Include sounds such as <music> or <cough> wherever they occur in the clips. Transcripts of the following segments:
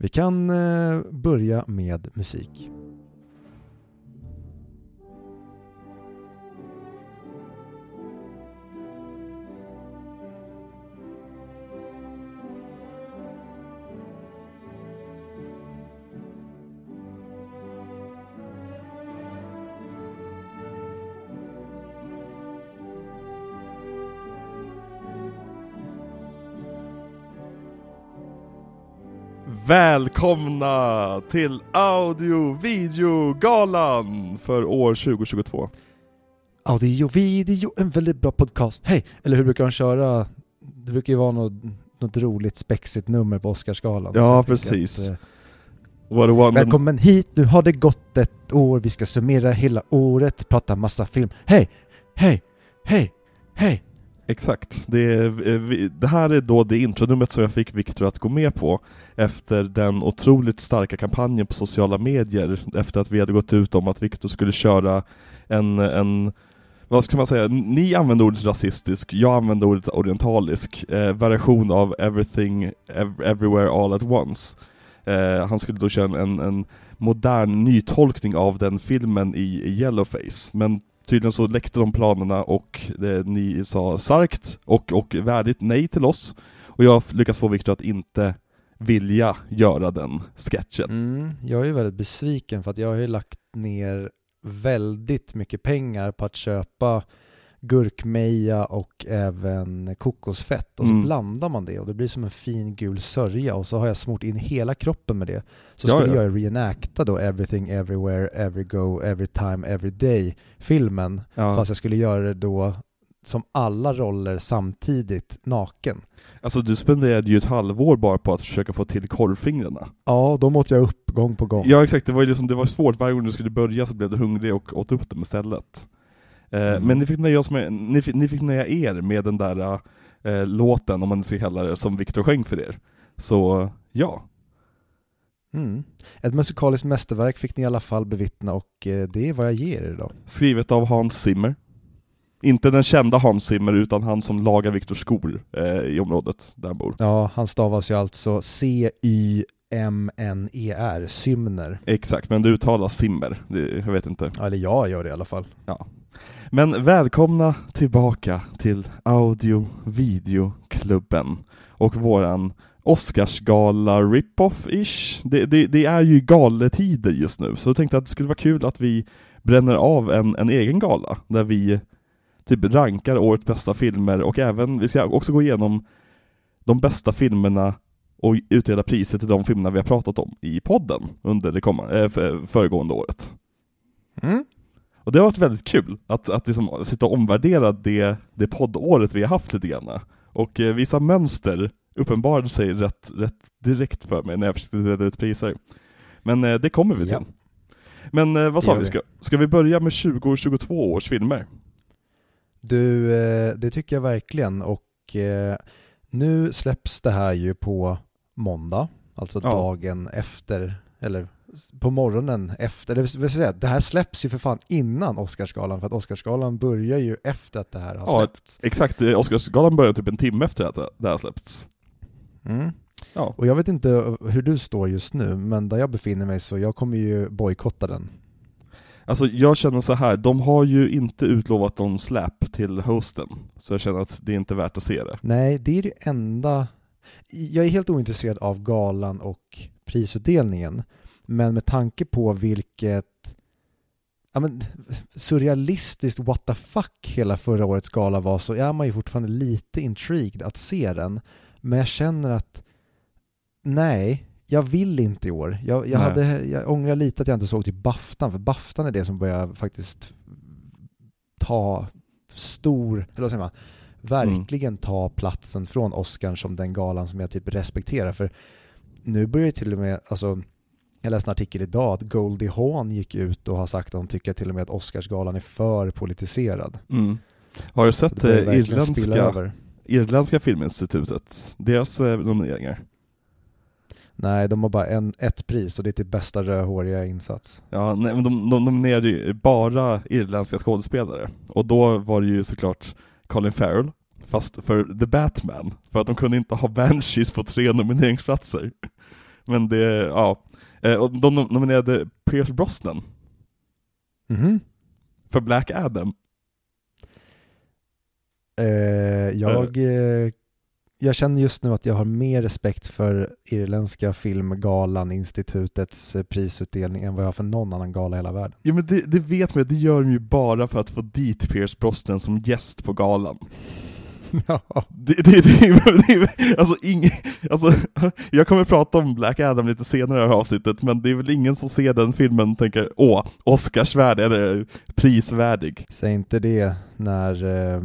Vi kan eh, börja med musik. Välkomna till Audio Video-galan för år 2022. Audio, video, en väldigt bra podcast. Hej! Eller hur brukar de köra? Det brukar ju vara något, något roligt spexigt nummer på Oscarsgalan. Ja, precis. Att, eh, välkommen hit, nu har det gått ett år. Vi ska summera hela året, prata massa film. Hej! Hej! Hej! Hej! Exakt. Det, eh, vi- det här är då det intronumret som jag fick Viktor att gå med på efter den otroligt starka kampanjen på sociala medier efter att vi hade gått ut om att Viktor skulle köra en, en vad ska man säga, ni använde ordet rasistisk, jag använde ordet orientalisk, eh, variation av everything, ev- everywhere all at once. Eh, han skulle då köra en, en modern nytolkning av den filmen i, i Yellowface, men tydligen så läckte de planerna och det, ni sa starkt och, och värdigt nej till oss. Och jag lyckas få Viktor att inte vilja göra den sketchen. Mm, jag är ju väldigt besviken för att jag har ju lagt ner väldigt mycket pengar på att köpa gurkmeja och även kokosfett och så Mm. blandar man det och det blir som en fin gul sörja och så har jag smort in hela kroppen med det. Så Ja, skulle ja. jag reenacta då Everything Everywhere Every Go Every Time Every Day filmen Ja. fast jag skulle göra det då som alla roller samtidigt naken. Alltså du spenderade ju ett halvår bara på att försöka få till korvfingrarna. Ja, då måste jag upp gång på gång. Ja exakt, det var ju liksom, det var svårt, varje gång du skulle börja så blev du hungrig och åt upp dem istället. Eh, Mm. Men ni fick, nöja oss med, ni, fick, ni fick nöja er med den där eh, låten, om man ska kalla det, som Viktor sjöng för er. Så ja, Mm. Ett musikaliskt mästerverk fick ni i alla fall bevittna och eh, det är vad jag ger er idag. skrivet av Hans Zimmer. Inte den kända Hans Zimmer, utan han som lagar Viktors skor eh, i området där han bor. Ja, han stavas ju alltså C-Y-M-N-E-R, Symner. Exakt, men det uttalas Zimmer, det, jag vet inte. Ja, Eller jag gör det i alla fall. Men välkomna tillbaka till Audio Video-klubben och våran Oscarsgala rip-off-ish. Det, det, det är ju galetider just nu, så jag tänkte att det skulle vara kul att vi bränner av en, en egen gala, där vi typ rankar årets bästa filmer och även, vi ska också gå igenom de bästa filmerna och utdela priser till de filmerna vi har pratat om i podden under det komma, äh, föregående året. Mm. Och det har varit väldigt kul att, att liksom sitta och omvärdera det, det poddåret vi har haft lite grann. Och eh, vissa mönster uppenbarade sig rätt, rätt direkt för mig när jag försökte dela ut priser. Men eh, det kommer vi till. Ja. Men eh, vad sa vi, ska, ska vi börja med 2022 års filmer? Du, det tycker jag verkligen och nu släpps det här ju på måndag, alltså Ja. dagen efter, eller på morgonen efter, eller vill säga, det här släpps ju för fan innan Oscarsgalan för att Oscarsgalan börjar ju efter att det här har Ja, släppts. Exakt, Oscarsgalan började typ en timme efter att det- här släppts. Mm. Ja. Och jag vet inte hur du står just nu, men där jag befinner mig så jag kommer ju bojkotta den. Alltså jag känner så här, de har ju inte utlovat någon släp till hosten, så jag känner att det är inte värt att se det. Nej, det är det enda. Jag är helt ointresserad av galan och prisutdelningen, men med tanke på vilket ja, men, surrealistiskt what the fuck hela förra årets gala var så är man ju fortfarande lite intrigued att se den. Men jag känner att nej, jag vill inte i år. Jag, jag, hade, jag ångrar lite att jag inte såg till Baftan, för Baftan är det som börjar faktiskt ta stor, eller vad säger man, verkligen ta platsen från Oscar som den galan som jag typ respekterar. För nu börjar ju till och med, alltså jag läste en artikel idag att Goldie Hawn gick ut och har sagt att hon tycker till och med att Oscarsgalan är för politiserad. Mm. Har du sett irländska, irländska filminstitutet, deras eh, nomineringar? Nej, de har bara en, ett pris och det är till bästa rödhåriga insats. Ja, nej, men de, de nominerade ju bara irländska skådespelare, och då var det ju såklart Colin Farrell, fast för The Batman, för att de kunde inte ha Banshees på tre nomineringsplatser. Men det, ja. Eh, och de nom- nominerade Pierce Brosnan Mhm. för Black Adam. Eh, jag, eh, jag känner just nu att jag har mer respekt för irländska filmgalan, institutets eh, prisutdelning än vad jag har för någon annan gala i hela världen. Ja men det, det vet man, det gör de ju bara för att få dit Pierce Brosnan som gäst på galan. <laughs> ja. Det, det, det, alltså, ing, alltså, <laughs> jag kommer prata om Black Adam lite senare i det här avsnittet, men det är väl ingen som ser den filmen och tänker åh, Oscarsvärd eller prisvärdig. Säg inte det när eh,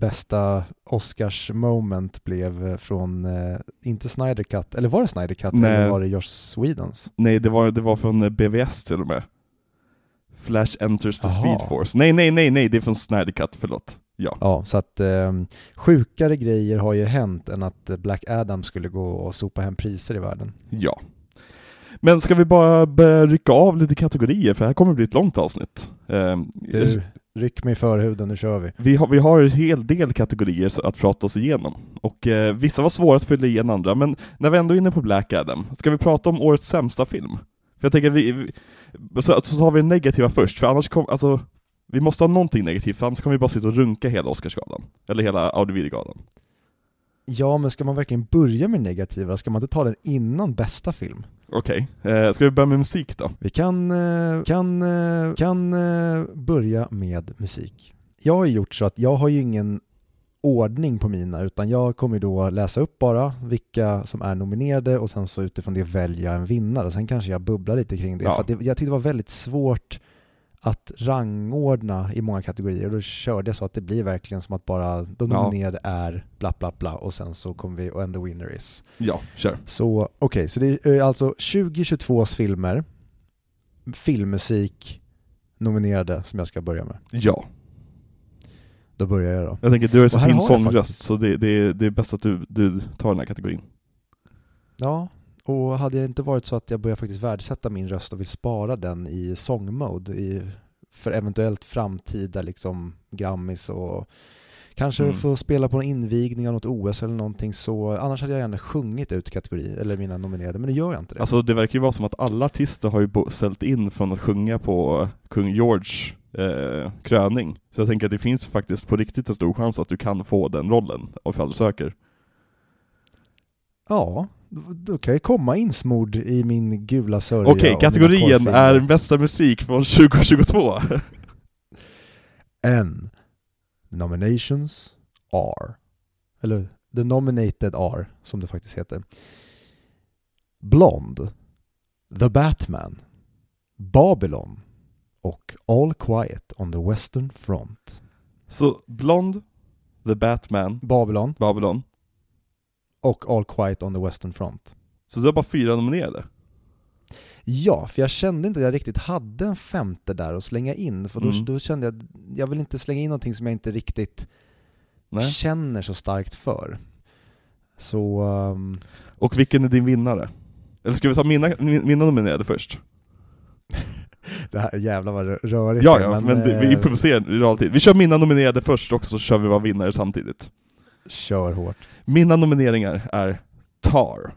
bästa Oscars moment blev eh, från, eh, inte Snyder Cut, eller var det Snyder Cut Nej. eller var det Josh Swedens? Nej, det var, det var från eh, BVS till och med. Flash enters the Aha. speed force. Nej, nej, nej, nej, det är från Snyder Cut, förlåt. Ja. Ja, så att eh, sjukare grejer har ju hänt än att Black Adam skulle gå och sopa hem priser i världen. Ja. Men ska vi bara börja rycka av lite kategorier, för det här kommer bli ett långt avsnitt. Eh, Du, ryck mig i förhuden, nu kör vi. Vi har, vi har en hel del kategorier att prata oss igenom, och eh, vissa var svåra att fylla i än andra, men när vi ändå är inne på Black Adam, ska vi prata om årets sämsta film? För jag tänker, vi, vi, så, så har vi det negativa först, för annars kommer, alltså, vi måste ha någonting negativt, för annars kommer vi bara sitta och runka hela Oscarsgalan, eller hela Audiovideogalan. Ja, men ska man verkligen börja med negativa? Ska man inte ta den innan bästa film? Okej, eh, ska vi börja med musik då? Vi kan, eh, kan, eh, kan eh, börja med musik. Jag har gjort så att jag har ju ingen ordning på mina, utan jag kommer då läsa upp bara vilka som är nominerade och sen så utifrån det välja en vinnare. Sen kanske jag bubblar lite kring det, Ja. för det, jag tyckte det var väldigt svårt att rangordna i många kategorier och då körde jag så att det blir verkligen som att bara de Ja. nominerade är bla bla bla och sen så kommer vi och and the winner is. Ja, kör. Så okej, så det är alltså 2022s filmer, filmmusik nominerade som jag ska börja med. Ja. Då börjar jag då. Jag tänker, du ju så fin sångröst, så det, det, det är bäst att du, du tar den här kategorin. Ja, och hade det inte varit så att jag börjar faktiskt värdesätta min röst och vill spara den i sångmode i, för eventuellt framtida liksom Grammis och kanske Mm. få spela på en invigning av något OS eller någonting så, annars hade jag gärna sjungit ut kategori, eller mina nominerade, men nu gör jag inte det. Alltså det verkar ju vara som att alla artister har ju ställt in från att sjunga på kung George eh, kröning. Så jag tänker att det finns faktiskt på riktigt en stor chans att du kan få den rollen, ifall du söker. Ja, då- kan jag komma insmord i min gula sörja. Okej, mina kategorin är bästa musik från <laughs> 2022. And nominations are, eller the nominated are, som det faktiskt heter. Blonde, The Batman, Babylon och All Quiet on the Western Front. Så Blond, The Batman, Babylon Babylon. Och All Quiet on the Western Front. Så du har bara fyra nominerade? Ja, för jag kände inte att jag riktigt hade en femte där att slänga in, för då, Mm. då kände jag jag vill inte slänga in någonting som jag inte riktigt Nej. känner så starkt för. Så, ehm, Och vilken är din vinnare? Eller ska vi ta mina, mina nominerade först? <laughs> det här jävlar vad rö- rörigt Ja, ja, men, det, vi eh, improviserar i realtid. Vi kör mina nominerade först och så kör vi vara vinnare samtidigt. Kör hårt. Mina nomineringar är Tar,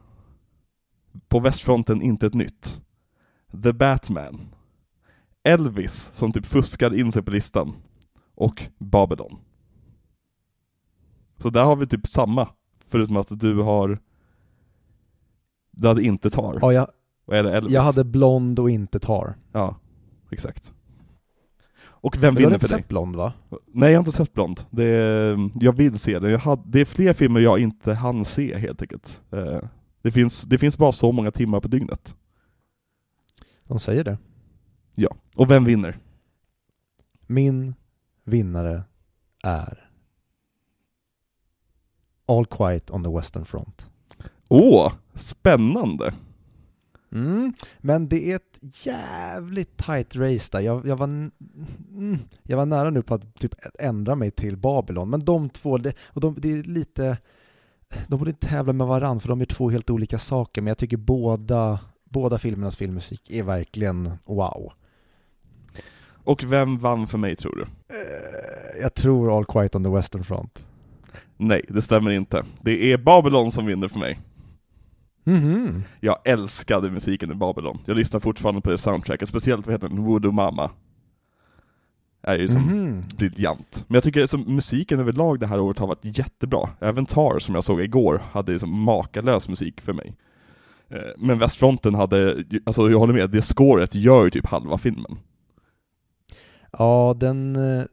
På västfronten inte ett nytt, The Batman, Elvis som typ fuskar in sig på listan, och Babylon. Så där har vi typ samma, förutom att du har Du hade inte Tar, Ja, jag, och är det Elvis? jag hade blond och inte tar. Ja, exakt. Och vem Men du har vinner inte för dig? sett blond va? Nej jag har inte sett Blond. Det är, jag vill se det. Jag hade, det är fler filmer jag inte hann se helt enkelt. Eh, Det finns, det finns bara så många timmar på dygnet. De säger det. Ja. Och vem vinner? Min vinnare är All Quiet on the Western Front. Åh, spännande! Mm, men det är ett jävligt tight race där. Jag, jag, var, mm, jag var nära nu på att typ ändra mig till Babylon, men de två, det, och de, det är lite, de borde inte tävla med varandra för de är två helt olika saker, men jag tycker båda, båda filmernas filmmusik är verkligen wow. Och vem vann för mig tror du? Eh, Jag tror All Quiet on the Western Front. Nej, det stämmer inte. Det är Babylon som vinner för mig. Mhm. Jag älskade musiken i Babylon. Jag lyssnar fortfarande på det soundtracket, speciellt vad heter den? Voodoo Mama. Är ju som Mhm. briljant. Men jag tycker som musiken överlag det här året har varit jättebra. Även Tar som jag såg igår hade liksom makalös musik för mig. Eh, Men Västfronten hade, alltså jag håller med, det scoret gör ju typ halva filmen. Ja, den... eh,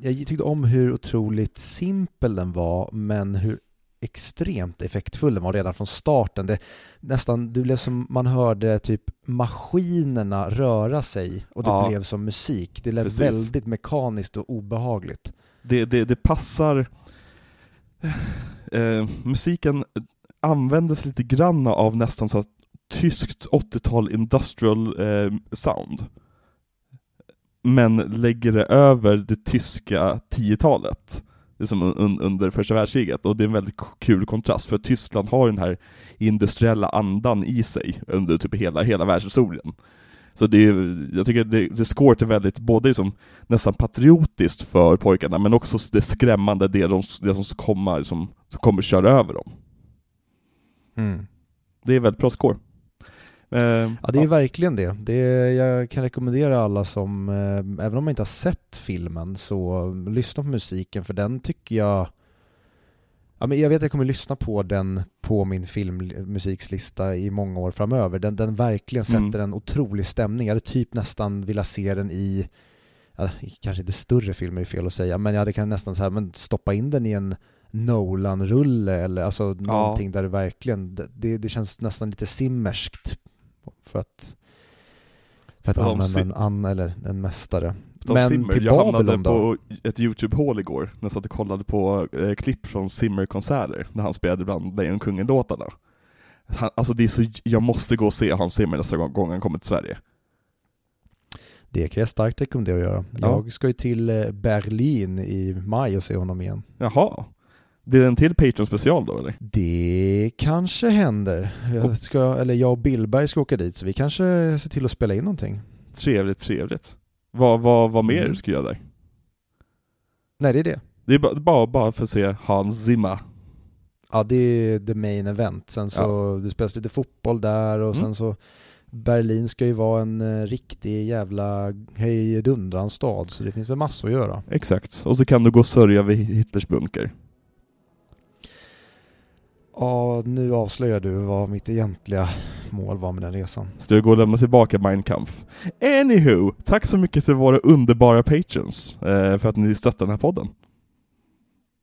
Jag tyckte om hur otroligt simpel den var, men hur extremt effektfull den var redan från starten. Det, nästan, det blev som man hörde typ maskinerna röra sig och det Ja. blev som musik. Det lät Precis. väldigt mekaniskt och obehagligt. Det, det, det passar, eh, musiken användes lite grann av nästan så tyskt 80-tal industrial eh, sound. Men lägger det över det tyska 10-talet. Det är som un, under första världskriget, och det är en väldigt kul kontrast, för Tyskland har den här industriella andan i sig under typ hela, hela världshistorien. Så det är, jag tycker det, det scoret är väldigt, både liksom nästan patriotiskt för pojkarna, men också det skrämmande, det, de, det som kommer, som, som kommer köra över dem. Det är väldigt bra score. Eh, Ja, det är verkligen det. det är, jag kan rekommendera alla som, eh, även om man inte har sett filmen, så lyssna på musiken för den tycker jag Ja, men jag vet att jag kommer lyssna på den på min filmmusikslista i många år framöver. Den, den verkligen sätter Mm. en otrolig stämning. Jag hade typ nästan velat se den i, ja, kanske inte större filmer är fel att säga, men jag hade kan nästan så här, men stoppa in den i en Nolan-rulle eller alltså någonting där det verkligen, det, det känns nästan lite simmerskt för att, för att använda en, an, eller en mästare. Men Zimmer, till jag hamnade på ett YouTube-hål igår, när jag satt och kollade på eh, klipp från Zimmer-konserter, när han spelade bland Lejonkungen-låtarna. Alltså det är så, jag måste gå och se Hans Zimmer nästa gång, gång han kommer till Sverige. Det kan jag starkt rekommendera att göra. Ja. Jag ska ju till eh, Berlin i maj och se honom igen. Jaha. Det är en till Patreon-special då eller? Det kanske händer. Jag, ska, eller jag och Billberg ska åka dit, så vi kanske ser till att spela in någonting. Trevligt, trevligt. Vad, vad, vad mer Mm. ska jag göra där? Nej, det är det. Det är ba- bara, bara för att se Hans Zimmer. Ja, det är the main event. Sen så, det spelas lite fotboll där och Mm. sen så Berlin ska ju vara en eh, riktig jävla hejdundrans stad, så det finns väl massor att göra. Exakt. Och så kan du gå och sörja vid Hitlers bunker. Ja, nu avslöjar du vad mitt egentliga mål var med den resan. Så du går och lämnar tillbaka Mein Kampf. Anywho, tack så mycket till våra underbara patrons eh, för att ni stöttar den här podden.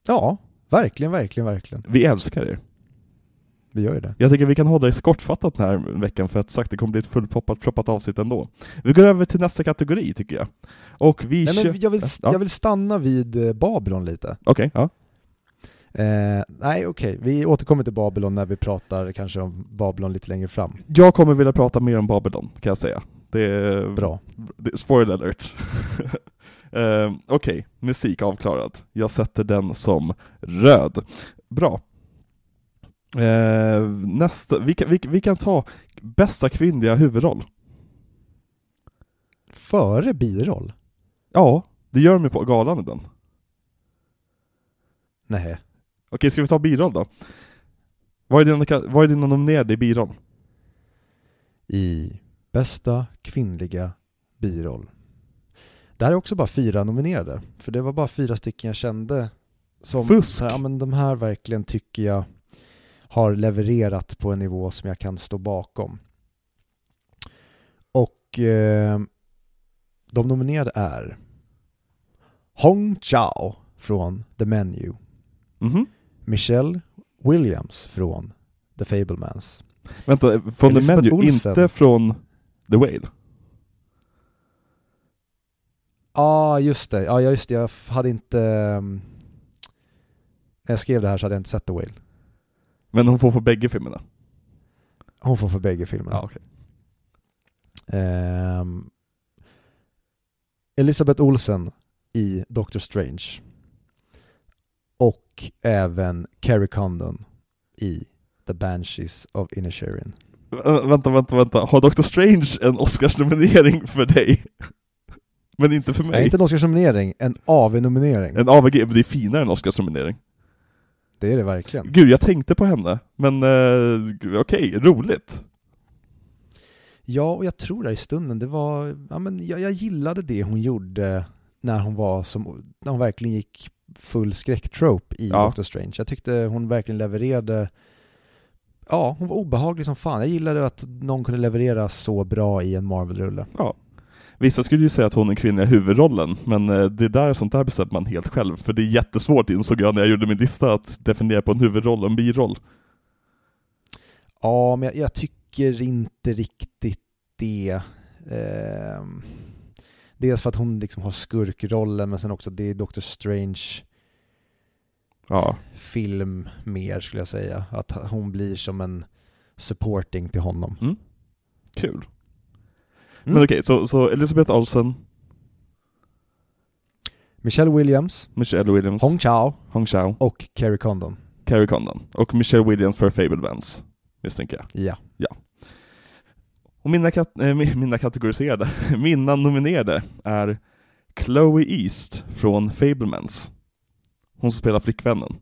Ja, verkligen, verkligen, verkligen. Vi älskar er. Vi gör ju det. Jag tycker vi kan hålla det kortfattat den här veckan för att sagt det kommer bli ett fullproppat proppat avsnitt ändå. Vi går över till nästa kategori tycker jag. Och vi Nej, men jag, vill, Ja. jag vill stanna vid eh, Babylon lite. Okej, ja. Eh, nej, okej. Vi återkommer till Babylon när vi pratar kanske om Babylon lite längre fram. Jag kommer vilja prata mer om Babylon, kan jag säga. Det är... Bra. Det är spoiler alert. <laughs> Eh, Okej, musik avklarad. Jag sätter den som röd. Bra. Eh, nästa, vi kan, vi, vi kan ta bästa kvinnliga huvudroll. Före biroll? Ja, det gör de ju på galan ibland. Nej. Okej, ska vi ta biroll då? Vad är dina, vad är dina nominerade i biroll? I bästa kvinnliga biroll. Det här är också bara fyra nominerade, för det var bara fyra stycken jag kände som... Fusk! Ja, men de här verkligen tycker jag har levererat på en nivå som jag kan stå bakom. Och eh, de nominerade är Hong Chao från The Menu, Mhm. Michelle Williams från The Fablemans, Vänta, från The Elisabeth Menu, Olsen. inte från The Whale? Ja, ah, just det. Ja, just det. Jag hade inte... ehm, när jag skrev det här så hade jag inte sett The Whale. Men hon får för bägge filmerna? Hon får för bägge filmerna. Ja, okej. Ehm, Elisabeth Olsen i Doctor Strange. Och även Carrie Condon i The Banshees of Inisherin. Vä- Vänta, vänta, vänta. Har Doctor Strange en Oscarsnominering för dig? <laughs> Men inte för Nej, mig? inte en Oscarsnominering, en AV-nominering. En AVG, men det är finare än Oscarsnominering. Det är det verkligen. Gud, jag tänkte på henne, men eh, okej, roligt. Ja, och jag tror där i stunden, det var, ja men jag, jag gillade det hon gjorde när hon var som, när hon verkligen gick full skräcktrope i Ja. Doctor Strange. Jag tyckte hon verkligen levererade, ja, hon var obehaglig som fan. Jag gillade att någon kunde leverera så bra i en Marvel-rulle. Ja. Vissa skulle ju säga att hon är kvinna i huvudrollen, men eh, det där, sånt där bestämmer man helt själv. För det är jättesvårt insåg jag när jag gjorde min lista att definiera på en huvudroll och en biroll. Ja, men jag, jag tycker inte riktigt det. Ehm, dels för att hon liksom har skurkrollen, men sen också det är Doctor Strange Ja. film mer skulle jag säga. Att hon blir som en supporting till honom. Kul. Mm. Men okej, så, så Elisabeth Olsen, Michelle Williams, Michelle Williams, Hong Chao Hong Chao, och Carrie Condon. Carrie Condon och Michelle Williams för Fablemans, misstänker jag. Ja. Och mina, kat- äh, mina kategoriserade, <laughs> mina nominerade är Chloe East från Fablemans. Hon som spelar flickvännen.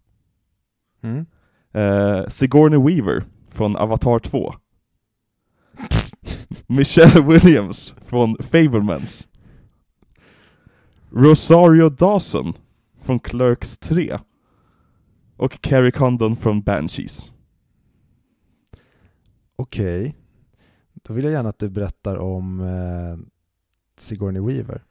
Mm. Eh, Sigourney Weaver från Avatar 2. <laughs> Michelle Williams från Fablemans. Rosario Dawson från Clerks 3. Och Carrie Condon från Banshees. Okej. Då vill jag gärna att du berättar om eh, Sigourney Weaver.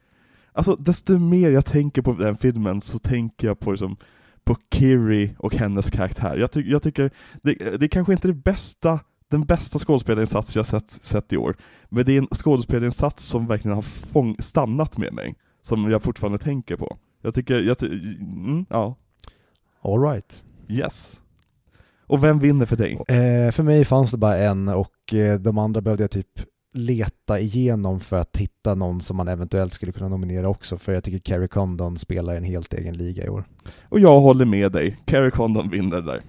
Alltså desto mer jag tänker på den filmen så tänker jag på, liksom, på Kiri och hennes karaktär. Jag, ty jag tycker, det, det är kanske inte det bästa, den bästa skådespelarinsats jag sett, sett i år, men det är en skådespelarinsats som verkligen har fång stannat med mig, som jag fortfarande tänker på. Jag tycker, jag ty mm, ja, All right. yes. Och vem vinner för dig? Eh, för mig fanns det bara en och eh, de andra behövde jag typ leta igenom för att hitta någon som man eventuellt skulle kunna nominera också för jag tycker Carrie Condon spelar i en helt egen liga i år. Och jag håller med dig, Carrie Condon vinner där.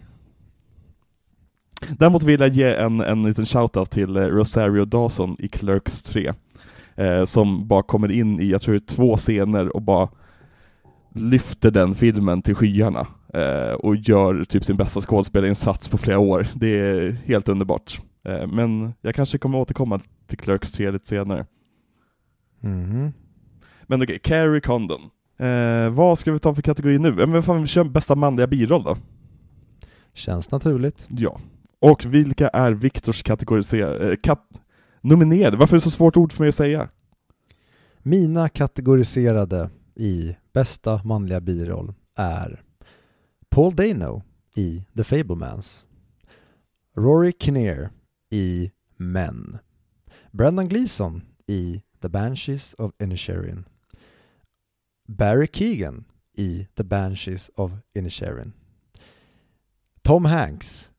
Däremot vill jag ge en, en liten shoutout till eh, Rosario Dawson i Clerks 3. Eh, som bara kommer in i, jag tror det är två scener och bara lyfter den filmen till skyarna. Eh, och gör typ sin bästa skådespelarinsats på flera år. Det är helt underbart. Eh, men jag kanske kommer återkomma till Clerks 3 lite senare. Mhm. Men okej, Carrie Condon. Eh, vad ska vi ta för kategori nu? Eh, Men fan, vi kör bästa manliga biroll då. Känns naturligt. Ja. Och vilka är Viktors kategoriserade, eh, kat nominerade? Varför är det så svårt ord för mig att säga? Mina kategoriserade i bästa manliga biroll är Paul Dano i The Fablemans, Rory Kinnear i Men, Brendan Gleeson i The Banshees of Inisherin, Barry Keegan i The Banshees of Inisherin, Tom Hanks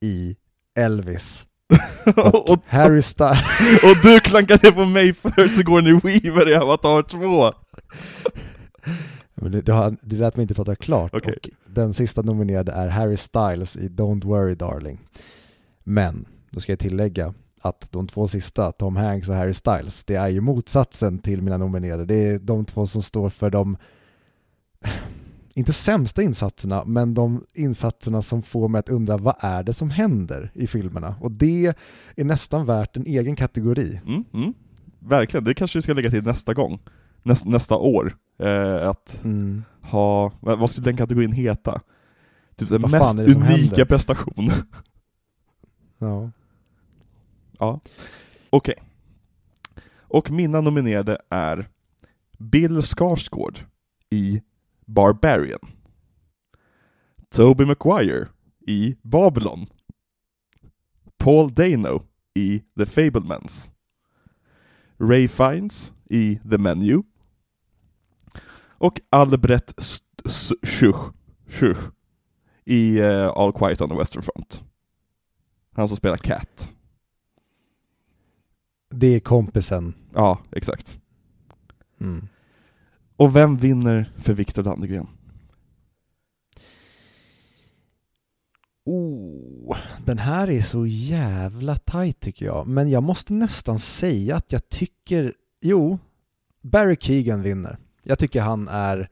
i Elvis <laughs> och, och, Harry Styles <laughs> och du klankar ner på mig för Sigourney Weaver i Avatar 2! Men Du, har, du lät mig inte prata klart. Okej. Och den sista nominerade är Harry Styles i Don't Worry Darling. Men, då ska jag tillägga att de två sista, Tom Hanks och Harry Styles, det är ju motsatsen till mina nominerade. Det är de två som står för de, <sighs> inte sämsta insatserna, men de insatserna som får mig att undra vad är det som händer i filmerna? Och det är nästan värt en egen kategori. Mm, mm. Verkligen, det kanske vi ska lägga till nästa gång. Näst, nästa år. Eh, att Mm. ha, vad skulle den kategorin heta? Typ den mest unika händer? prestation. <laughs> Ja. Ja, okej. Och mina nominerade är Bill Skarsgård i Barbarian. Toby Maguire i Babylon. Paul Dano i The Fablemans. Ray Fiennes i The Menu. Och Albrecht Schuch, Schuch i uh, All Quiet on the Western Front. Han som spelar Cat. Det är kompisen. Ja, exakt. Mm. Och vem vinner för Viktor Landegren? Oh, den här är så jävla tight tycker jag. Men jag måste nästan säga att jag tycker, jo, Barry Keegan vinner. Jag tycker han är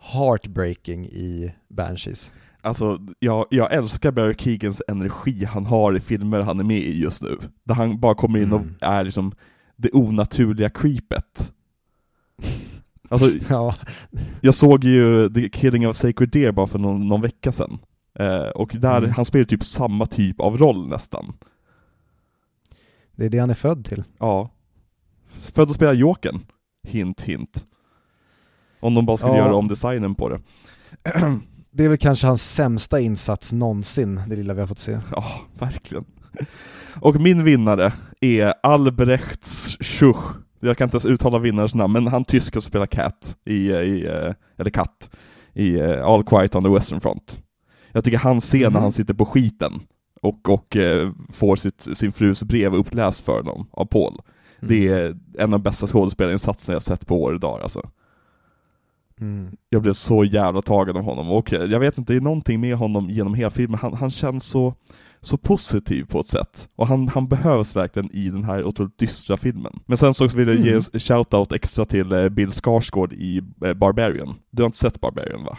heartbreaking i Banshees. Alltså, jag, jag älskar Barry Keegans energi han har i filmer han är med i just nu. Där han bara kommer in och Mm. är liksom det onaturliga creepet. Alltså, <laughs> Ja, jag såg ju The Killing of Sacred Deer bara för någon, någon vecka sedan. Eh, och där, Mm. han spelar typ samma typ av roll nästan. det är det han är född till. Ja. Född att spela Jokern. Hint, hint. Om de bara skulle Ja. göra om designen på det. <clears throat> Det är väl kanske hans sämsta insats någonsin, det lilla vi har fått se. Ja, verkligen. Och min vinnare är Albrechts Schuch. Jag kan inte ens uttala vinnarens namn, men han tyska som spelar Cat, i, i, eh, eller Katt, i eh, All Quiet on the Western Front. Jag tycker han scen när Mhm. han sitter på skiten och, och eh, får sitt, sin frus brev uppläst för honom av Paul. Mm. Det är en av de bästa skådespelarinsatserna jag sett på år och dagar alltså. Mm. Jag blev så jävla tagen av honom, och jag vet inte, det är någonting med honom genom hela filmen, han, han känns så, så positiv på ett sätt. Och han, han behövs verkligen i den här otroligt dystra filmen. Men sen så vill jag ge Mm. en shoutout extra till eh, Bill Skarsgård i eh, Barbarian. Du har inte sett Barbarian va?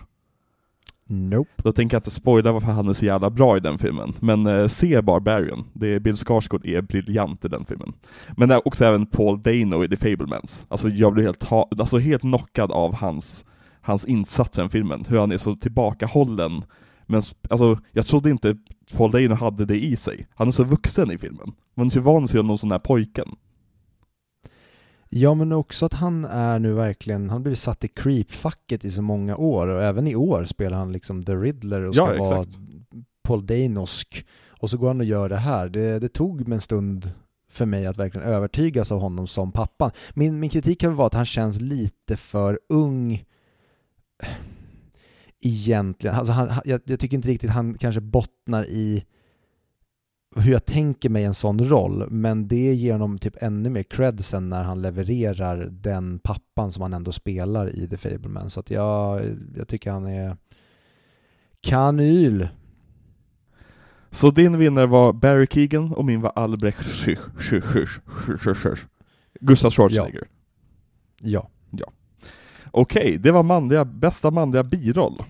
Nope. Då tänker jag inte spoila varför han är så jävla bra i den filmen, men eh, se Barbarian. Det är, Bill Skarsgård är briljant i den filmen. Men det är också även Paul Dano i The Fablemans. Alltså jag blev helt, ha- alltså, helt knockad av hans, hans insatser i den filmen, hur han är så tillbakahållen. Men alltså, jag trodde inte Paul Dano hade det i sig. Han är så vuxen i filmen. Man är så van att se någon sån här pojken. Ja men också att han är nu verkligen, han har blivit satt i creep-facket i så många år och även i år spelar han liksom The Riddler och ska Ja, vara. Paul Danosk och så går han och gör det här. Det, det tog mig en stund för mig att verkligen övertygas av honom som pappan. Min, min kritik kan väl vara att han känns lite för ung egentligen. Alltså han- jag, jag tycker inte riktigt han kanske bottnar i hur jag tänker mig en sån roll, men det ger honom typ ännu mer cred sen när han levererar den pappan som han ändå spelar i The Fableman. Så att jag, jag tycker han är kanyl. Så din vinnare var Barry Keegan och min var Albrecht Schich, Schich, Schich. Gustav Schwarzenegger. Ja. Okej, det var manliga, bästa manliga biroll.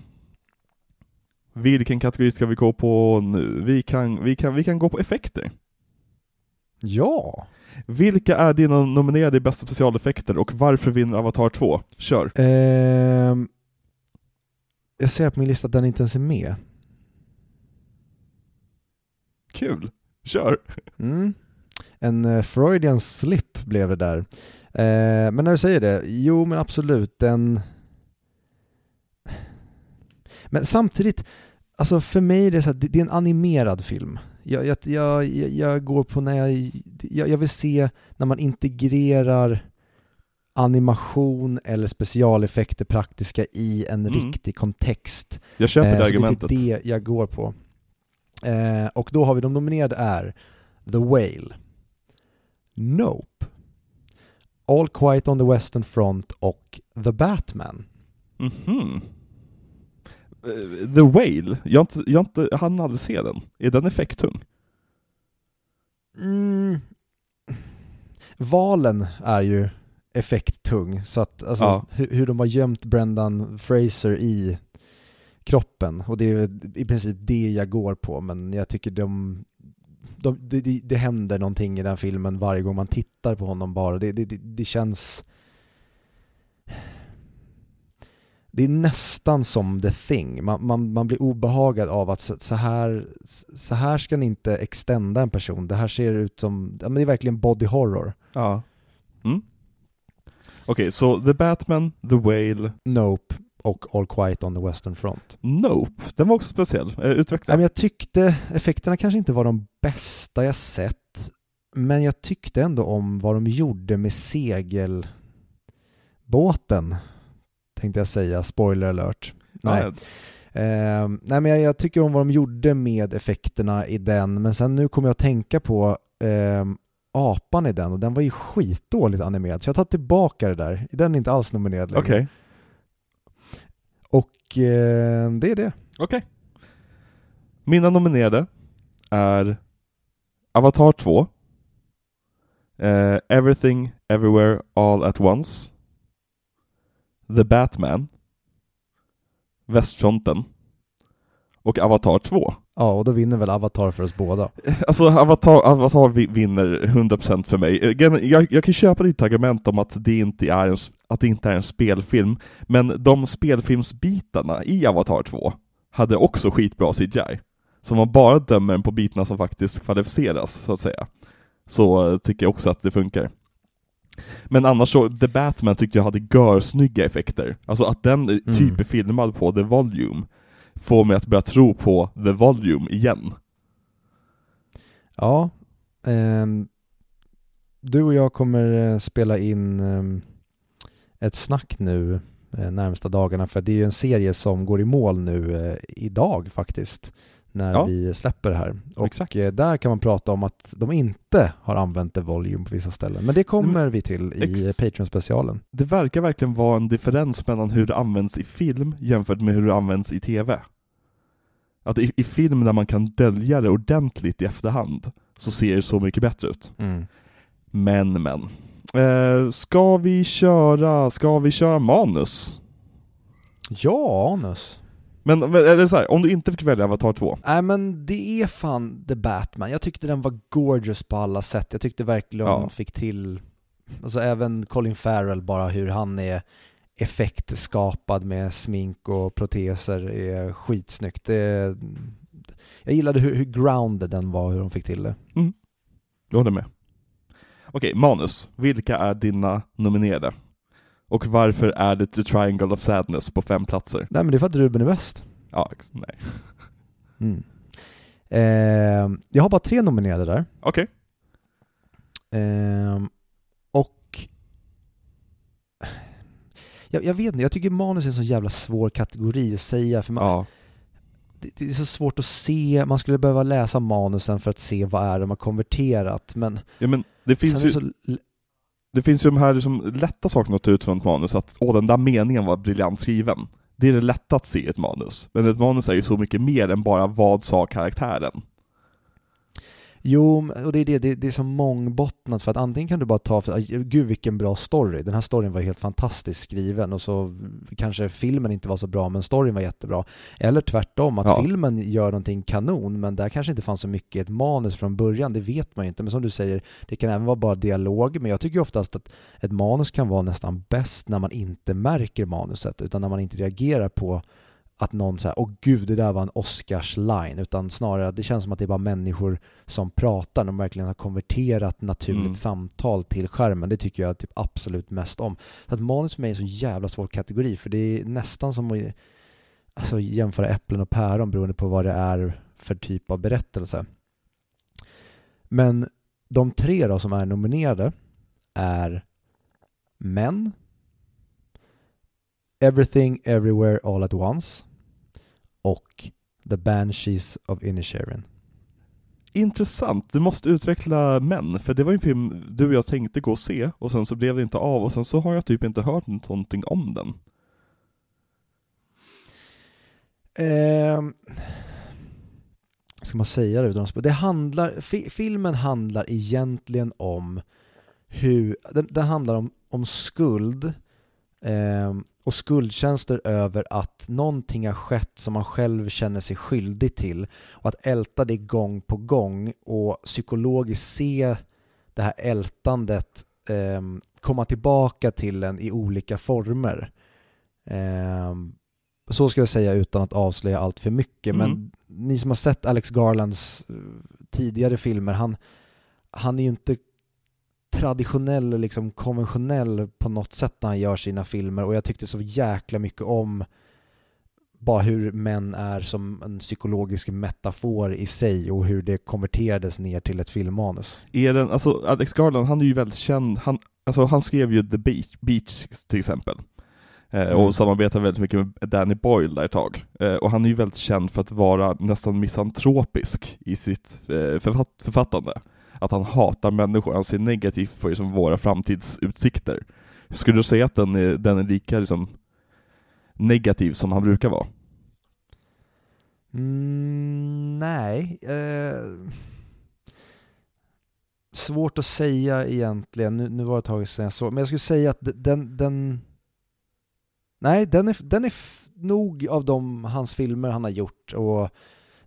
Vilken kategori ska vi gå på nu? Vi kan, vi kan, vi kan gå på effekter. Ja. Vilka är dina nominerade i bästa specialeffekter och varför vinner Avatar 2? Kör! Ehm, jag ser på min lista att den inte ens är med. Kul! Kör! Mm. En uh, Freudian slip blev det där. Eh, men när du säger det, jo men absolut, den... Men samtidigt, alltså för mig är det så att det, det är en animerad film. Jag, jag, jag, jag, går på när jag, jag, jag vill se när man integrerar animation eller specialeffekter praktiska i en Mm. riktig kontext. Jag köper Eh, det så argumentet. Det är typ det jag går på. Eh, och då har vi de nominerade är The Whale, Nope, All Quiet on the Western Front och The Batman. Mhm. Eh, The Whale, jag inte, jag inte, hann aldrig se den. Är den effekttung? Mm. Valen är ju effekttung, så att alltså, Ja. hur, hur de har gömt Brendan Fraser i kroppen, och det är i princip det jag går på, men jag tycker de, de det, det, det händer någonting i den filmen varje gång man tittar på honom bara, det, det, det känns det är nästan som The Thing, man, man, man blir obehagad av att så, så, här, så här ska ni inte extenda en person, det här ser ut som, ja men det är verkligen body horror. Ja. Mm. Okej, så The Batman, The Whale, Nope och All Quiet on the Western Front. Nope. Den var också speciell. Eh, utveckla. Ja, men jag tyckte effekterna kanske inte var de bästa jag sett, men jag tyckte ändå om vad de gjorde med segelbåten, tänkte jag säga, spoiler alert. Nej. Ja, Eh, nej men jag, jag tycker om vad de gjorde med effekterna i den, men sen nu kommer jag att tänka på eh, apan i den och den var ju skitdåligt animerad, så jag tar tillbaka det där. Den är inte alls nominerad längre. Okej. Och eh, det är det. Okej. Mina nominerade är Avatar 2, eh, Everything Everywhere All At Once, The Batman, Västfronten och Avatar 2. Ja, och då vinner väl Avatar för oss båda. <laughs> Alltså Avatar, Avatar vinner 100% för mig. Jag, jag kan köpa ditt argument om att det, inte är en, att det inte är en spelfilm, men de spelfilmsbitarna i Avatar 2 hade också skitbra CGI. Så om man bara dömer den på bitarna som faktiskt kvalificeras, så att säga, så tycker jag också att det funkar. Men annars så, The Batman tyckte jag hade görsnygga effekter. Alltså att den mm. typ är filmad på The Volume får mig att börja tro på The Volume igen. Ja, eh, du och jag kommer eh, spela in eh, ett snack nu eh, närmsta dagarna för det är ju en serie som går i mål nu eh, idag faktiskt när ja. vi släpper det här. Och Exakt. Eh, där kan man prata om att de inte har använt The Volume på vissa ställen. Men det kommer mm. vi till i Patreon-specialen. Det verkar verkligen vara en differens mellan hur det används i film jämfört med hur det används i TV. Att i, i film där man kan dölja det ordentligt i efterhand så ser det så mycket bättre ut. Mm. Men, men. Eh, ska vi köra, ska vi köra manus? Ja, anus. Men är det så här, om du inte fick välja Avatar 2? Nej men det är fan The Batman, jag tyckte den var gorgeous på alla sätt, jag tyckte verkligen ja. fick till, alltså även Colin Farrell bara hur han är effektskapad med smink och proteser är skitsnyggt. Det, jag gillade hur, hur grounded den var, hur de fick till det. Mm. Jag håller med. Okej, manus. Vilka är dina nominerade? Och varför är det The Triangle of Sadness på fem platser? Nej men det är för att Ruben är bäst. Ja, nej. <laughs> Mm. Eh, jag har bara tre nominerade där. Okej. Eh, och jag, jag, vet inte, jag tycker manus är en så jävla svår kategori att säga, för man, ja. det, det, är så svårt att se, man skulle behöva läsa manusen för att se vad är de har konverterat, men... Ja men det finns ju... Så, det finns ju de här liksom lätta sakerna att ta ut från ett manus, att åh den där meningen var briljant skriven. Det är det lätta att se i ett manus. Men ett manus är ju så mycket mer än bara vad sa karaktären. Jo, och det är det, det, det är så mångbottnat för att antingen kan du bara ta, för, gud vilken bra story, den här storyn var helt fantastiskt skriven och så kanske filmen inte var så bra men storyn var jättebra. Eller tvärtom, att ja. filmen gör någonting kanon men där kanske inte fanns så mycket ett manus från början, det vet man ju inte. Men som du säger, det kan även vara bara dialog, men jag tycker oftast att ett manus kan vara nästan bäst när man inte märker manuset utan när man inte reagerar på att någon säger åh gud, det där var en Oscars-line, utan snarare att det känns som att det är bara människor som pratar, de verkligen har konverterat naturligt mm. samtal till skärmen. Det tycker jag typ absolut mest om. Så att manus för mig är en så jävla svår kategori, för det är nästan som att alltså, jämföra äpplen och päron beroende på vad det är för typ av berättelse. Men de tre då som är nominerade är Män, Everything Everywhere All At Once och The Banshees of Inisherin. Intressant, du måste utveckla män, för det var en film du och jag tänkte gå och se och sen så blev det inte av och sen så har jag typ inte hört någonting om den. Eh, ska man säga det utan att det handlar, fi, filmen handlar egentligen om hur, den, den handlar om, om skuld och skuldtjänster över att någonting har skett som man själv känner sig skyldig till och att älta det gång på gång och psykologiskt se det här ältandet eh, komma tillbaka till en i olika former. Eh, så ska jag säga utan att avslöja allt för mycket, mm. men ni som har sett Alex Garlands eh, tidigare filmer, han, han är ju inte traditionell, liksom konventionell på något sätt när han gör sina filmer och jag tyckte så jäkla mycket om bara hur män är som en psykologisk metafor i sig och hur det konverterades ner till ett filmmanus. Är den, alltså Alex Garland, han är ju väldigt känd, han, alltså, han skrev ju The Beach, Beach till exempel. Eh, mm. och samarbetar väldigt mycket med Danny Boyle där ett tag. Eh, och han är ju väldigt känd för att vara nästan misantropisk i sitt eh, författ författande att han hatar människor, han ser negativt på liksom, våra framtidsutsikter. Skulle du säga att den är, den är lika liksom, negativ som han brukar vara? Mm, nej. Eh, svårt att säga egentligen, nu, nu var det ett tag sedan jag såg, men jag skulle säga att den, den Nej, den är, den är, nog av de, hans filmer han har gjort och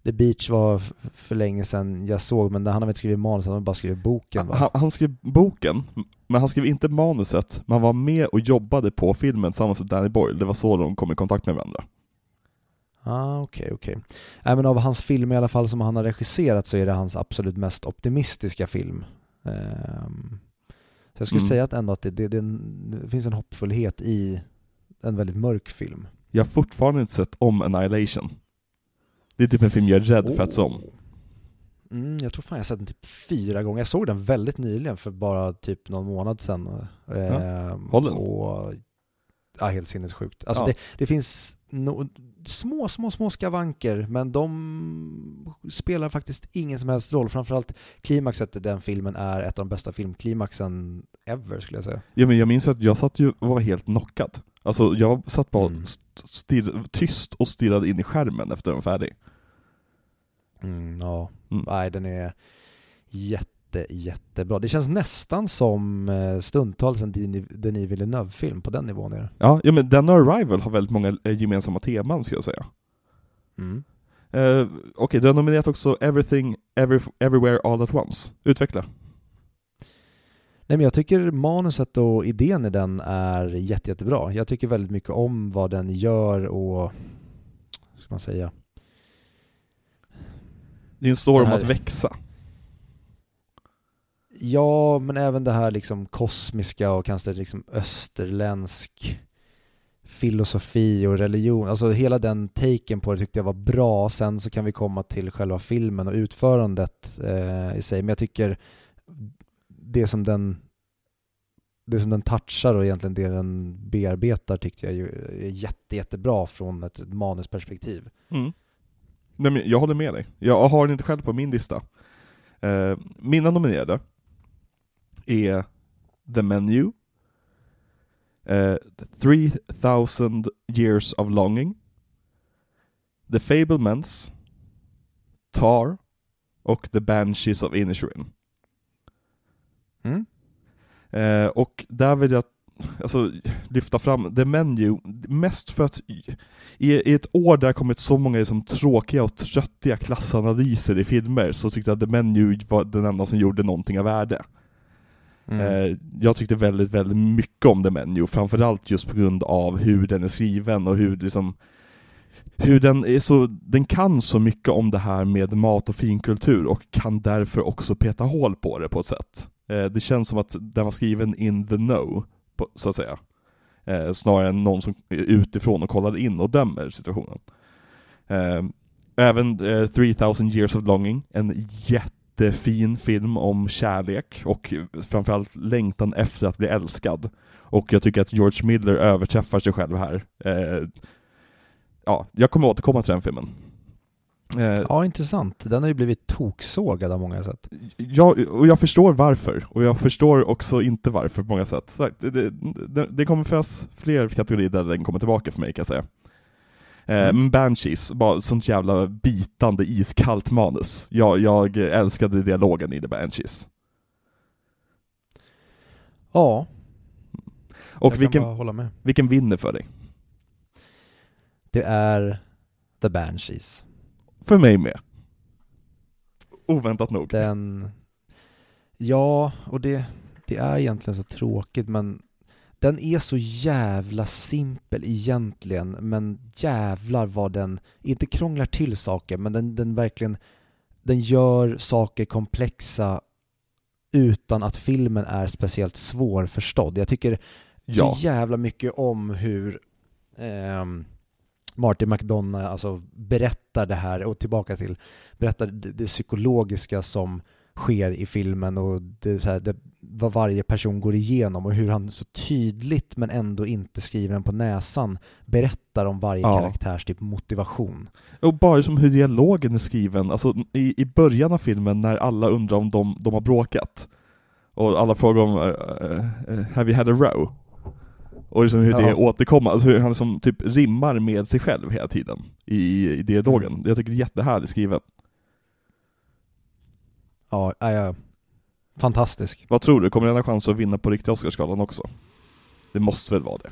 The Beach var för länge sedan jag såg, men han har väl inte skrivit manus, han har bara skrivit boken va? Han, han skrev boken, men han skrev inte manuset, men han var med och jobbade på filmen tillsammans med Danny Boyle, det var så de kom i kontakt med varandra. ah, okej, okej. Nej men av hans filmer i alla fall som han har regisserat så är det hans absolut mest optimistiska film. Ehm, så jag skulle Mm. säga att ändå att det, det, det, det finns en hoppfullhet i en väldigt mörk film. Jag har fortfarande inte sett om Annihilation. Det är typ en film jag är rädd för att se om. Mm, jag tror fan jag har sett den typ fyra gånger. Jag såg den väldigt nyligen för bara typ någon månad sedan. Ehm, håller och, ja, helt sinnessjukt. Alltså Ja. det, det finns no, små, små, små skavanker men de spelar faktiskt ingen som helst roll. Framförallt klimaxet i den filmen är ett av de bästa filmklimaxen ever skulle jag säga. Ja, men jag minns att jag satt ju och var helt knockad. Alltså jag satt bara Mm. st- stirr, tyst och stirrade in i skärmen efter den var färdig. Mm, ja, Mm. nej den är jätte, jättebra. Det känns nästan som eh, stundtals en Denis Villeneuve-film på den nivån är det. Ja, ja men den och Arrival har väldigt många eh, gemensamma teman ska jag säga. Mm. Eh, Okej, du har nominerat också Everything, Every, Everywhere All At Once. Utveckla. Nej men jag tycker manuset och idén i den är jätte, jättebra. Jag tycker väldigt mycket om vad den gör och, ska man säga, Det är en story om att växa. ja men även det här liksom kosmiska och kanske liksom österländsk filosofi och religion, alltså hela den taken på det tyckte jag var bra. Sen så kan vi komma till själva filmen och utförandet eh, i sig, men jag tycker det som den det som den touchar och egentligen det den bearbetar tyckte jag ju är jätte, jättebra från ett manusperspektiv. Mm. Nej, men jag håller med dig. Jag har den inte själv på min lista. Eh, mina nominerade är The Menu, eh, 3000 Years of Longing, The Fablemans, Tar och The Banshees of Inisherin. Mm? Eh, och där vill jag alltså, lyfta fram The Menu, mest för att i, i ett år där det kommit så många liksom, tråkiga och tröttiga klassanalyser i filmer, så tyckte jag att The Menu var den enda som gjorde någonting av värde. Mm. Eh, jag tyckte väldigt, väldigt mycket om The Menu, framförallt just på grund av hur den är skriven och hur liksom hur den är så, den kan så mycket om det här med mat och finkultur och kan därför också peta hål på det på ett sätt. Eh, det känns som att den var skriven in the know, så att säga. Eh, snarare än någon som är utifrån och kollar in och dömer situationen. Eh, även eh, 3000 years of longing, en jättefin film om kärlek och framförallt längtan efter att bli älskad. Och jag tycker att George Miller överträffar sig själv här. Eh, ja, jag kommer återkomma till den filmen. Eh, Ja, intressant. Den har ju blivit toksågad av många sätt. Ja, och jag förstår varför, och jag förstår också inte varför på många sätt. Det, det, det, kommer finnas fler kategorier där den kommer tillbaka för mig kan jag säga. Eh, Mm. Banshees, bara sånt jävla bitande iskallt manus. Jag, jag älskade dialogen i The Banshees. Ja, Och jag vilken, kan hålla med. vilken vinner för dig? Det är The Banshees. För mig med. Oväntat nog. Den... Ja, och det, det är egentligen så tråkigt men den är så jävla simpel egentligen men jävlar vad den, inte krånglar till saker men den, den verkligen, den gör saker komplexa utan att filmen är speciellt svårförstådd. Jag tycker Ja. så jävla mycket om hur ehm, Martin McDonough alltså berättar det här och tillbaka till berättar det, det psykologiska som sker i filmen och det, här, det, vad varje person går igenom och hur han så tydligt men ändå inte skriver den på näsan berättar om varje Ja. karaktärs typ motivation. Och bara som hur dialogen är skriven, alltså i, i början av filmen när alla undrar om de, de har bråkat, och alla frågar om uh, uh, ”Have you had a row?” Och liksom hur det Ja. återkommer, alltså hur han som typ rimmar med sig själv hela tiden i, i dialogen. Mm. Jag tycker det är jättehärligt skrivet. Ja, ja, ja. fantastisk. Vad tror du, kommer den ha chans att vinna på riktiga Oscarsgalan också? Det måste väl vara det?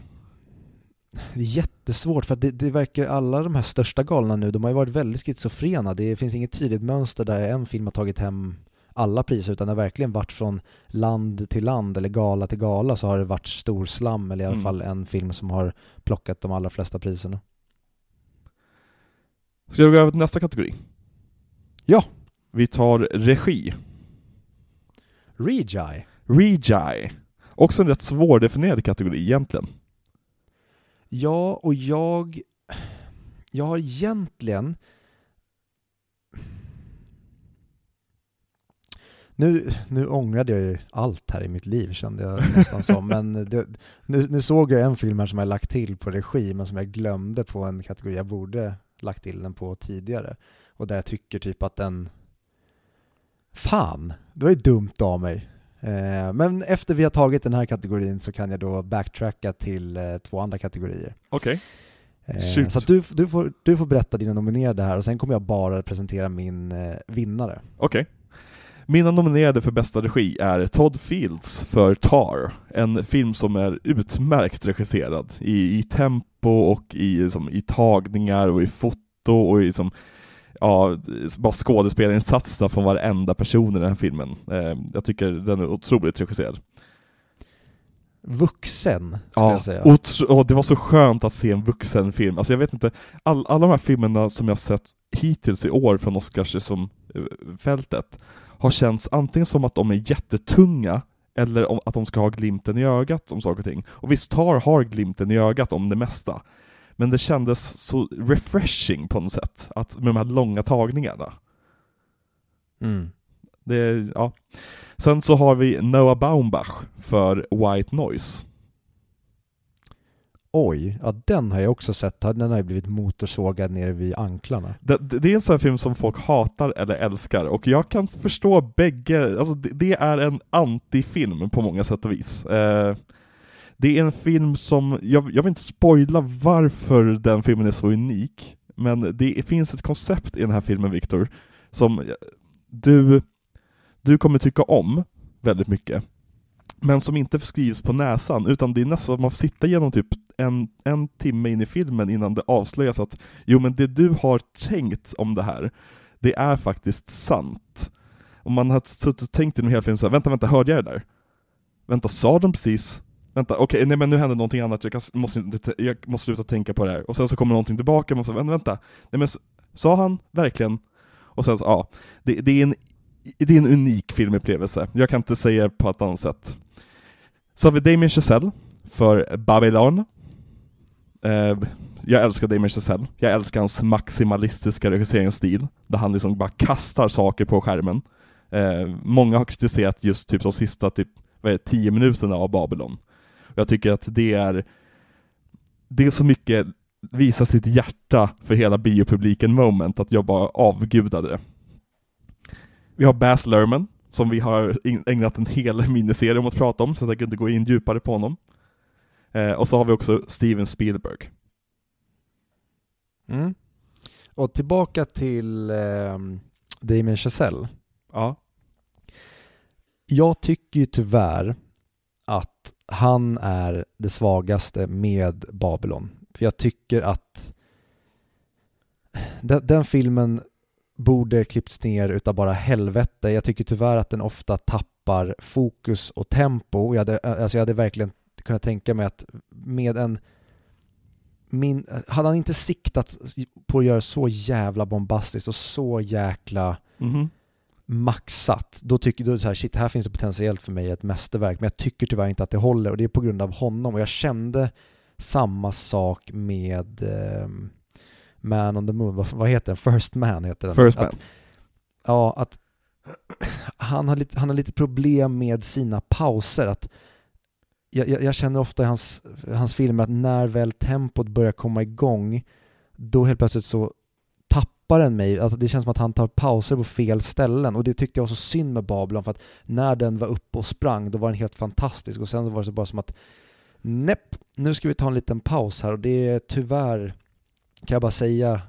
det är jättesvårt för att det, det verkar, alla de här största galorna nu, de har ju varit väldigt schizofrena. Det finns inget tydligt mönster där en film har tagit hem alla priser utan det har verkligen varit från land till land eller gala till gala så har det varit stor slam eller i alla Mm. fall en film som har plockat de allra flesta priserna. Ska vi gå över till nästa kategori? Ja. Vi tar regi. Regi. Regi. Också en rätt svårdefinierad kategori egentligen. Ja, och jag, jag har egentligen Nu, nu ångrade jag ju allt här i mitt liv kände jag nästan som, men det, nu, nu såg jag en film här som jag lagt till på regi, men som jag glömde på en kategori jag borde lagt till den på tidigare. Och där jag tycker typ att den... Fan, det var ju dumt av mig. Eh, men efter vi har tagit den här kategorin så kan jag då backtracka till eh, två andra kategorier. Okej. Eh, Shoot. Så du, du, får, du får berätta dina nominerade här och sen kommer jag bara presentera min eh, vinnare. Okej. Mina nominerade för bästa regi är Todd Fields för Tar, en film som är utmärkt regisserad i, i tempo och i, som, i tagningar och i foto och i som, ja, bara skådespelarinsatserna från varenda person i den här filmen. Eh, jag tycker den är otroligt regisserad. Vuxen, Ja, jag säga. otro- och det var så skönt att se en vuxen film. Alltså jag vet inte, all, alla de här filmerna som jag sett hittills i år från Oscarsfältet har känts antingen som att de är jättetunga eller om, att de ska ha glimten i ögat om saker och ting. Och visst, Tar har glimten i ögat om det mesta. Men det kändes så refreshing på något sätt, att, med de här långa tagningarna. Mm. Det, ja. Sen så har vi Noah Baumbach för White Noise. Oj, ja den har jag också sett. Den har ju blivit motorsågad nere vid anklarna. Det, det är en sån här film som folk hatar eller älskar, och jag kan förstå bägge, alltså det, det är en antifilm på många sätt och vis. Eh, det är en film som, jag, jag vill inte spoila varför den filmen är så unik, men det finns ett koncept i den här filmen, Viktor, som eh, du, du kommer tycka om väldigt mycket, men som inte skrivs på näsan, utan det är nästan att man får sitta igenom typ en, en timme in i filmen innan det avslöjas att jo men det du har tänkt om det här, det är faktiskt sant. Och man har suttit och tänkt inom hela filmen såhär, vänta, vänta, hörde jag det där? Vänta, sa de precis? Vänta, okej, nej men nu händer någonting annat, jag, kan, måste, inte, jag måste sluta tänka på det här. Och sen så kommer någonting tillbaka, och man säger, vänta, vänta, nej men sa han verkligen? Och sen så, ja, det, det, är en, det är en unik filmupplevelse. Jag kan inte säga det på ett annat sätt. Så har vi Damien Chazelle för Babylon. Eh, jag älskar Damien Chazelle. Jag älskar hans maximalistiska regisseringsstil, där han liksom bara kastar saker på skärmen. Eh, många har kritiserat just typ de sista typ, vad är det, tio minuterna av Babylon. Och jag tycker att det är, det är så mycket visa sitt hjärta för hela biopubliken moment, att jag bara avgudade det. Vi har Baz Luhrmann, som vi har ägnat en hel miniserie om att prata om, så jag tänker inte gå in djupare på honom. Eh, och så har vi också Steven Spielberg. Mm. Och tillbaka till eh, Damien Chazelle. Ja. Jag tycker ju tyvärr att han är det svagaste med Babylon. För jag tycker att den, den filmen borde klippts ner utav bara helvete. Jag tycker tyvärr att den ofta tappar fokus och tempo. Jag hade, alltså jag hade verkligen kunnat tänka mig att med en min, hade han inte siktat på att göra så jävla bombastiskt och så jäkla Mhm. maxat, då tycker du så här, shit, här finns det potentiellt för mig ett mästerverk, men jag tycker tyvärr inte att det håller och det är på grund av honom och jag kände samma sak med ehm, Man on the Moon, vad, vad heter den? First Man heter den. First att, Man. Ja, att han har, lite, han har lite problem med sina pauser, att jag, jag, jag känner ofta i hans, hans filmer att när väl tempot börjar komma igång, då helt plötsligt så tappar den mig. Alltså det känns som att han tar pauser på fel ställen och det tyckte jag var så synd med Babylon för att när den var uppe och sprang då var den helt fantastisk och sen så var det så bara som att näpp, nu ska vi ta en liten paus här och det är tyvärr, kan jag bara säga,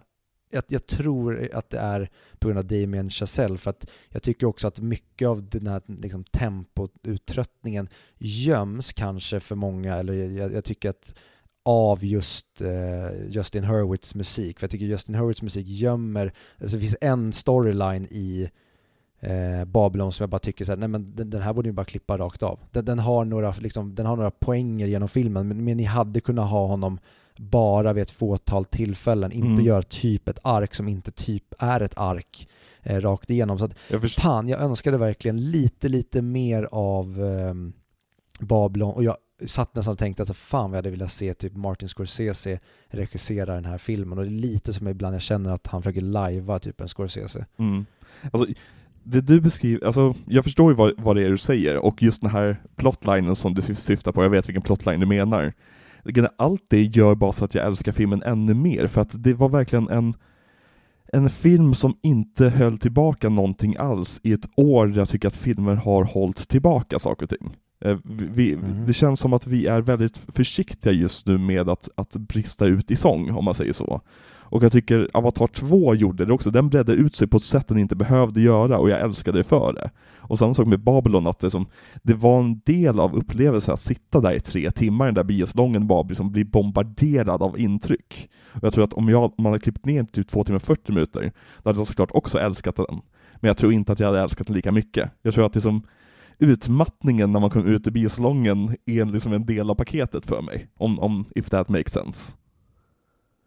att jag tror att det är på grund av Damien Chazelle för att jag tycker också att mycket av den här liksom, tempotuttröttningen göms kanske för många eller jag, jag tycker att av just uh, Justin Hurwitz musik. För jag tycker Justin Hurwitz musik gömmer, alltså det finns en storyline i eh, Babylon som jag bara tycker så här, nej men den, den här borde ni bara klippa rakt av. Den, den, har några, liksom, den har några poänger genom filmen, men, men ni hade kunnat ha honom bara vid ett fåtal tillfällen, inte mm. göra typ ett ark som inte typ är ett ark eh, rakt igenom. Så att, jag fan, jag önskade verkligen lite, lite mer av eh, Babylon och jag satt nästan och tänkte att alltså, fan vad jag hade velat se typ Martin Scorsese regissera den här filmen och det är lite som ibland jag känner att han försöker lajva typ en Scorsese. Mm. Alltså, det du beskriver, alltså jag förstår ju vad, vad det är du säger, och just den här plotlinen som du syftar på, jag vet vilken plotline du menar. Allt det gör bara så att jag älskar filmen ännu mer, för att det var verkligen en, en film som inte höll tillbaka någonting alls i ett år där jag tycker att filmer har hållit tillbaka saker och ting. Eh, vi, mm. Det känns som att vi är väldigt försiktiga just nu med att, att brista ut i sång, om man säger så. Och jag tycker Avatar 2 gjorde det också, den bredde ut sig på ett sätt den inte behövde göra och jag älskade det för det. Och samma sak med Babylon, att det, som, det var en del av upplevelsen att sitta där i tre timmar, den där biosalongen bara liksom bli bombarderad av intryck. Och jag tror att om, jag, om man hade klippt ner till typ två timmar och 40 minuter, då hade jag såklart också älskat den. Men jag tror inte att jag hade älskat den lika mycket. Jag tror att det som utmattningen när man kom ut ur biosalongen är liksom en del av paketet för mig, om, om if that makes sense.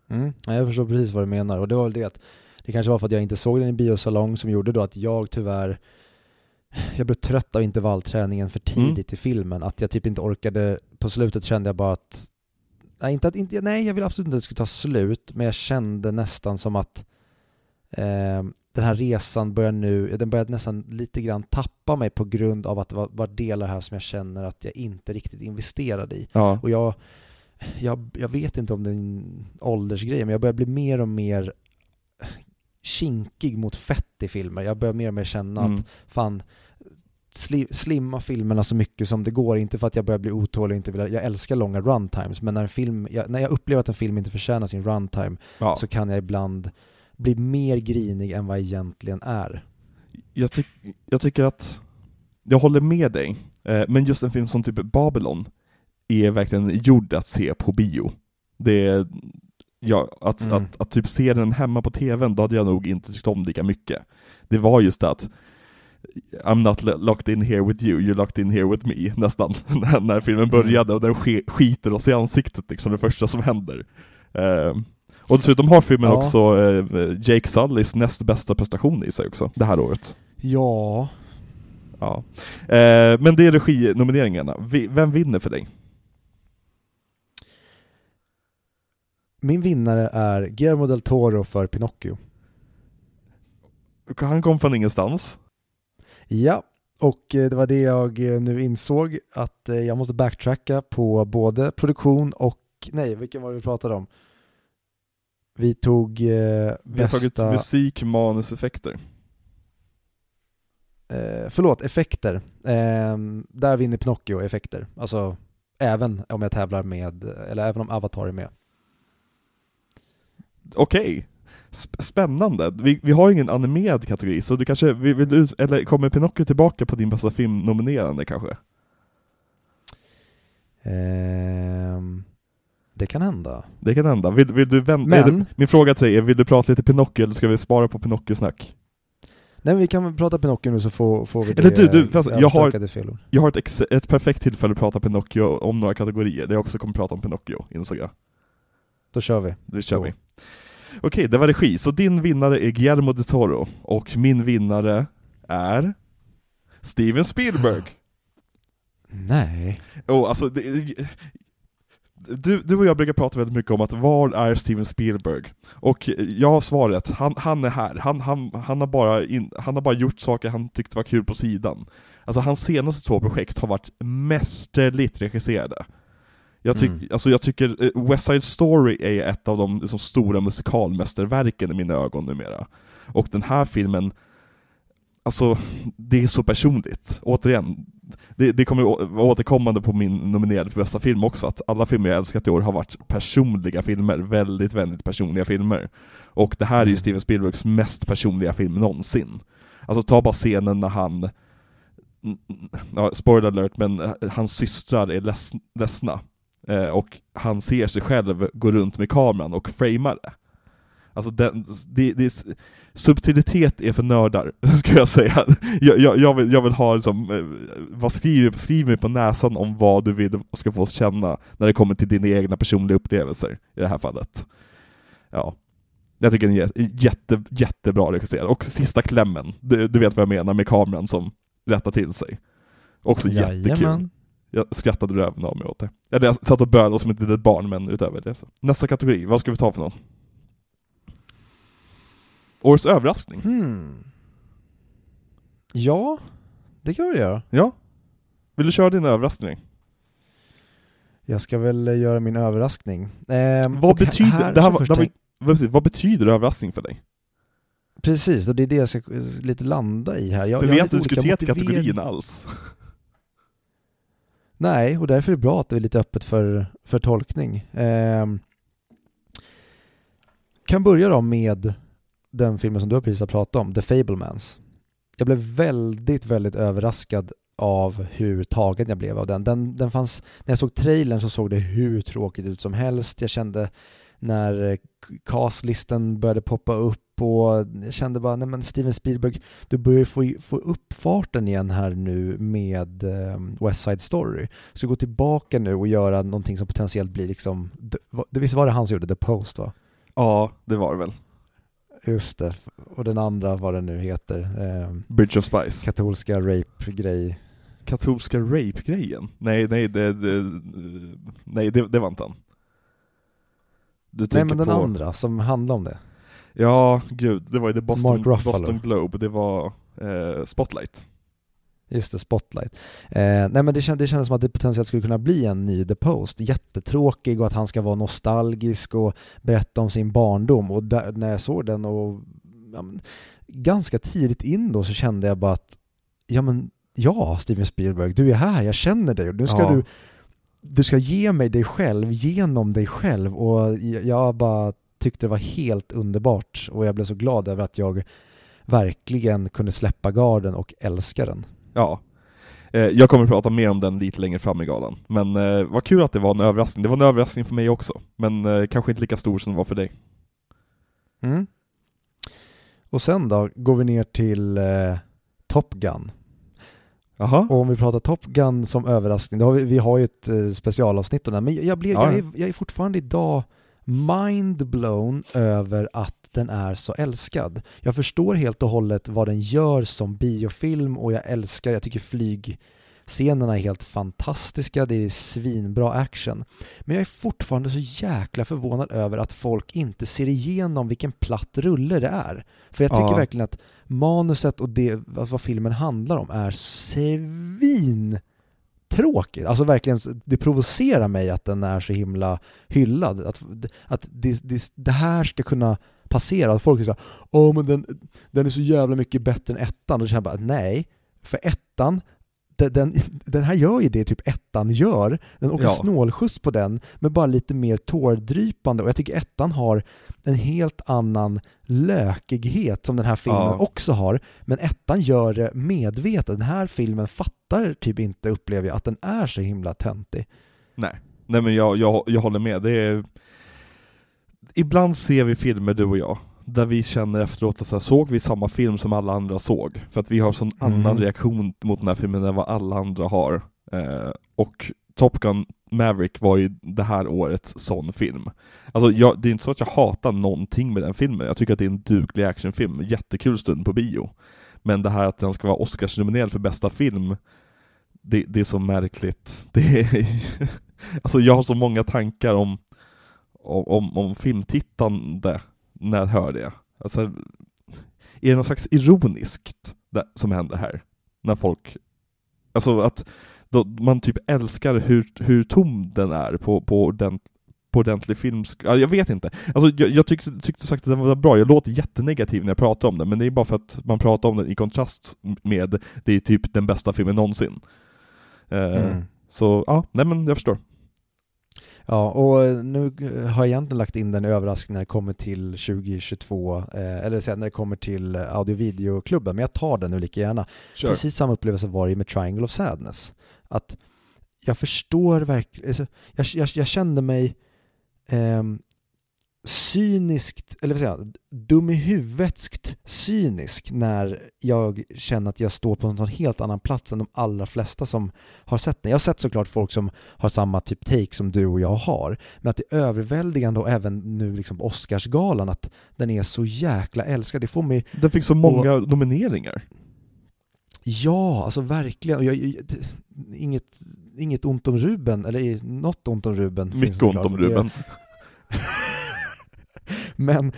Mm. Jag förstår precis vad du menar och det var väl det att det kanske var för att jag inte såg den i biosalong som gjorde då att jag tyvärr jag blev trött av intervallträningen för mm. tidigt mm. i filmen, att jag typ inte orkade, på slutet kände jag bara att Nej, inte att, inte, nej jag vill absolut inte att det skulle ta slut, men jag kände nästan som att eh, den här resan börjar nu, den börjar nästan lite grann tappa mig på grund av att det var, var delar här som jag känner att jag inte riktigt investerade i. Ja. Och jag, jag, jag vet inte om det är en åldersgrej, men jag börjar bli mer och mer kinkig mot fett i filmer. Jag börjar mer och mer känna mm. att fan, sli, slimma filmerna så mycket som det går, inte för att jag börjar bli otålig, inte vill, jag älskar långa runtimes, men när, en film, jag, när jag upplever att en film inte förtjänar sin runtime ja. så kan jag ibland bli mer grinig än vad jag egentligen är. Jag, ty jag tycker att, jag håller med dig, eh, men just en film som typ Babylon, är verkligen gjord att se på bio. Det är, ja, att, mm. att, att, typ se den hemma på tvn, då hade jag nog inte tyckt om lika mycket. Det var just det att I'm not locked in here with you, you're locked in here with me, <laughs> nästan, <laughs> när filmen mm. började, och den skiter oss i ansiktet liksom, det första som händer. Uh, och dessutom har filmen ja. också uh, Jake Sullys näst bästa prestation i sig också, det här året. Ja. Ja. Uh, men det är reginomineringarna. Vem vinner för dig? Min vinnare är Guillermo del Toro för Pinocchio. Han kom från ingenstans. Ja, och eh, det var det jag eh, nu insåg att eh, jag måste backtracka på både produktion och, nej, vilken var det vi pratade om? Vi tog eh, Vi har tagit musik, manus, effekter. Eh, förlåt, effekter. Eh, där vinner Pinocchio effekter. Alltså, även om jag tävlar med, eller även om Avatar är med okej. Okay. Spännande. Vi, vi har ingen animerad kategori, så du kanske, vill, vill du, eller kommer Pinocchio tillbaka på din bästa film-nominerande kanske? Um, det kan hända. Det kan hända. Vill, vill du vänta? Men... min fråga till dig är, vill du prata lite Pinocchio eller ska vi spara på Pinocchio-snack? Nej vi kan prata Pinocchio nu så får, får vi det. Eller du, du fast jag, har, jag har ett, ett perfekt tillfälle att prata Pinocchio om några kategorier, där jag också kommer prata om Pinocchio, insåg jag. Då kör vi. Då kör Då. vi. Okej, det var regi. Så din vinnare är Guillermo de Toro, och min vinnare är Steven Spielberg. <gasps> Nej. Oh, alltså, det, du, du och jag brukar prata väldigt mycket om att var är Steven Spielberg? Och jag har svaret, han, han är här. Han, han, han, har bara in, han har bara gjort saker han tyckte var kul på sidan. Alltså hans senaste två projekt har varit mästerligt regisserade. Jag, ty mm. alltså jag tycker eh, West Side Story är ett av de liksom, stora musikalmästerverken i mina ögon numera. Och den här filmen, alltså det är så personligt. Återigen, det, det kommer vara återkommande på min nominerade för bästa film också, att alla filmer jag älskat i år har varit personliga filmer, väldigt, väldigt personliga filmer. Och det här är ju mm. Steven Spielbergs mest personliga film någonsin. Alltså ta bara scenen när han, ja, spoiler alert, men hans systrar är leds, ledsna eh, och han ser sig själv gå runt med kameran och framea det. Alltså den, det, det, subtilitet är för nördar, <laughs> skulle jag säga. Jag, jag, jag, vill, jag vill ha liksom, eh, vad skriver, skriv mig på näsan om vad du vill ska få oss känna när det kommer till dina egna personliga upplevelser i det här fallet. Ja. Jag tycker den är jätte, jättebra regisserad. Och sista klämmen, du, du, vet vad jag menar med kameran som rättar till sig. Också Jajamän. jättekul. Jag skrattade röven av mig åt det. Eller jag satt och bölade som ett litet barn, men utöver det så. Nästa kategori, vad ska vi ta för någon? Årets överraskning? Hmm. Ja, det kan vi göra. Ja. Vill du köra din överraskning? Jag ska väl eh, göra min överraskning. Eh, vad, betyder, det här, det här, vad, vad betyder överraskning för dig? Precis, och det är det jag ska lite landa i här. Jag, för vi har inte diskuterat kategorin alls. Nej, och därför är det bra att det är lite öppet för, för tolkning. Eh, kan börja då med den filmen som du precis har pratat om, The Fablemans. Jag blev väldigt, väldigt överraskad av hur tagen jag blev av den. den. Den fanns, när jag såg trailern så såg det hur tråkigt ut som helst. Jag kände när eh, castlisten började poppa upp och jag kände bara, nej men Steven Spielberg, du börjar få, få upp farten igen här nu med um, West Side Story. Så gå tillbaka nu och göra någonting som potentiellt blir liksom, det, det visst var det han som gjorde The Post va? Ja, det var det väl. Just det, och den andra, vad den nu heter. Eh, Bridge of Spice. Katolska rape-grej. Katolska rape-grejen? Nej, nej, det, det, nej det, det var inte han. Du nej men den på... andra som handlar om det. Ja, gud, det var ju Boston, Boston Globe, det var eh, Spotlight. Just det, Spotlight. Eh, nej men det, känd, det kändes som att det potentiellt skulle kunna bli en ny The Post. Jättetråkig och att han ska vara nostalgisk och berätta om sin barndom. Och där, när jag såg den och ja, men, ganska tidigt in då så kände jag bara att ja men ja Steven Spielberg, du är här, jag känner dig och nu ska ja. du du ska ge mig dig själv genom dig själv och jag bara tyckte det var helt underbart och jag blev så glad över att jag verkligen kunde släppa garden och älska den. Ja. Eh, jag kommer att prata mer om den lite längre fram i galan. Men eh, vad kul att det var en överraskning. Det var en överraskning för mig också. Men eh, kanske inte lika stor som det var för dig. Mm. Och sen då går vi ner till eh, Top Gun. Aha. Och om vi pratar Top Gun som överraskning, då har vi, vi har ju ett eh, specialavsnitt om den, men jag, blev, ja. jag, är, jag är fortfarande idag mind-blown över att den är så älskad. Jag förstår helt och hållet vad den gör som biofilm och jag älskar, jag tycker flygscenerna är helt fantastiska, det är svinbra action. Men jag är fortfarande så jäkla förvånad över att folk inte ser igenom vilken platt rulle det är. För jag tycker ja. verkligen att manuset och det, alltså vad filmen handlar om är svin tråkigt. Alltså verkligen, det provocerar mig att den är så himla hyllad. Att, att det, det, det här ska kunna passera. Folk säger åh men den, den är så jävla mycket bättre än ettan. Och då känner jag bara, nej, för ettan, den, den här gör ju det typ ettan gör. Den åker ja. snålskjuts på den, men bara lite mer tårdrypande. Och jag tycker ettan har en helt annan lökighet som den här filmen ja. också har. Men ettan gör det medvetet. Den här filmen fattar typ inte, upplever jag, att den är så himla töntig. Nej, nej men jag, jag, jag håller med. Det är... Ibland ser vi filmer, du och jag, där vi känner efteråt att så här, såg vi samma film som alla andra såg? För att vi har sån mm. annan reaktion mot den här filmen än vad alla andra har. Eh, och Top Gun Maverick var ju det här årets sån film. Alltså jag, det är inte så att jag hatar någonting med den filmen, jag tycker att det är en duglig actionfilm, jättekul stund på bio. Men det här att den ska vara Oscarsnominerad för bästa film, det, det är så märkligt. Det är, <laughs> alltså jag har så många tankar om, om, om filmtittande när jag hör det. Alltså, är det något slags ironiskt som händer här? När folk, alltså att då man typ älskar hur, hur tom den är på, på, ordent, på ordentlig film. Ja, jag vet inte. Alltså, jag, jag tyckte, tyckte sagt att den var bra, jag låter jättenegativ när jag pratar om den, men det är bara för att man pratar om den i kontrast med det är typ den bästa filmen någonsin. Uh, mm. Så ja, nej men jag förstår. Ja, och nu har jag egentligen lagt in den överraskning när det kommer till 2022, eh, eller när det kommer till audio videoklubben, men jag tar den nu lika gärna. Sure. Precis samma upplevelse var det med Triangle of Sadness. Att jag förstår verkligen, alltså, jag, jag, jag kände mig eh, cyniskt, eller vad säger jag, dum i huvudet cynisk när jag känner att jag står på en helt annan plats än de allra flesta som har sett den. Jag har sett såklart folk som har samma typ take som du och jag har, men att det är överväldigande och även nu liksom Oscarsgalan att den är så jäkla älskad, det får mig... Den fick så många och, nomineringar. Ja, alltså verkligen. Jag, jag, inget, inget ont om Ruben, eller något ont om Ruben. Mycket ont om Ruben. <laughs> <laughs> Men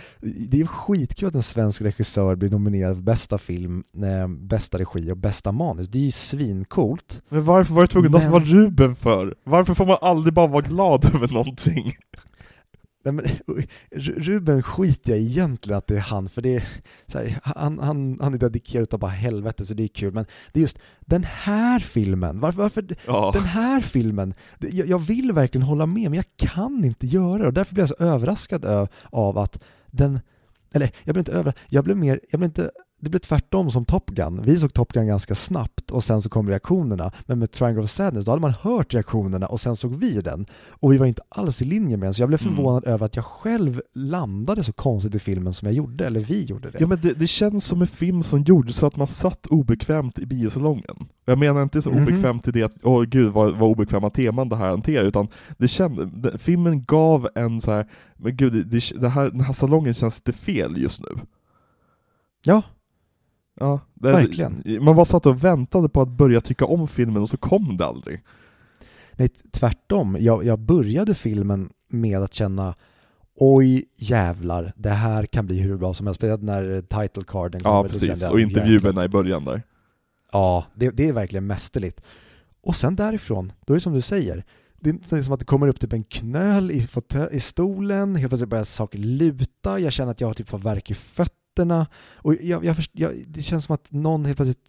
det är skitkul att en svensk regissör blir nominerad för bästa film, eh, bästa regi och bästa manus. Det är ju svincoolt. Men varför var det tvungen Men... att vara Ruben för? Varför får man aldrig bara vara glad över någonting? Nej, men, <laughs> Ruben skiter jag egentligen att det är han, för det är, här, han, han, han är dedikerad utav bara helvete så det är kul, men det är just den här filmen, varför, varför ja. den här filmen, jag, jag, vill verkligen hålla med men jag kan inte göra det och därför blir jag så överraskad av att den, eller jag blir inte överraskad, jag blev mer, jag blev inte det blev tvärtom som Top Gun. Vi såg Top Gun ganska snabbt och sen så kom reaktionerna. Men med Triangle of Sadness, då hade man hört reaktionerna och sen såg vi den. Och vi var inte alls i linje med den, så jag blev mm. förvånad mm. över att jag själv landade så konstigt i filmen som jag gjorde, eller vi gjorde det. Ja men det, det känns som en film som gjordes så att man satt obekvämt i biosalongen. Jag menar inte så mm -hmm. obekvämt i det att, åh gud vad, vad obekväma teman det här hanterar, utan det kände, det, filmen gav en så här, men gud, det, det här, den här salongen känns lite fel just nu. Ja, Ja, det, Verkligen. Man bara satt och väntade på att börja tycka om filmen och så kom det aldrig. Nej, tvärtom. Jag, jag började filmen med att känna Oj jävlar, det här kan bli hur bra som helst. När title carden kommer. Ja, precis. Och intervjuerna i början där. Ja, det, det är verkligen mästerligt. Och sen därifrån, då är det som du säger. Det är som att det kommer upp typ en knöl i, i stolen, helt plötsligt börjar saker luta, jag känner att jag typ får värk i fötterna fötterna. Och jag, jag, jag, det känns som att någon helt plötsligt,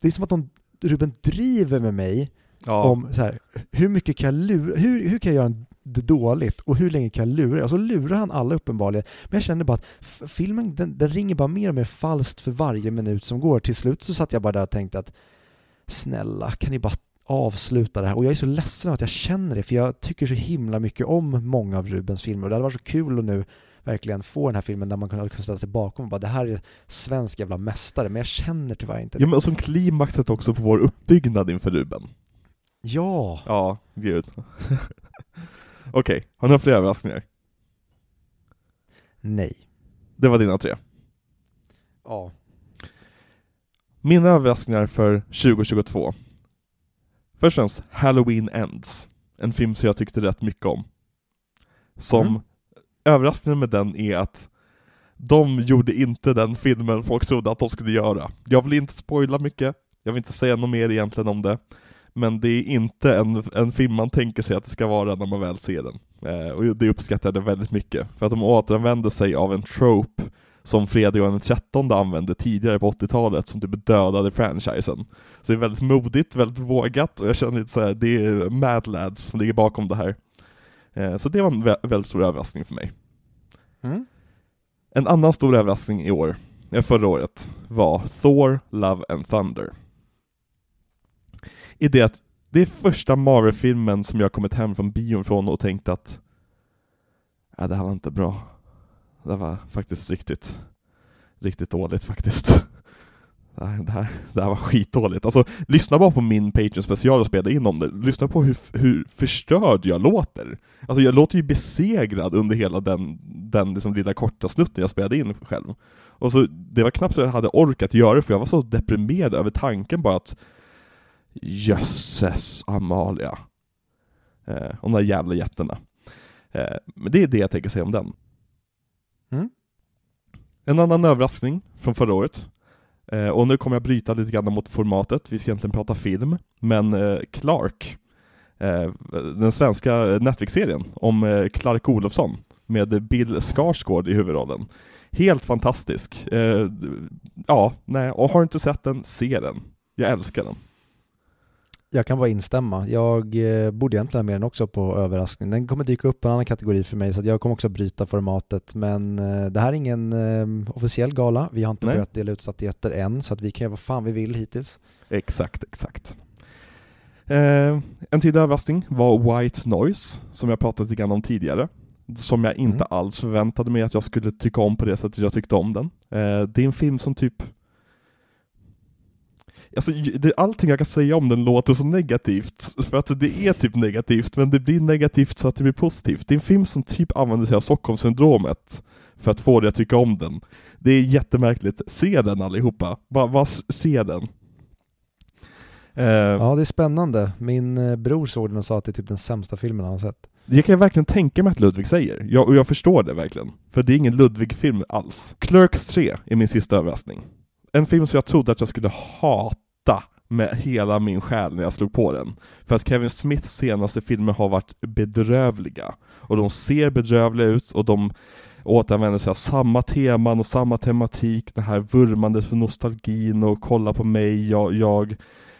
det är som att någon, Ruben driver med mig ja. om så här, hur mycket kan jag lura, hur, hur kan jag göra det dåligt och hur länge kan jag lura? Och så lurar han alla uppenbarligen. Men jag känner bara att filmen, den, den ringer bara mer och mer falskt för varje minut som går. Till slut så satt jag bara där och tänkte att snälla, kan ni bara avsluta det här? Och jag är så ledsen att jag känner det, för jag tycker så himla mycket om många av Rubens filmer och det hade varit så kul att nu verkligen få den här filmen där man kan ställa sig bakom och bara det här är svensk jävla mästare, men jag känner tyvärr inte det. Ja men som klimaxet också på vår uppbyggnad inför Ruben. Ja! Ja, gud. <laughs> Okej, okay. har ni fler överraskningar? Nej. Det var dina tre? Ja. Mina överraskningar för 2022. Först och främst, Halloween Ends. En film som jag tyckte rätt mycket om. Som mm överraskningen med den är att de gjorde inte den filmen folk trodde att de skulle göra. Jag vill inte spoila mycket, jag vill inte säga något mer egentligen om det, men det är inte en, en film man tänker sig att det ska vara när man väl ser den. Eh, och det uppskattade jag väldigt mycket, för att de återanvände sig av en trope som Fredag den 13 använde tidigare på 80-talet, som typ dödade franchisen. Så det är väldigt modigt, väldigt vågat, och jag känner lite såhär, det är Mad Lads som ligger bakom det här. Eh, så det var en väldigt stor överraskning för mig. Mm. En annan stor överraskning i år, förra året, var Thor, Love and Thunder. I det att det är första Marvel-filmen som jag kommit hem från bion från och tänkt att ja, det här var inte bra. Det var faktiskt riktigt, riktigt dåligt faktiskt <laughs> det här, det här, var skitdåligt. Alltså, lyssna bara på min Patreon special och spela in om det. Lyssna på hur, hur förstörd jag låter. Alltså jag låter ju besegrad under hela den, den liksom lilla korta snutten jag spelade in själv. Och så, det var knappt så jag hade orkat göra det, för jag var så deprimerad över tanken bara att Jösses Amalia. Eh, de där jävla jätterna. Eh, men det är det jag tänker säga om den. Mm. En annan överraskning från förra året Eh, och nu kommer jag bryta lite grann mot formatet, vi ska egentligen prata film, men eh, Clark, eh, den svenska Netflix-serien om eh, Clark Olofsson med Bill Skarsgård i huvudrollen. Helt fantastisk. Eh, ja, nej, och har du inte sett den, se den. Jag älskar den. Jag kan bara instämma. Jag eh, borde egentligen ha med den också på överraskning. Den kommer dyka upp på en annan kategori för mig så jag kommer också bryta formatet. Men eh, det här är ingen eh, officiell gala. Vi har inte börjat dela ut statyetter än så att vi kan göra vad fan vi vill hittills. Exakt, exakt. Eh, en tidig överraskning var White Noise, som jag pratat lite grann om tidigare. Som jag inte Mm. alls förväntade mig att jag skulle tycka om på det sättet jag tyckte om den. Eh, det är en film som typ Alltså, det, allting jag kan säga om den låter så negativt, för att det är typ negativt, men det blir negativt så att det blir positivt. Det är en film som typ använder sig av Stockholmssyndromet för att få dig att tycka om den. Det är jättemärkligt. Se den allihopa. Bara, bara se den. Eh, Ja, det är spännande. Min eh, bror såg den och sa att det är typ den sämsta filmen han har sett. Det kan jag verkligen tänka mig att Ludvig säger, jag, och jag förstår det verkligen. För det är ingen Ludvig-film alls. Clerks 3 är min sista överraskning. En film som jag trodde att jag skulle hata med hela min själ när jag slog på den. För att Kevin Smiths senaste filmer har varit bedrövliga. Och de ser bedrövliga ut, och de återanvänder sig av samma teman och samma tematik, det här vurmandet för nostalgin och kolla på mig, jag, jag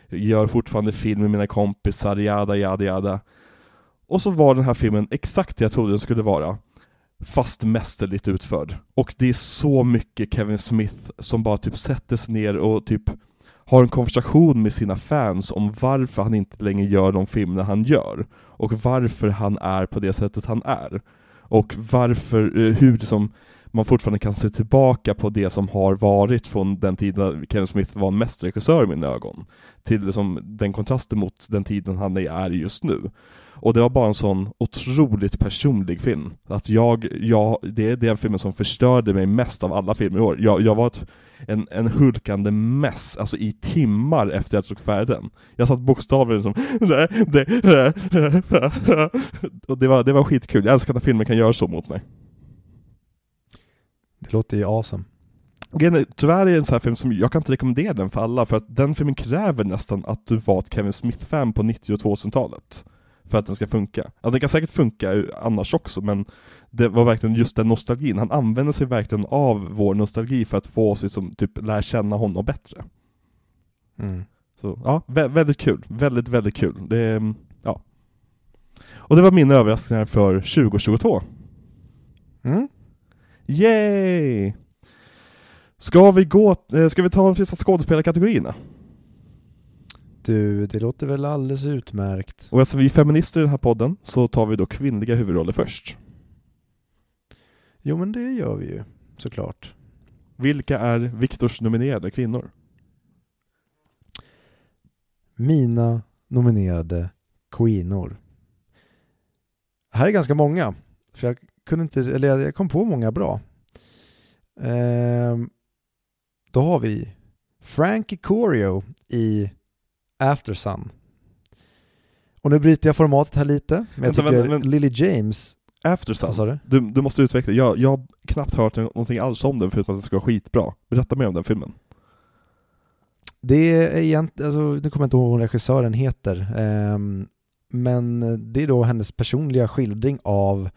gör fortfarande film med mina kompisar, jada jada jada. Och så var den här filmen exakt det jag trodde den skulle vara. Fast mästerligt utförd. Och det är så mycket Kevin Smith som bara typ sätter sig ner och typ har en konversation med sina fans om varför han inte längre gör de filmer han gör. Och varför han är på det sättet han är. Och varför, eh, hur liksom man fortfarande kan se tillbaka på det som har varit från den tiden Kevin Smith var mästerregissör i mina ögon. Till liksom den kontrasten mot den tiden han är i just nu. Och det var bara en sån otroligt personlig film. Att jag, jag det är den filmen som förstörde mig mest av alla filmer i år. Jag, jag var ett, en, en hulkande mess, alltså i timmar efter jag såg färdig den. Jag satt bokstavligen som Och det var, det var skitkul, jag älskar när filmer kan göra så mot mig. Det låter ju awesome. Tyvärr är det en sån här film som, jag kan inte rekommendera den för alla, för att den filmen kräver nästan att du var ett Kevin Smith-fan på 90 och 2000-talet. För att den ska funka. Alltså den kan säkert funka annars också, men det var verkligen just den nostalgin. Han använder sig verkligen av vår nostalgi för att få oss att som, typ lära känna honom bättre. Mm. Så ja, vä väldigt kul. Väldigt, väldigt kul. Det, ja. Och det var mina överraskningar för 2022. Mm. Yay! Ska vi gå, eh, ska vi ta de sista skådespelarkategorierna? Du, det låter väl alldeles utmärkt. Och eftersom vi är feminister i den här podden så tar vi då kvinnliga huvudroller först. Jo, men det gör vi ju såklart. Vilka är Viktors nominerade kvinnor? Mina nominerade kvinnor. Här är ganska många, för jag kunde inte, eller jag- kom på många bra. Ehm, då har vi Frankie Corio i After Sun. Och nu bryter jag formatet här lite, men jag Vänta, tycker vänta, Lily James, After Sun. vad sa du? Du, måste utveckla, jag, jag har knappt hört någonting alls om den förutom att den ska vara skitbra. Berätta mer om den filmen. Det är egentligen, alltså, nu kommer jag inte ihåg vad regissören heter, ehm, men det är då hennes personliga skildring av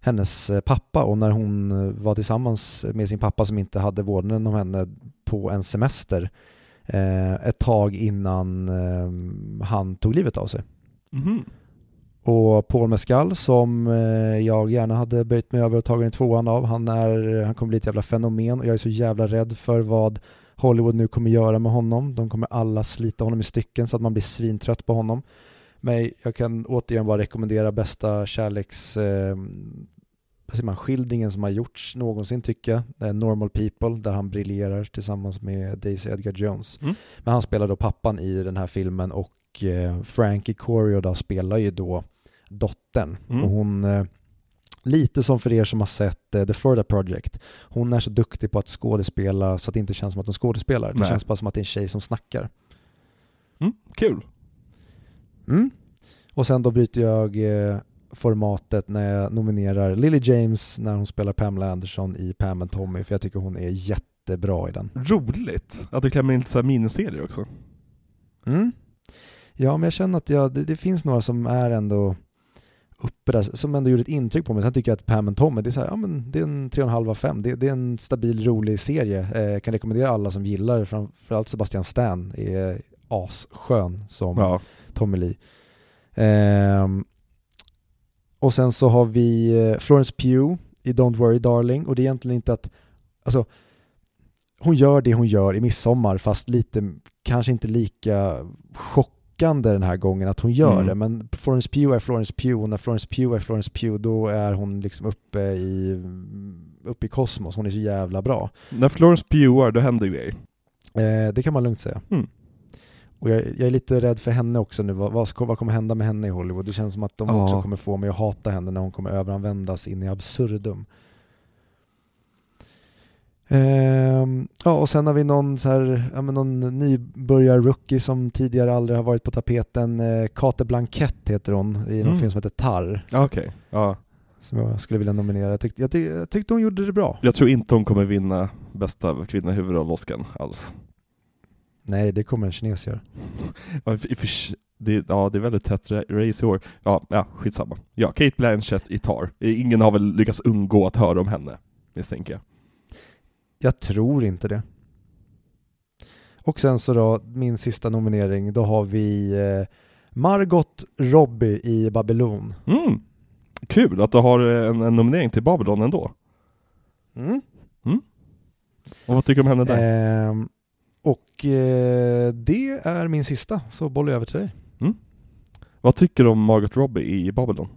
hennes eh, pappa och när hon eh, var tillsammans med sin pappa som inte hade vårdnaden om henne på en semester eh, ett tag innan eh, han tog livet av sig. Mhm. Och Paul Mescal som eh, jag gärna hade böjt mig över och tagit en tvåan av, han, är, han kommer bli ett jävla fenomen och jag är så jävla rädd för vad Hollywood nu kommer göra med honom. De kommer alla slita honom i stycken så att man blir svintrött på honom. Men jag kan återigen bara rekommendera bästa kärleks... Eh, man, skildringen som har gjorts någonsin tycker jag. Normal People, där han briljerar tillsammans med Daisy Edgar Jones. Mm. Men han spelar då pappan i den här filmen och eh, Frankie Corio då spelar ju då dottern. Mm. Och hon, eh, lite som för er som har sett eh, The Florida Project, hon är så duktig på att skådespela så att det inte känns som att hon skådespelar. Det Nej. känns bara som att det är en tjej som snackar. Mm, kul. Mm. Och sen då bryter jag eh, formatet när jag nominerar Lily James när hon spelar Pamela Anderson i Pam and Tommy, för jag tycker hon är jättebra i den. Roligt att du klämmer in så här miniserier också. Mm. Ja, men jag känner att jag, det, det finns några som är ändå uppe där, som ändå gjorde ett intryck på mig. Sen tycker jag att Pam and Tommy, det är, så här, ja, men det är en 3,5 av 5. Det, det är en stabil, rolig serie. Eh, kan rekommendera alla som gillar, framförallt Sebastian Stan är asskön som Ja. Tommy Lee. Ehm, och sen så har vi eh, Florence Pugh i Don't Worry Darling och det är egentligen inte att, alltså hon gör det hon gör i Midsommar fast lite, kanske inte lika lockande den här gången att hon gör Mm. det, men Florence Pugh är Florence Pugh, och när Florence Pugh är Florence Pugh då är hon liksom uppe i, uppe i kosmos, hon är så jävla bra. När Florence Pugh då händer grejer. Eh, det kan man lugnt säga. Mm. Och jag, jag är lite rädd för henne också nu, vad, vad, vad kommer hända med henne i Hollywood? Det känns som att de Ja. också kommer få mig att hata henne när hon kommer överanvändas in i absurdum. Ehm, ja, och sen har vi någon, så här, ja, men någon nybörjar-rookie som tidigare aldrig har varit på tapeten. Eh, Kate Blanchett heter hon i någon Mm. film som heter Tar, Okej, ja. som jag skulle vilja nominera. Jag tyckte, jag, tyck, jag tyckte hon gjorde det bra. Jag tror inte hon kommer vinna bästa kvinna i huvudroll Oscar alls. Nej, det kommer en kines göra. <laughs> Det, ja, det är väldigt tätt ra- race i år. Ja, ja, skitsamma. Ja, Kate Blanchett i Tar. Ingen har väl lyckats undgå att höra om henne, misstänker jag. Jag tror inte det. Och sen så då, min sista nominering, då har vi eh, Margot Robbie i Babylon. Mm. Kul att du har en, en nominering till Babylon ändå. Mm. Och vad tycker du om henne där? Ehm, och eh, det är min sista, så bollar jag över till dig. Vad tycker du om Margot Robbie i Babylon?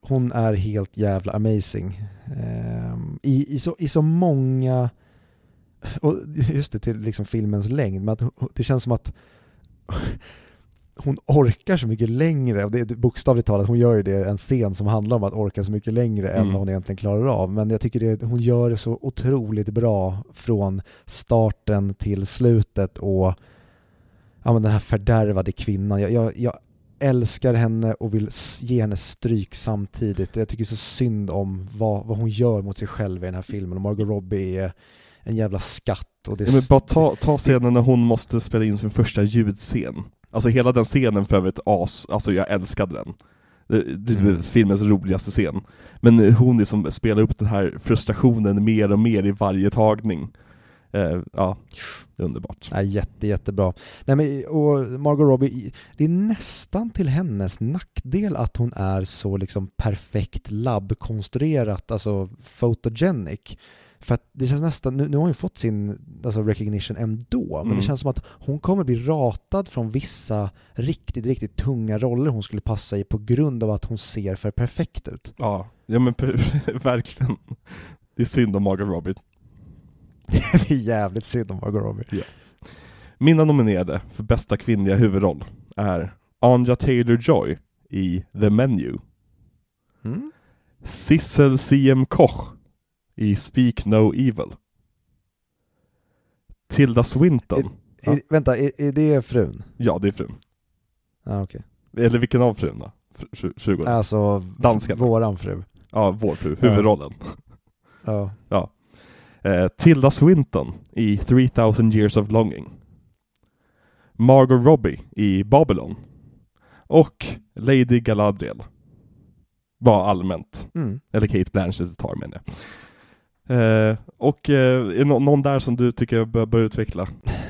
Hon är helt jävla amazing. Ehm, i, i, så, I så många, och just det till liksom filmens längd, men att, det känns som att hon orkar så mycket längre, och det är bokstavligt talat, hon gör ju det, en scen som handlar om att orka så mycket längre än Mm. vad hon egentligen klarar av. Men jag tycker det, hon gör det så otroligt bra från starten till slutet och ja, men den här fördärvade kvinnan. Jag, jag, jag älskar henne och vill ge henne stryk samtidigt. Jag tycker så synd om vad, vad hon gör mot sig själv i den här filmen och Margot Robbie är en jävla skatt. Och det Ja, men bara ta, ta scenen när hon måste spela in sin första ljudscen. Alltså hela den scenen för övrigt as, alltså jag älskade den. Det, det är Mm. filmens roligaste scen. Men hon liksom spelar upp den här frustrationen mer och mer i varje tagning. Eh, ja, underbart. Nej, jätte, jättebra. Nej, men, och Margot Robbie, det är nästan till hennes nackdel att hon är så liksom perfekt labbkonstruerat, alltså photogenic. För att det känns nästan, nu, nu har hon ju fått sin alltså recognition ändå, men Mm. det känns som att hon kommer bli ratad från vissa riktigt, riktigt tunga roller hon skulle passa i på grund av att hon ser för perfekt ut. Ja, ja men <laughs> verkligen. Det är synd om Margot Robbie. <laughs> det är jävligt synd om Margot Robbie. Mina nominerade för bästa kvinnliga huvudroll är Anja Taylor-Joy i The Menu, Mm. Sissel C.M. Koch i Speak No Evil, Tilda Swinton, Ja. Är, vänta, är, är det frun? ja det är frun, Ja, okej. eller vilken av frun Fru-? Alltså, Dansken. våran fru. Ja, vår fru, huvudrollen. Ja. Eh, Tilda Swinton i 3000 years of longing. Margot Robbie i Babylon. Och Lady Galadriel. Var allmänt. Mm. Eller Kate Blanchett tar menar jag. Eh, och eh, är det nå- någon där som du tycker bör, bör utveckla?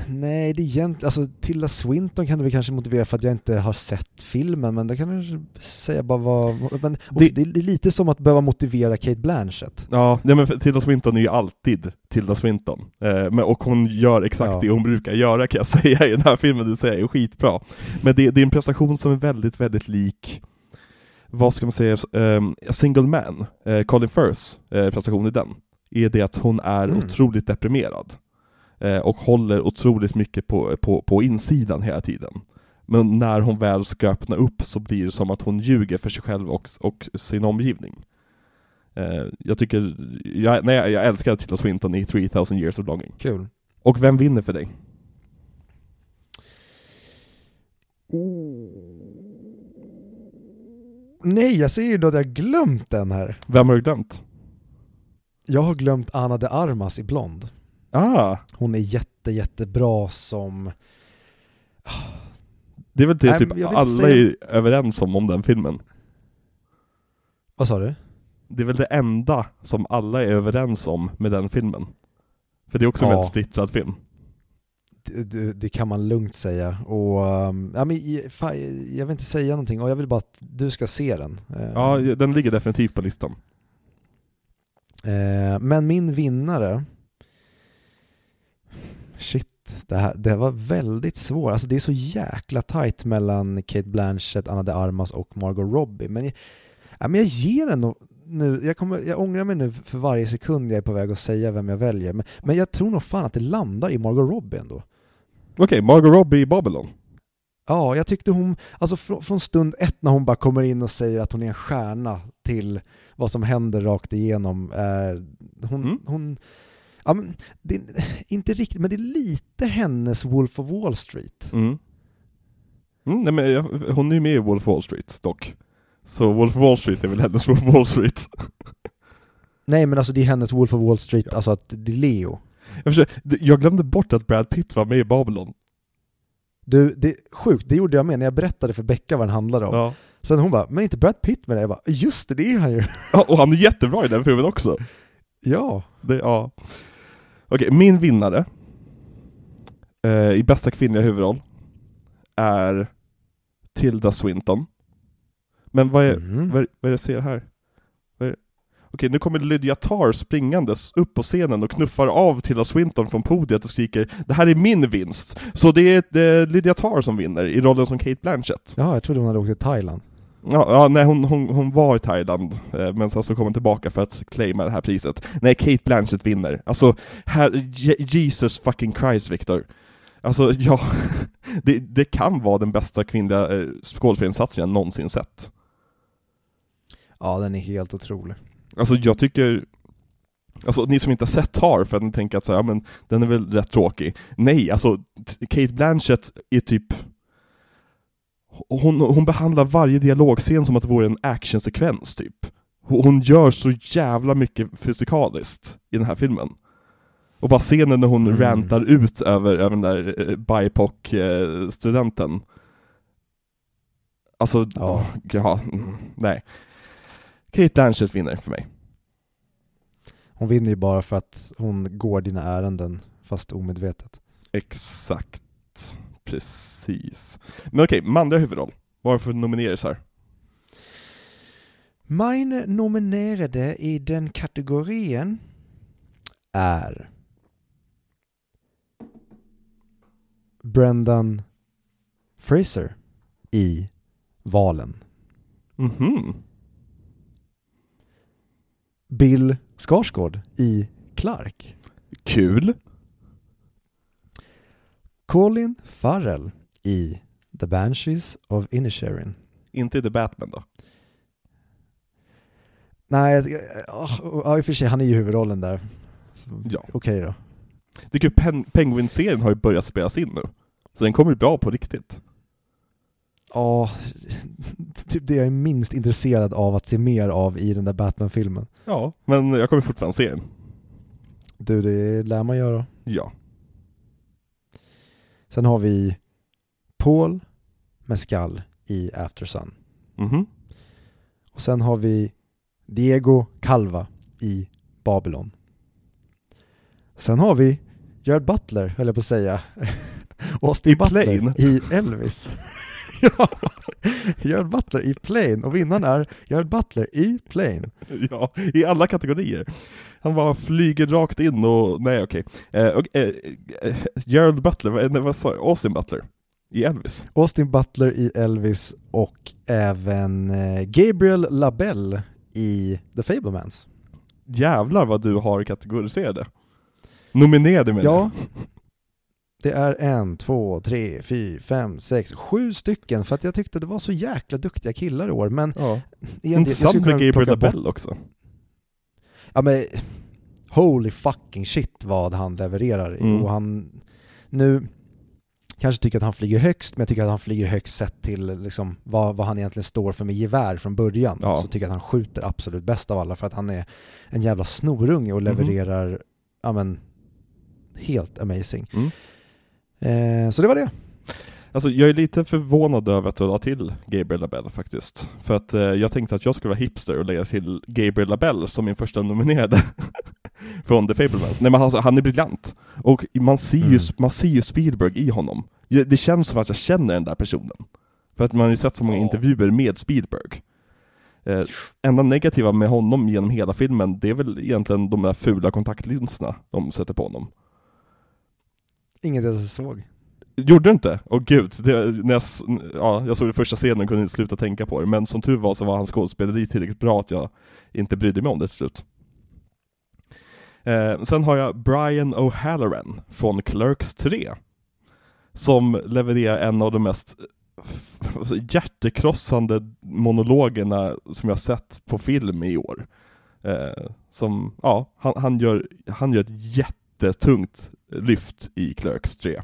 Nej, det är egentligen, alltså Tilda Swinton kan du väl kanske motivera för att jag inte har sett filmen, men det kan du säga bara vad, men Det- det, är lite som att behöva motivera Kate Blanchett. Ja, nej men Tilda Swinton är ju alltid Tilda Swinton. Eh, men, och hon gör exakt Ja. det hon brukar göra kan jag <laughs> säga i den här filmen, det säger jag är skitbra. Men det, det är en prestation som är väldigt, väldigt lik vad ska man säga, um, Single Man, eh, Colin Firths eh, prestation i den, är det att hon är Mm. otroligt deprimerad. Eh, och håller otroligt mycket på, på, på insidan hela tiden. Men när hon väl ska öppna upp så blir det som att hon ljuger för sig själv och, och sin omgivning. Eh, jag tycker, jag, nej, jag älskar Tilda Swinton i 3000 years of longing. Kul. Och vem vinner för dig? Nej, jag ser ju då att jag har glömt den här. Vem har du glömt? Jag har glömt Ana de Armas i Blond. Ah, Hon är jätte, jättebra som... det är väl det Nej, typ alla säga- är överens om, om den filmen. Vad sa du? Det är väl det enda som alla är överens om med den filmen. För det är också en Ja. väldigt splittrad film. Det, det, det kan man lugnt säga. Och, um, ja, men, fan, jag vill inte säga någonting och jag vill bara att du ska se den. Eh, Ja, den ligger definitivt på listan. Eh, men min vinnare, shit, det, här, det var väldigt svårt. Alltså det är så jäkla tight mellan Kate Blanchett, Anna de Armas och Margot Robbie. Men, ja, men jag ger den nu, jag, kommer, jag ångrar mig nu för varje sekund jag är på väg att säga vem jag väljer. Men, men jag tror nog fan att det landar i Margot Robbie ändå. Okej, okay, Margot Robbie i Babylon. Ja, jag tyckte hon, alltså från, från, stund ett när hon bara kommer in och säger att hon är en stjärna till vad som händer rakt igenom. Eh, hon, mm. hon ja, men det är inte riktigt, men det är lite hennes Wolf of Wall Street. Mm. Mm, nej, men hon är ju med i Wolf of Wall Street dock. Så Wolf of Wall Street är väl hennes Wolf of Wall Street? <laughs> nej men alltså det är hennes Wolf of Wall Street, ja. alltså att det är Leo. Jag, försöker, jag glömde bort att Brad Pitt var med i Babylon. Du, det är sjukt, det gjorde jag med när jag berättade för Becka vad den handlade om. Ja. Sen hon bara, men inte Brad Pitt med det? Jag bara, just det, det är han ju. Ja, och han är jättebra i den filmen också. Ja. Det, ja. Okej, min vinnare eh, i bästa kvinnliga huvudroll är Tilda Swinton. Men vad är, mm. vad, är, vad är det jag ser här? Okej, nu kommer Lydia Tarr springandes upp på scenen och knuffar av Tilda Swinton från podiet och skriker ”Det här är min vinst!” Så det är, det är Lydia Tarr som vinner i rollen som Kate Blanchett. Ja, jag trodde hon hade åkt till Thailand. Ja, ja nej hon, hon, hon var i Thailand, eh, men sen så kom hon tillbaka för att claima det här priset. Nej, Kate Blanchett vinner. Alltså, här, Jesus fucking Christ Victor. Alltså, <laughs> ja, det, det kan vara den bästa kvinnliga eh, skådespelarinsatsen jag någonsin sett. Ja, den är helt otrolig. Alltså jag tycker, Alltså ni som inte har sett Tar för att ni tänker att så här, ja, men den är väl rätt tråkig. Nej, alltså Kate Blanchett är typ hon, hon behandlar varje dialogscen som att det vore en actionsekvens typ. Hon gör så jävla mycket fysikaliskt i den här filmen. Och bara scenen när hon mm. rantar ut över, över den där eh, BIPOC-studenten. Alltså, ja. ja, mm, nej. Kate Blanchett vinner för mig. Hon vinner ju bara för att hon går dina ärenden, fast omedvetet. Exakt. Precis. Men okej, manliga huvudroll. Varför nomineras här? Min nominerade i den kategorin är Brendan Fraser i Valen. Mm Bill Skarsgård i Clark. Kul. Colin Farrell i The Banshees of Inisherin. Inte i The Batman då? Nej, ja i och för sig, han är ju huvudrollen där. ja. Okej okay då. Det är Pen Penguin-serien har ju börjat spelas in nu. Så den kommer ju bra på riktigt. Ja, typ det jag är minst intresserad av att se mer av i den där Batman-filmen. Ja, men jag kommer fortfarande se den. Du, det lär man göra. Ja. Sen har vi Paul Mescal i After Sun. Mm -hmm. Och sen har vi Diego Calva i Babylon. Sen har vi Jared Butler, höll jag på att säga. <laughs> Austin Butler Plane. i Elvis. <laughs> ja, Jared Butler i Plane och vinnaren är Jared Butler i Plane. Ja, i alla kategorier. Han bara flyger rakt in och, nej okej. Okay. Eh, eh, eh, Gerald Butler, vad, vad sa jag? Austin Butler i Elvis. Austin Butler i Elvis och även eh, Gabriel Labelle i The Fablemans. Jävlar vad du har kategoriserade. Nominerade med Ja, det är en, två, tre, fyra, fem, sex, sju stycken för att jag tyckte det var så jäkla duktiga killar i år. Men ja. Intressant med Gabriel Labelle också. Ja men, holy fucking shit vad han levererar. Mm. Och han, nu, kanske tycker att han flyger högst, men jag tycker att han flyger högst sett till liksom vad, vad han egentligen står för med gevär från början. Ja. Så tycker jag att han skjuter absolut bäst av alla för att han är en jävla snorunge och mhm. levererar, mm. ja men, helt amazing. Mm. Eh, så det var det. Alltså jag är lite förvånad över att du la till Gabriel Labelle faktiskt. För att eh, jag tänkte att jag skulle vara hipster och lägga till Gabriel Labelle som min första nominerade <laughs> från The Fablemans. Nej men alltså, han är briljant. Och man ser, ju, mm. man ser ju Spielberg i honom. Det känns som att jag känner den där personen. För att man har ju sett så många oh. intervjuer med Spielberg. Eh, enda negativa med honom genom hela filmen, det är väl egentligen de där fula kontaktlinserna de sätter på honom. Inget jag såg. Gjorde du inte? Åh gud, det, när jag, ja, jag såg det första scenen och kunde inte sluta tänka på det, men som tur var så var hans skådespeleri tillräckligt bra att jag inte brydde mig om det till slut. Eh, sen har jag Brian O'Halloran från Clerks 3, som levererar en av de mest hjärtekrossande monologerna som jag sett på film i år. Eh, som, ja, han, han, gör, han gör ett jättetungt lyft i Clerks 3.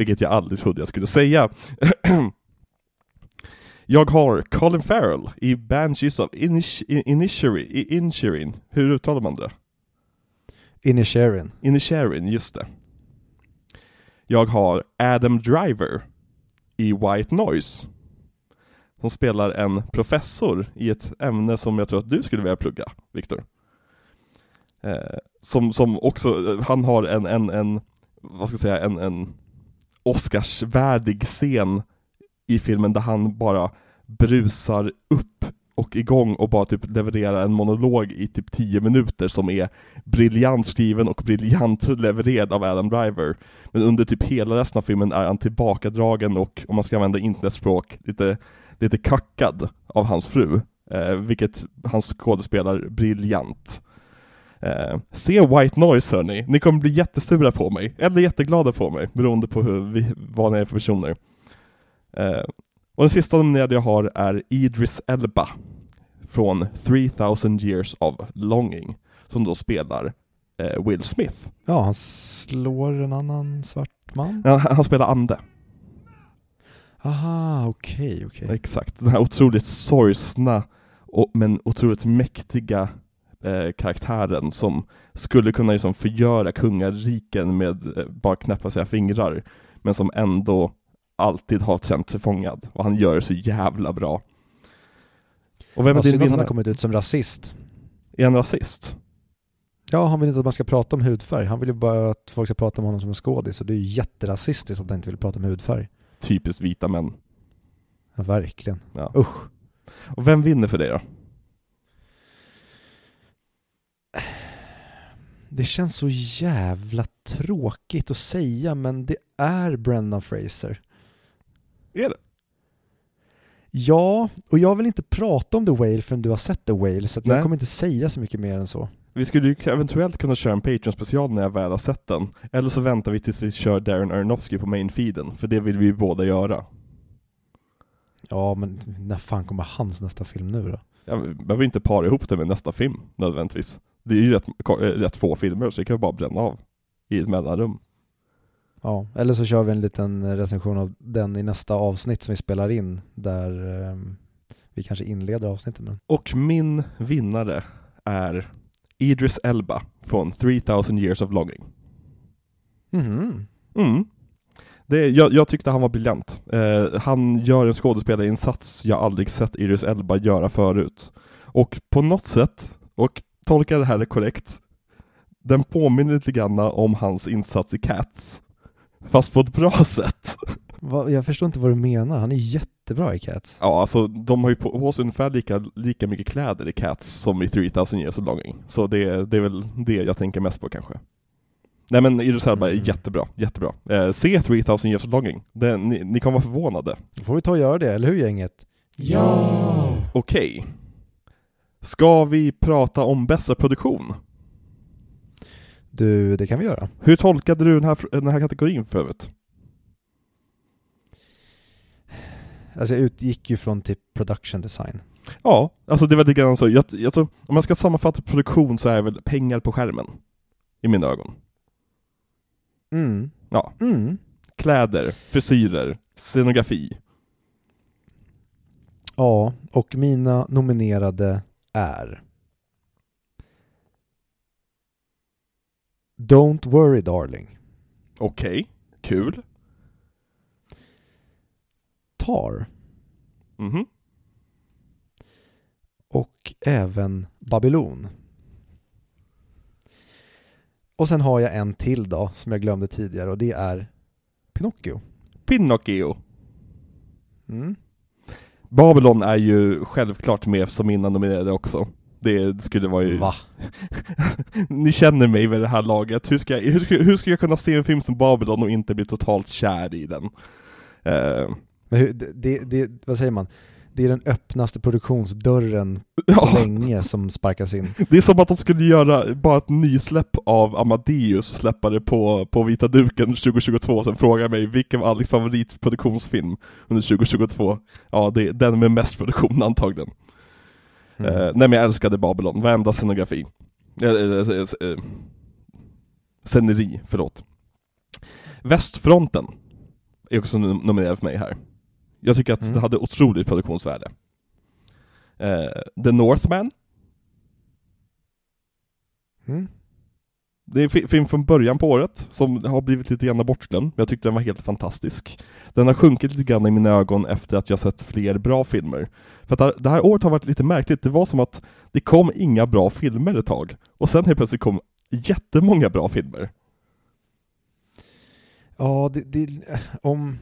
Vilket jag aldrig trodde jag skulle säga. <clears throat> jag har Colin Farrell i Banshees of Inish- Inisherin. i Inisherin. Hur uttalar man det? Inisherin. Inisherin, just det. Jag har Adam Driver i White Noise. Som spelar en professor i ett ämne som jag tror att du skulle vilja plugga, Viktor. Eh, som, som också, han har en, en, en vad ska jag säga, en, en Oscarsvärdig scen i filmen där han bara brusar upp och igång och bara typ levererar en monolog i typ 10 minuter som är briljant skriven och briljant levererad av Adam Driver. Men under typ hela resten av filmen är han tillbakadragen och, om man ska använda internetspråk, lite, lite kackad av hans fru. Eh, vilket han skådespelar briljant. Eh, se White Noise hörni, ni kommer bli jättesura på mig, eller jätteglada på mig, beroende på hur vi, vad ni är för personer. Eh, och den sista nominerade jag har är Idris Elba från 3000 years of longing, som då spelar eh, Will Smith. Ja, han slår en annan svart man. Ja, Han, han spelar ande, Aha, okej, okej. exakt. Den här otroligt sorgsna, och, men otroligt mäktiga eh, karaktären som skulle kunna liksom förgöra kungariken med eh, bara knäppa sina fingrar, men som ändå alltid har känt sig fångad. Och han gör det så jävla bra. Och vem är din att han vinnare? har kommit ut som rasist. Är han rasist? Ja, han vill inte att man ska prata om hudfärg. Han vill ju bara att folk ska prata om honom som en skådis och det är ju jätterasistiskt att han inte vill prata om hudfärg. Typiskt vita män. Ja, verkligen. Ja. Usch. Och vem vinner för dig då? Det känns så jävla tråkigt att säga, men det är Brendan Fraser. Är det? Ja, och jag vill inte prata om The Whale förrän du har sett The Whale, så jag kommer inte säga så mycket mer än så. Vi skulle ju eventuellt kunna köra en Patreon-special när jag väl har sett den. Eller så väntar vi tills vi kör Darren Aronofsky på main-feeden, för det vill vi ju båda göra. Ja, men när fan kommer hans nästa film nu då? Jag behöver inte para ihop det med nästa film, nödvändigtvis. Det är ju rätt, eh, rätt få filmer, så det kan vi bara bränna av i ett mellanrum. Ja, eller så kör vi en liten recension av den i nästa avsnitt som vi spelar in, där ehm, vi kanske inleder avsnittet med. Och min vinnare är Idris Elba från 3000 years of longing. Mhm. Mm. Det, jag, jag tyckte han var briljant. Eh, han gör en skådespelarinsats jag aldrig sett Idris Elba göra förut. Och på något sätt, och tolka det här korrekt, den påminner lite grann om hans insats i Cats. Fast på ett bra sätt. Va, jag förstår inte vad du menar, han är jättebra i Cats. Ja, alltså de har ju på, på sig ungefär lika, lika mycket kläder i Cats som i 3000 years of longing. Så det, det är väl det jag tänker mest på kanske. Nej men Idris Elba är Mm. jättebra, jättebra. Eh, se 3000 years of longing. Det, ni, ni kommer vara förvånade. Då får vi ta och göra det, eller hur gänget? Ja! Okej. Ska vi prata om bästa produktion? Du, det kan vi göra. Hur tolkade du den här, den här kategorin för övrigt? Alltså jag utgick ju från typ production design. Ja, alltså det var lite grann så. Jag, jag om man ska sammanfatta produktion så är det väl pengar på skärmen. I mina ögon. Mm. Ja. Mm. Kläder, frisyrer, scenografi. Ja, och mina nominerade är Don't worry darling, Okej, kul. Tar Mhm. och även Babylon. Och sen har jag en till då som jag glömde tidigare och det är Pinocchio. Pinocchio. Mm. Babylon är ju självklart med som mina nominerade också. Det skulle vara ju... Va? <laughs> Ni känner mig vid det här laget. Hur ska, jag, hur, ska, hur ska jag kunna se en film som Babylon och inte bli totalt kär i den? Uh, Men hur, det, det, vad säger man? Det är den öppnaste produktionsdörren <laughs> ja. länge som sparkas in. Det är som att de skulle göra bara ett nysläpp av Amadeus, släppa det på, på vita duken 2022, och sen fråga mig vilken var Alex favoritproduktionsfilm under 2022? Ja, det är den med mest produktion <laughs> antagligen. Mm. Uh, nej men jag älskade Babylon, varenda scenografi. Uh, uh, uh, sceneri, förlåt. Västfronten är också nominerad för mig här. Jag tycker att mm. det hade otroligt produktionsvärde. Uh, The Northman. Mm. Det är en film från början på året som har blivit lite grann bortglömd, men jag tyckte den var helt fantastisk. Den har sjunkit lite grann i mina ögon efter att jag sett fler bra filmer. För att det här året har varit lite märkligt, det var som att det kom inga bra filmer ett tag, och sen helt plötsligt kom jättemånga bra filmer. Ja, det, det, om...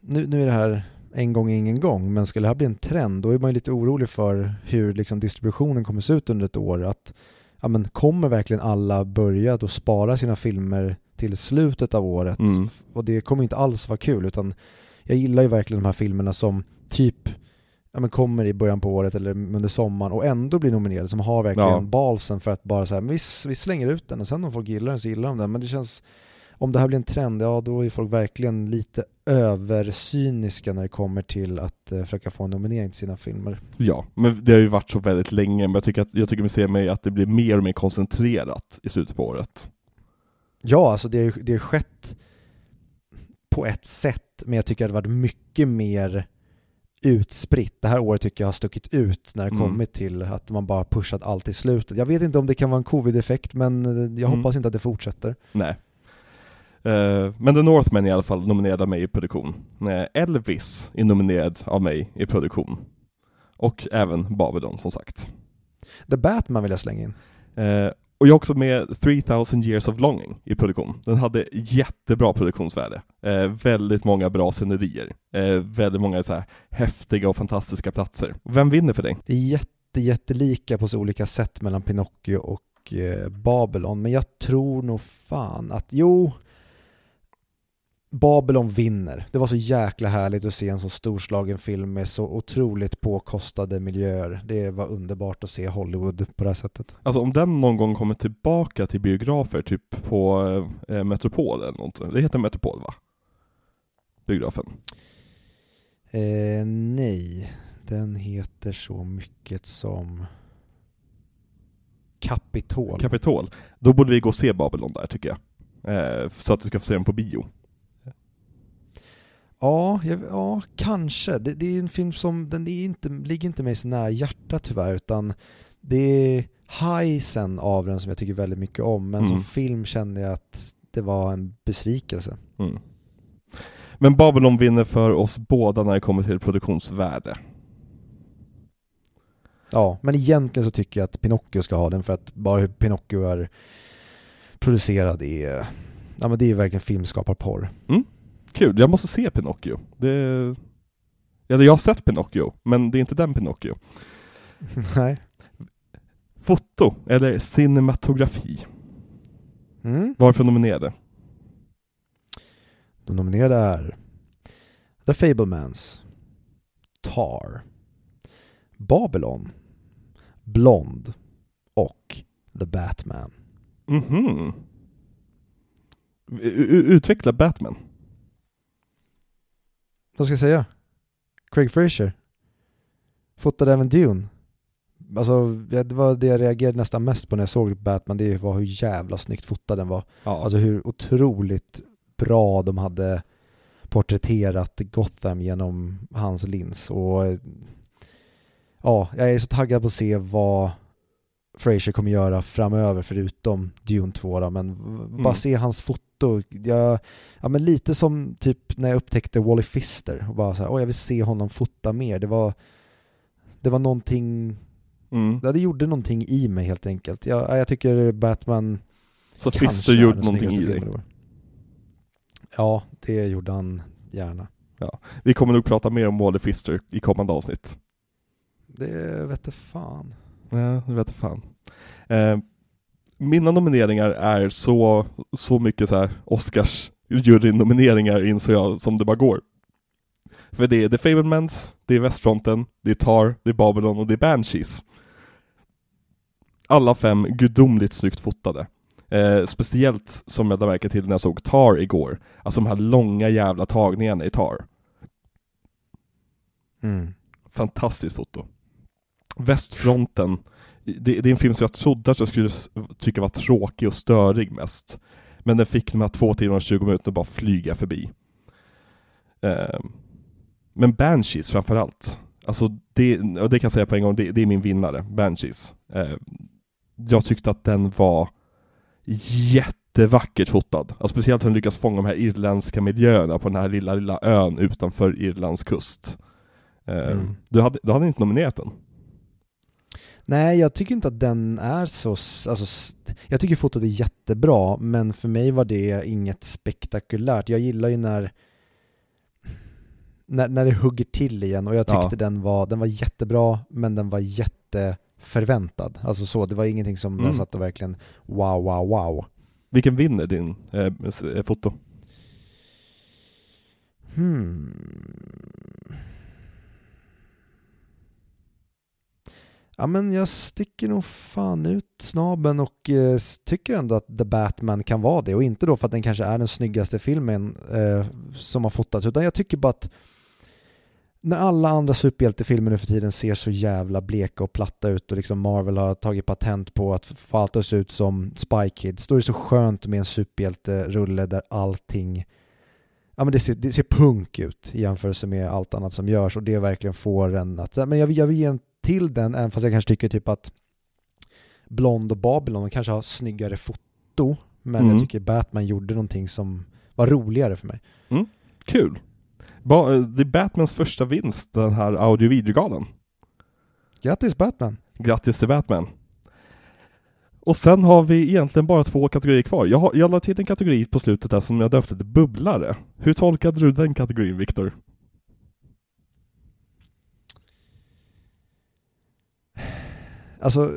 Nu, nu är det här en gång ingen gång, men skulle det här bli en trend, då är man ju lite orolig för hur liksom distributionen kommer se ut under ett år. Att, ja, men kommer verkligen alla börja då spara sina filmer till slutet av året? Mm. Och det kommer inte alls vara kul, utan jag gillar ju verkligen de här filmerna som typ ja, men kommer i början på året eller under sommaren och ändå blir nominerade, som har verkligen ja. balsen för att bara säga vi, vi slänger ut den och sen om folk gillar den så gillar de den. Men det känns om det här blir en trend, ja då är folk verkligen lite översyniska när det kommer till att uh, försöka få en nominering till sina filmer. Ja, men det har ju varit så väldigt länge, men jag tycker, att, jag tycker mig se mig att det blir mer och mer koncentrerat i slutet på året. Ja, alltså det, det har skett på ett sätt, men jag tycker att det har varit mycket mer utspritt. Det här året tycker jag har stuckit ut när det mm. kommit till att man bara pushat allt i slutet. Jag vet inte om det kan vara en covid-effekt, men jag mm. hoppas inte att det fortsätter. Nej, Uh, men The Northman i alla fall nominerad av mig i produktion. Uh, Elvis är nominerad av mig i produktion. Och även Babylon som sagt. The Batman vill jag slänga in. Uh, och jag är också med 3000 years of longing i produktion. Den hade jättebra produktionsvärde. väldigt många bra scenerier. väldigt många så här häftiga och fantastiska platser. Vem vinner för dig? Det är jätte, jättelika på så olika sätt mellan Pinocchio och Babylon, men jag tror nog fan att, jo, Babylon vinner. Det var så jäkla härligt att se en så storslagen film med så otroligt påkostade miljöer. Det var underbart att se Hollywood på det här sättet. Alltså om den någon gång kommer tillbaka till biografer, typ på eh, Metropol eller något. Det heter Metropol va? Biografen? Eh, nej, den heter så mycket som Kapitol. Kapitol. Då borde vi gå och se Babylon där tycker jag. Eh, så att du ska få se den på bio. Ja, jag, ja kanske. Det, det, är en film som, den är inte, ligger inte mig så nära hjärtat tyvärr, utan det är highsen av den som jag tycker väldigt mycket om, men mm. som film kände jag att det var en besvikelse. Mm. Men Babylon vinner för oss båda när det kommer till produktionsvärde. Ja, men egentligen så tycker jag att Pinocchio ska ha den för att bara hur Pinocchio är producerad är, ja men det är verkligen filmskaparporr. Mm. Kul, jag måste se Pinocchio. Det... Eller jag har sett Pinocchio, men det är inte den Pinocchio. <laughs> Nej. Foto, eller cinematografi. Mm. Varför nominerade? De nominerade är The Fablemans, Tar, Babylon, Blond och The Batman. Mhm. Utveckla Batman. Vad ska jag säga? Craig Fraser. Fotade även Dune. Alltså, det var det jag reagerade nästan mest på när jag såg Batman, det var hur jävla snyggt fotad den var. Ja. Alltså hur otroligt bra de hade porträtterat Gotham genom hans lins och ja, jag är så taggad på att se vad Fraser kommer göra framöver förutom Dune 2 då, men mm. bara se hans foto. Jag, ja, men lite som typ när jag upptäckte Wally Fister och bara så här, åh jag vill se honom fota mer. Det var, det var någonting, mm. ja, det gjorde någonting i mig helt enkelt. Jag, jag tycker Batman Så Fister gjorde någonting i dig? Ja, det gjorde han gärna. Ja. Vi kommer nog prata mer om Wally Fister i kommande avsnitt. Det vette fan. Nej, det vet fan. Eh, mina nomineringar är så, så mycket så här Oscars jurynomineringar insåg jag som det bara går. För det är The Fablemans, det är Västfronten, det är Tar, det är Babylon och det är Banshees. Alla fem gudomligt snyggt fotade. Eh, speciellt som jag lade märke till när jag såg Tar igår. Alltså de här långa jävla tagningarna i Tar. Mm. Fantastiskt foto. Västfronten, det, det, är en film som jag trodde att jag skulle tycka var tråkig och störig mest. Men den fick de här två timmarna och 20 minuterna bara flyga förbi. Eh, men Banshees framförallt. Alltså det, och det kan jag säga på en gång, det, det är min vinnare, Banshees. Eh, jag tyckte att den var jättevackert fotad. Alltså speciellt hur den lyckas fånga de här irländska miljöerna på den här lilla, lilla ön utanför Irlands kust. Eh, mm. du, hade, du hade inte nominerat den? Nej, jag tycker inte att den är så, alltså, jag tycker fotot är jättebra, men för mig var det inget spektakulärt. Jag gillar ju när, när, när det hugger till igen och jag tyckte ja. den, var, den var jättebra, men den var jätteförväntad. Alltså så, det var ingenting som mm. jag satt och verkligen wow, wow, wow. Vilken vinner din eh, foto? Hmm. Ja men jag sticker nog fan ut snaben och eh, tycker ändå att The Batman kan vara det. Och inte då för att den kanske är den snyggaste filmen eh, som har fotats utan jag tycker bara att när alla andra superhjältefilmer nu för tiden ser så jävla bleka och platta ut och liksom Marvel har tagit patent på att få allt att se ut som Spy Kids, då är det så skönt med en superhjälterulle där allting ja men det ser, det ser punk ut i jämförelse med allt annat som görs och det verkligen får en att, men jag, jag vill ge en till den, även fast jag kanske tycker typ att Blond och Babylon kanske har snyggare foto, men mm. jag tycker Batman gjorde någonting som var roligare för mig. Mm. Kul! Ba det är Batmans första vinst, den här audio videogalan. Grattis Batman! Grattis till Batman! Och sen har vi egentligen bara två kategorier kvar. Jag, har, jag la till en kategori på slutet där som jag döpte till bubblare. Hur tolkade du den kategorin, Viktor? Alltså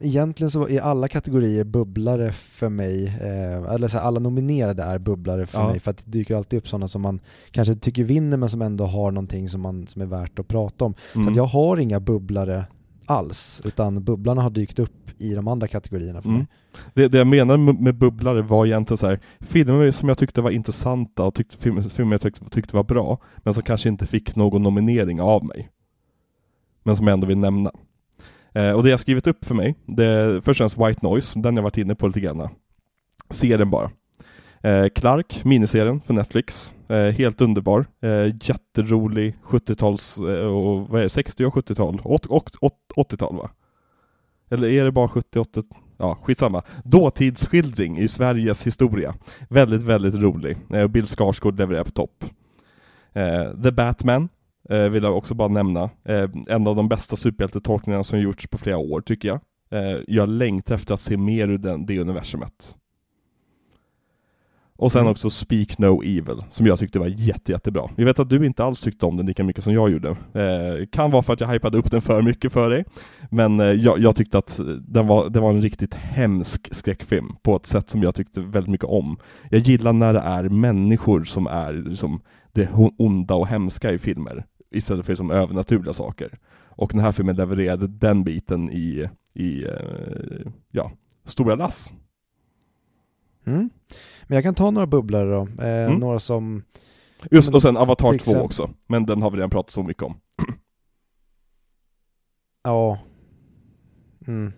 egentligen så är alla kategorier bubblare för mig, eh, eller så här, alla nominerade är bubblare för ja. mig för att det dyker alltid upp sådana som man kanske tycker vinner men som ändå har någonting som, man, som är värt att prata om. Mm. Så att jag har inga bubblare alls, utan bubblarna har dykt upp i de andra kategorierna för mm. mig. Det, det jag menar med bubblare var egentligen så här, filmer som jag tyckte var intressanta och tyckte, filmer, filmer jag tyckte, tyckte var bra, men som kanske inte fick någon nominering av mig. Men som jag ändå vill nämna. Eh, och det jag skrivit upp för mig, det är först och främst White Noise, den jag varit inne på lite grann. Se den bara. Eh, Clark, miniserien för Netflix. Eh, helt underbar. Eh, jätterolig 70-tals, eh, och vad är det, 60 och 70-tal? 80-tal va? Eller är det bara 70-80? Ja, skitsamma. Dåtidsskildring i Sveriges historia. Väldigt, väldigt rolig. Eh, Bill Skarsgård levererar på topp. Eh, The Batman, eh, vill jag också bara nämna. Eh, en av de bästa superhjältetolkningarna som gjorts på flera år, tycker jag. Eh, jag längtar efter att se mer ur den, det universumet. Och sen mm. också Speak No Evil, som jag tyckte var jätte, jättebra. Jag vet att du inte alls tyckte om den lika mycket som jag gjorde. Eh, kan vara för att jag hypade upp den för mycket för dig, men eh, jag, jag, tyckte att den var, det var en riktigt hemsk skräckfilm på ett sätt som jag tyckte väldigt mycket om. Jag gillar när det är människor som är liksom, det onda och hemska i filmer istället för som övernaturliga saker. Och den här filmen levererade den biten i, i eh, ja, stora lass. Mm. Men jag kan ta några bubblare då, eh, mm. några som Just och sen Avatar 2 exempel... också, men den har vi redan pratat så mycket om. ja. Mm.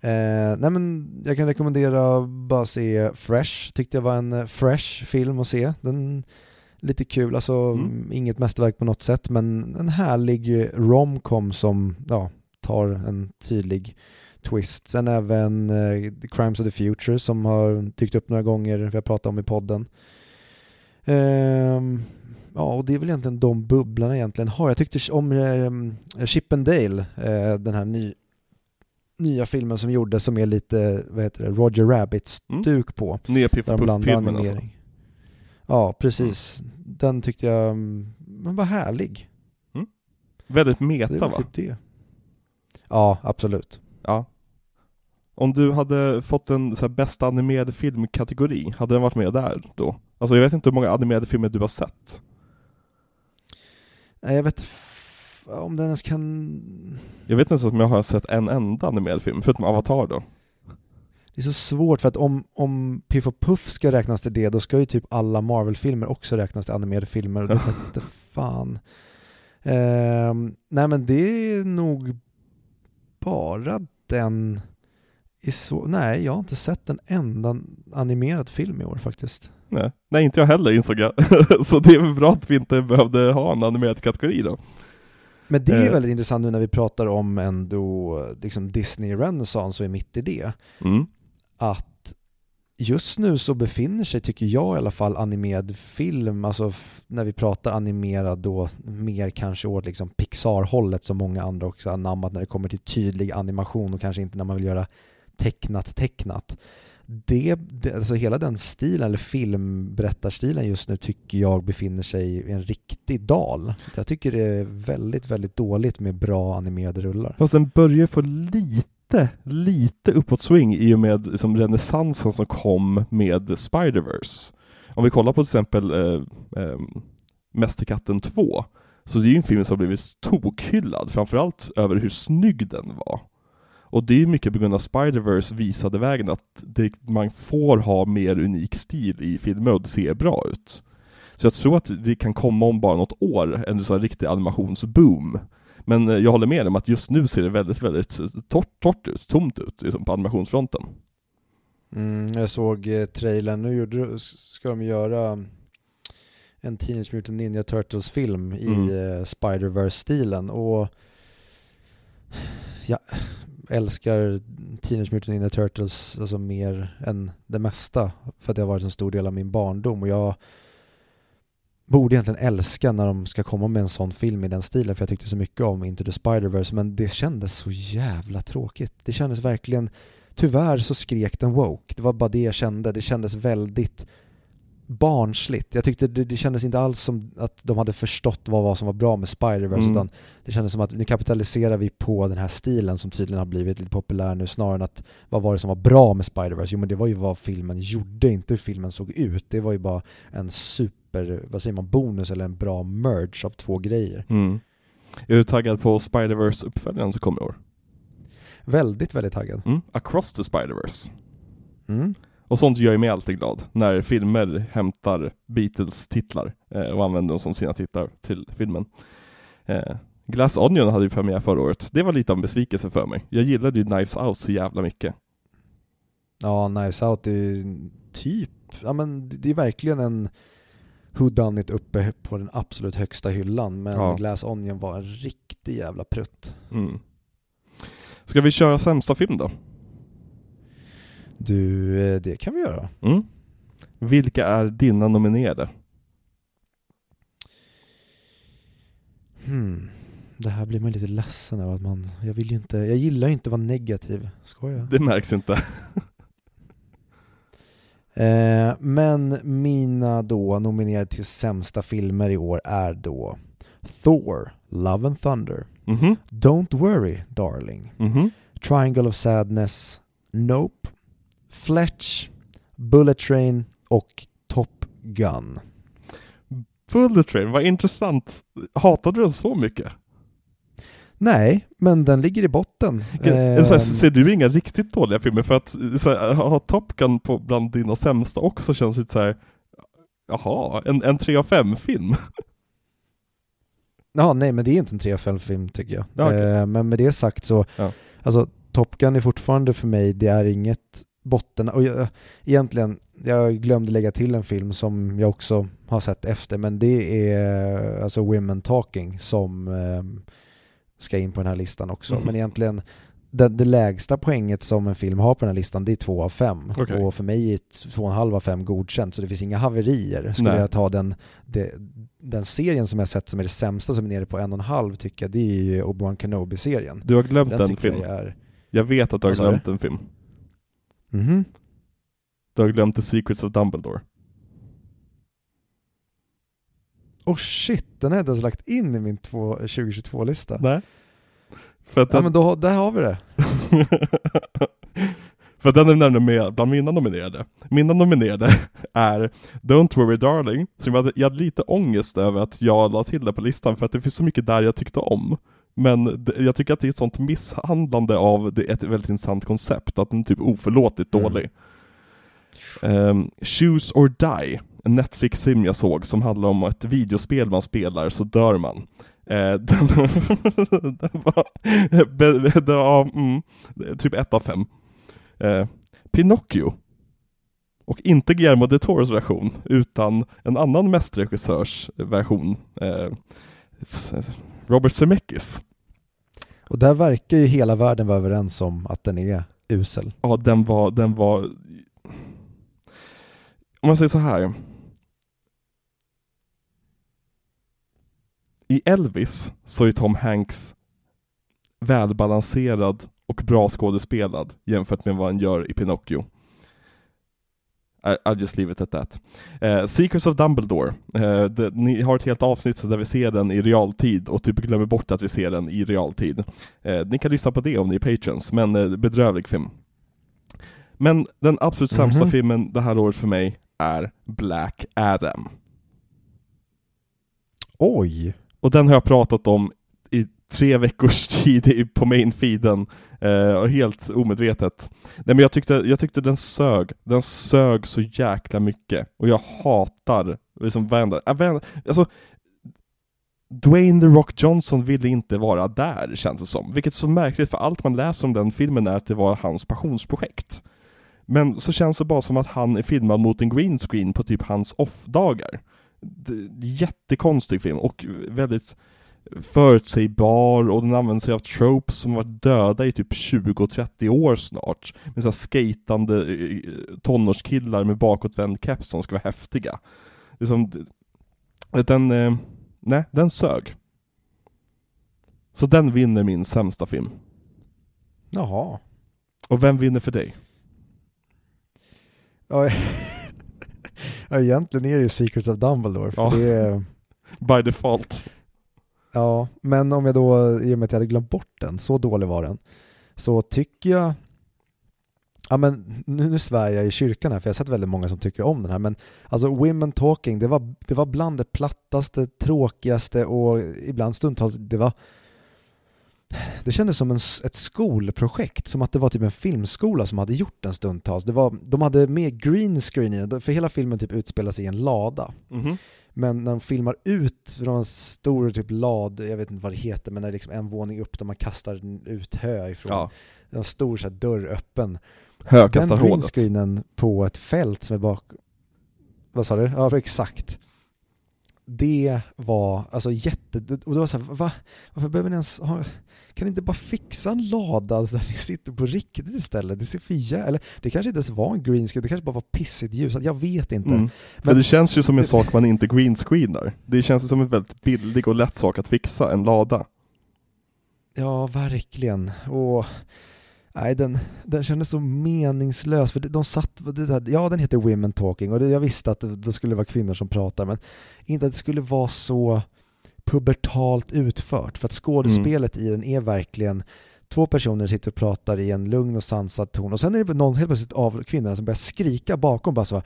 Eh, nej men jag kan rekommendera bara se Fresh, tyckte jag var en eh, fresh film att se. Den lite kul, alltså mm. inget mästerverk på något sätt, men en härlig romcom som ja, tar en tydlig twist. Sen även uh, The Crimes of the Future som har dykt upp några gånger, vi har pratat om i podden. Um, ja, och det är väl egentligen de bubblarna egentligen har. Jag tyckte om um, Chip and Dale, uh, den här ny, nya filmen som gjordes som är lite, vad heter det, Roger Rabbit-stuk mm. på. Nya Piff Puff-filmen alltså. Ja, precis. Mm. Den tyckte jag mm, men var härlig. Mm. Väldigt meta va? Typ det. Ja, absolut. Ja. Om du hade fått en så här, bästa animerade filmkategori, hade den varit med där då? Alltså jag vet inte hur många animerade filmer du har sett? Nej, jag vet om den ens kan... Jag vet inte ens om jag har sett en enda animerad film, förutom Avatar då. Det är så svårt för att om, om Piff och Puff ska räknas till det, då ska ju typ alla Marvel-filmer också räknas till animerade filmer. Och det vete <laughs> fan. Ehm, nej men det är nog bara den i så, nej, jag har inte sett en enda animerad film i år faktiskt. Nej, Nej inte jag heller insåg jag. <laughs> så det är väl bra att vi inte behövde ha en animerad kategori då. Men det är Eh. väldigt intressant nu när vi pratar om ändå liksom Disney Renaissance och är mitt i det. Mm att just nu så befinner sig, tycker jag i alla fall, animerad film, alltså f- när vi pratar animerad då mer kanske åt liksom Pixar-hållet som många andra också har anammat när det kommer till tydlig animation och kanske inte när man vill göra tecknat tecknat. Det, det, alltså hela den stilen, eller filmberättarstilen just nu tycker jag befinner sig i en riktig dal. Jag tycker det är väldigt, väldigt dåligt med bra animerade rullar. Fast den börjar få lite, lite uppåt swing i och med liksom, renässansen som kom med Spider-Verse. Om vi kollar på till exempel eh, eh, Mästerkatten 2, så det är ju en film som har blivit tokhyllad, framförallt över hur snygg den var. Och det är ju mycket på grund av Spider-Verse visade vägen att det, man får ha mer unik stil i filmer och det ser bra ut. Så jag tror att det kan komma om bara något år, en sån riktig animationsboom. Men eh, jag håller med om att just nu ser det väldigt, väldigt torrt, torrt ut, tomt ut liksom, på animationsfronten. Mm, jag såg eh, trailern, nu gjorde, ska de göra en Teenage Mutant Ninja Turtles-film i Mm. eh, Spider-Verse-stilen och jag älskar Teenage Mutant Ninja Turtles alltså mer än det mesta för att det har varit en stor del av min barndom och jag borde egentligen älska när de ska komma med en sån film i den stilen för jag tyckte så mycket om Into the Spider-Verse men det kändes så jävla tråkigt. Det kändes verkligen Tyvärr så skrek den woke. Det var bara det jag kände. Det kändes väldigt barnsligt. Jag tyckte det, det kändes inte alls som att de hade förstått vad, vad som var bra med Spider-Verse Mm. utan det kändes som att nu kapitaliserar vi på den här stilen som tydligen har blivit lite populär nu snarare än att vad var det som var bra med Spider-Verse? Jo men det var ju vad filmen gjorde, inte hur filmen såg ut. Det var ju bara en super, vad säger man, bonus eller en bra merge av två grejer. Mm. Är du taggad på Spider-Verse-uppföljaren som kommer i år? Väldigt, väldigt taggad. Mm. Across the Spider-Verse. Mm. Och sånt gör ju mig alltid glad, när filmer hämtar Beatles titlar eh, och använder dem som sina titlar till filmen. Eh, Glass Onion hade ju premiär förra året. Det var lite av en besvikelse för mig. Jag gillade ju Knives Out så jävla mycket. Ja, Knives Out är typ, ja men det- det är verkligen en Who Done It uppe på den absolut högsta hyllan men Ja. Glass Onion var en riktig jävla prutt. Mm. Ska vi köra sämsta film då? Du, eh, det kan vi göra. Mm. Vilka är dina nominerade? Hmm. Det här blir man lite ledsen av att man, jag vill ju inte, jag gillar ju inte att vara negativ, ska jag? Det märks inte. <laughs> Eh, men mina då nominerade till sämsta filmer i år är då Thor, Love and Thunder, Mhm, Don't Worry Darling, mhm. Triangle of Sadness, Nope, Fletch, Bullet Train och Top Gun. Bullet Train, vad intressant. Hatade du den så mycket? Nej, men den ligger i botten. Så här, Ehm, ser du inga riktigt dåliga filmer? För att här, ha Top Gun på bland dina sämsta också känns lite så här. Jaha, en, en 3 av 5 film? Ja, nej men det är inte en 3 av 5 film tycker jag. Ja, okej. Eh, men med det sagt så, Ja. alltså Top Gun är fortfarande för mig, det är inget botten, och jag, egentligen, jag glömde lägga till en film som jag också har sett efter, men det är alltså Women Talking som eh, ska in på den här listan också. Mhm. Men egentligen, det, det lägsta poänget som en film har på den här listan, det är 2 av 5. Okej. Och för mig är 2,5 av 5 godkänt, så det finns inga haverier. Skulle Nej. jag ta den, det, den serien som jag sett som är det sämsta som är nere på en och en halv tycker jag, det är ju Obi-Wan Kenobi-serien. Du har glömt Den en tycker film. jag. Jag vet att du har glömt en film. Mhm. Du har glömt The Secrets of Dumbledore. Oh shit, den har jag inte lagt in i min två- 2022-lista. Nej. För att Ja den, men då, där har vi det. <laughs> För den är nämligen med bland mina nominerade. Mina nominerade <laughs> är Don't Worry Darling, som jag hade, jag hade lite ångest över att jag la till det på listan för att det finns så mycket där jag tyckte om. Men jag tycker att det är ett sånt misshandlande av det, ett väldigt intressant koncept, att den är typ oförlåtligt mm. dålig. Um, Choose or Die, en Netflix-film jag såg som handlar om ett videospel man spelar så dör man. Uh, den, <laughs> den var, det var mm, typ ett av fem. Uh, Pinocchio. Och inte Guillermo de Toros version, utan en annan mästerregissörs version. Uh, Robert Zemeckis. Och där verkar ju hela världen vara överens om att den är usel. Ja, den var, den var... Om man säger så här. I Elvis så är Tom Hanks välbalanserad och bra skådespelad jämfört med vad han gör i Pinocchio. I'll just leave it at that. Uh, Secrets of Dumbledore. Uh, det, ni har ett helt avsnitt där vi ser den i realtid och typ glömmer bort att vi ser den i realtid. Uh, ni kan lyssna på det om ni är patrons, men bedrövlig film. Men den absolut sämsta mm -hmm. filmen det här året för mig är Black Adam. Oj! Och den har jag pratat om tre veckors <laughs> tid på main-feeden, eh, helt omedvetet. Nej men jag tyckte, jag tyckte den sög, den sög så jäkla mycket, och jag hatar liksom varenda, äh, varenda alltså Dwayne The Rock Johnson ville inte vara där, känns det som. Vilket är så märkligt, för allt man läser om den filmen är att det var hans passionsprojekt. Men så känns det bara som att han är filmad mot en green screen på typ hans off-dagar. Jättekonstig film, och väldigt förutsägbar och den använder sig av tropes som varit döda i typ 20-30 år snart. Med så skatande eh, tonårskillar med bakåtvänd keps som ska vara häftiga. Det är som, den, eh, nej, den sög. Så den vinner min sämsta film. Jaha. Och vem vinner för dig? Ja, <laughs> egentligen är det ju Secrets of Dumbledore, för ja. det är... By default. Ja, men om jag då, i och med att jag hade glömt bort den, så dålig var den, så tycker jag Ja men nu, nu svär jag i kyrkan här för jag har sett väldigt många som tycker om den här men alltså Women Talking det var, det var bland det plattaste, tråkigaste och ibland stundtals det var det kändes som en, ett skolprojekt, som att det var typ en filmskola som hade gjort den stundtals. Det var, de hade med green screen i den, för hela filmen typ utspelar sig i en lada. Mm -hmm. Men när de filmar ut från en stor typ lad, jag vet inte vad det heter, men det är liksom en våning upp där man kastar ut hö ifrån. Ja. En stor så här, dörr öppen. Hökastarhålet. Den greenscreenen på ett fält som är bak... Vad sa du? Ja, exakt det var alltså jätte... Och det var så här, va? Varför behöver ni ens ha... Kan ni inte bara fixa en lada där ni sitter på riktigt istället? Det ser för jä... Eller det kanske inte ens var en green screen, det kanske bara var pissigt ljus. Jag vet inte. Mm. Men det känns ju som en sak man inte greenscreenar. Det känns som en väldigt billig och lätt sak att fixa, en lada. Ja, verkligen. Och Nej, den, den kändes så meningslös, för de satt, ja den heter Women Talking och det, jag visste att det, det, skulle vara kvinnor som pratar, men inte att det skulle vara så pubertalt utfört, för att skådespelet mm. i den är verkligen två personer sitter och pratar i en lugn och sansad ton och sen är det någon helt plötsligt av kvinnorna som börjar skrika bakom bara så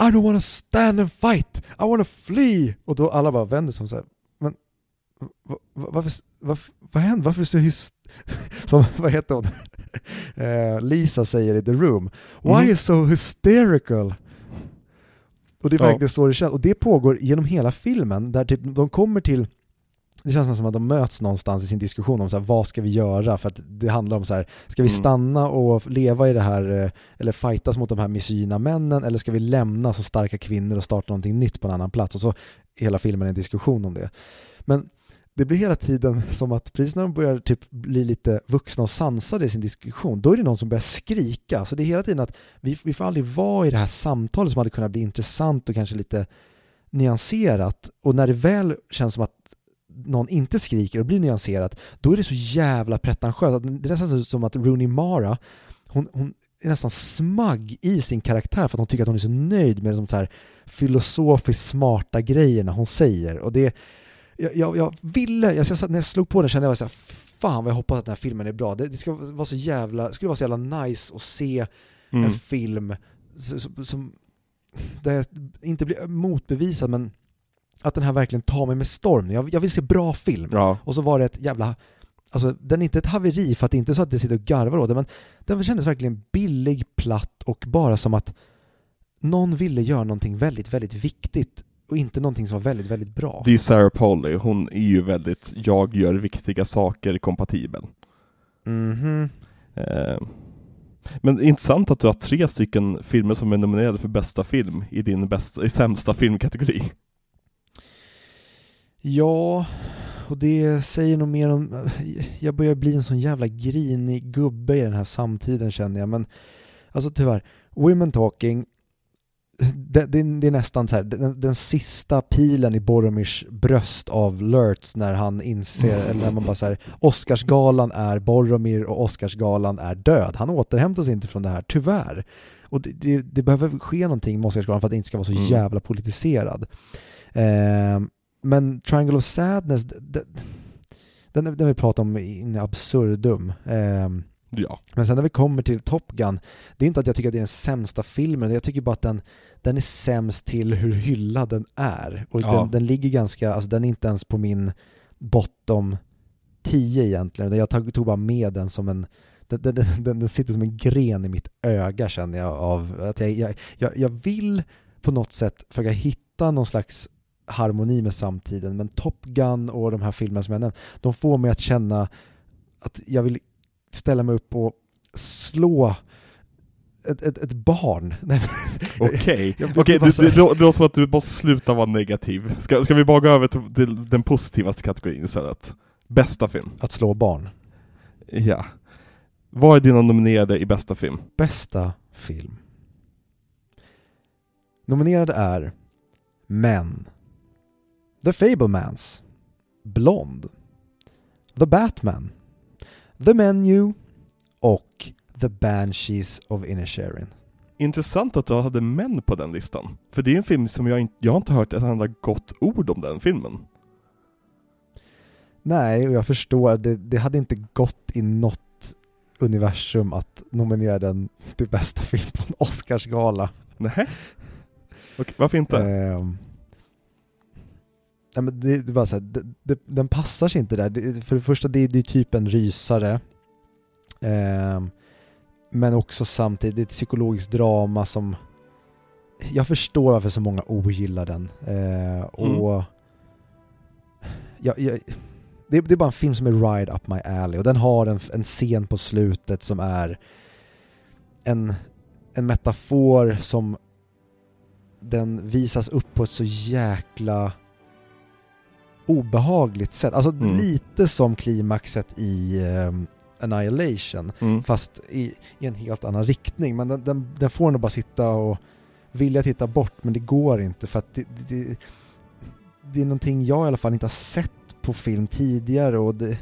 I don't wanna stand and fight, I wanna flee! Och då alla bara vänder sig om så här, varför, varför, vad händer? Varför är du så hyst... <laughs> Som, vad heter hon? <laughs> Eh, Lisa säger i The Room. Why mm. you so hysterical? Och det är verkligen ja. så det känns. Och det pågår genom hela filmen, där typ de kommer till det känns som att de möts någonstans i sin diskussion om så här, vad ska vi göra? För att det handlar om så här, ska vi mm. stanna och leva i det här, eh, eller fightas mot de här misogyna männen, eller ska vi lämna som starka kvinnor och starta någonting nytt på en annan plats? Och så hela filmen är en diskussion om det. Men det blir hela tiden som att precis när de börjar typ bli lite vuxna och sansade i sin diskussion, då är det någon som börjar skrika. Så det är hela tiden att vi, vi får aldrig vara i det här samtalet som hade kunnat bli intressant och kanske lite nyanserat. Och när det väl känns som att någon inte skriker och blir nyanserat, då är det så jävla pretentiöst. Det är nästan som att Rooney Mara, hon, hon är nästan smagg i sin karaktär för att hon tycker att hon är så nöjd med de så här filosofiskt smarta grejerna hon säger. Och det jag, jag, jag ville, jag, jag, när jag slog på den kände jag så här, fan vad jag hoppas att den här filmen är bra. Det, det ska vara så jävla, det skulle vara så jävla nice att se Mm. en film som, som, där jag inte blir motbevisad men att den här verkligen tar mig med storm. Jag, jag vill se bra film. Ja. Och så var det ett jävla, alltså den är inte ett haveri för att det är inte så att jag sitter och garvar åt det, men den kändes verkligen billig, platt och bara som att någon ville göra någonting väldigt, väldigt viktigt och inte någonting som var väldigt, väldigt bra. Det är Sarah Polley, hon är ju väldigt jag gör viktiga saker kompatibel. Mhm. Eh, men intressant att du har tre stycken filmer som är nominerade för bästa film i din bästa, i sämsta filmkategori. Ja, och det säger nog mer om... Jag börjar bli en sån jävla grinig gubbe i den här samtiden känner jag, men alltså tyvärr, Women Talking, det, det, det är nästan så här, den, den sista pilen i Boromirs bröst av Lurtz när han inser, eller när man bara så här, Oscarsgalan är Boromir och Oscarsgalan är död. Han återhämtar sig inte från det här, tyvärr. Och det, det, behöver ske någonting med Oscarsgalan för att det inte ska vara så Mm. jävla politiserad. Eh, men Triangle of Sadness, den, den, den vi pratar om in absurdum. Eh, Ja. men sen när vi kommer till Top Gun, det är inte att jag tycker att det är den sämsta filmen, jag tycker bara att den, den är sämst till hur hyllad den är. Och Ja. den, den ligger ganska, alltså den är inte ens på min bottom 10 egentligen, jag tog, tog bara med den som en den, den, den, den sitter som en gren i mitt öga känner jag av att jag, jag, jag, jag vill på något sätt försöka hitta någon slags harmoni med samtiden men Top Gun och de här filmerna som jag nämnt, de får mig att känna att jag vill ställa mig upp och slå ett, ett, ett barn. <laughs> Okej, okej bara det, det, det, låter som att du måste sluta vara negativ. Ska, ska vi bara gå över till, till den positivaste kategorin istället? Bästa film. Att slå barn. Ja. Vad är dina nominerade i bästa film? Bästa film. Nominerade är Men. The Fablemans. Blond. The Batman. The Menu och The Banshees of Inisherin. Intressant att du hade män på den listan. För det är en film som jag inte, jag har inte hört ett enda gott ord om den filmen. Nej, och jag förstår, det, det hade inte gått i något universum att nominera den till bästa film på en Oscarsgala. Nej. Okej, varför inte? Ehm, nej, men det, det bara så här, det, det, den passar sig inte där. Det, för det första, det, det är typ en rysare. Ehm, men också samtidigt, ett psykologiskt drama som jag förstår varför så många ogillar den. Ehm, och jag, jag, det, det är bara en film som är ride up my alley och den har en, en scen på slutet som är en, en metafor som den visas upp på ett så jäkla obehagligt sätt. Alltså Mm. lite som klimaxet i ehm, Annihilation, Mm. fast i, i en helt annan riktning. Men den, den, den får nog bara sitta och vilja titta bort, men det går inte för att det, det, det, är någonting jag i alla fall inte har sett på film tidigare och det,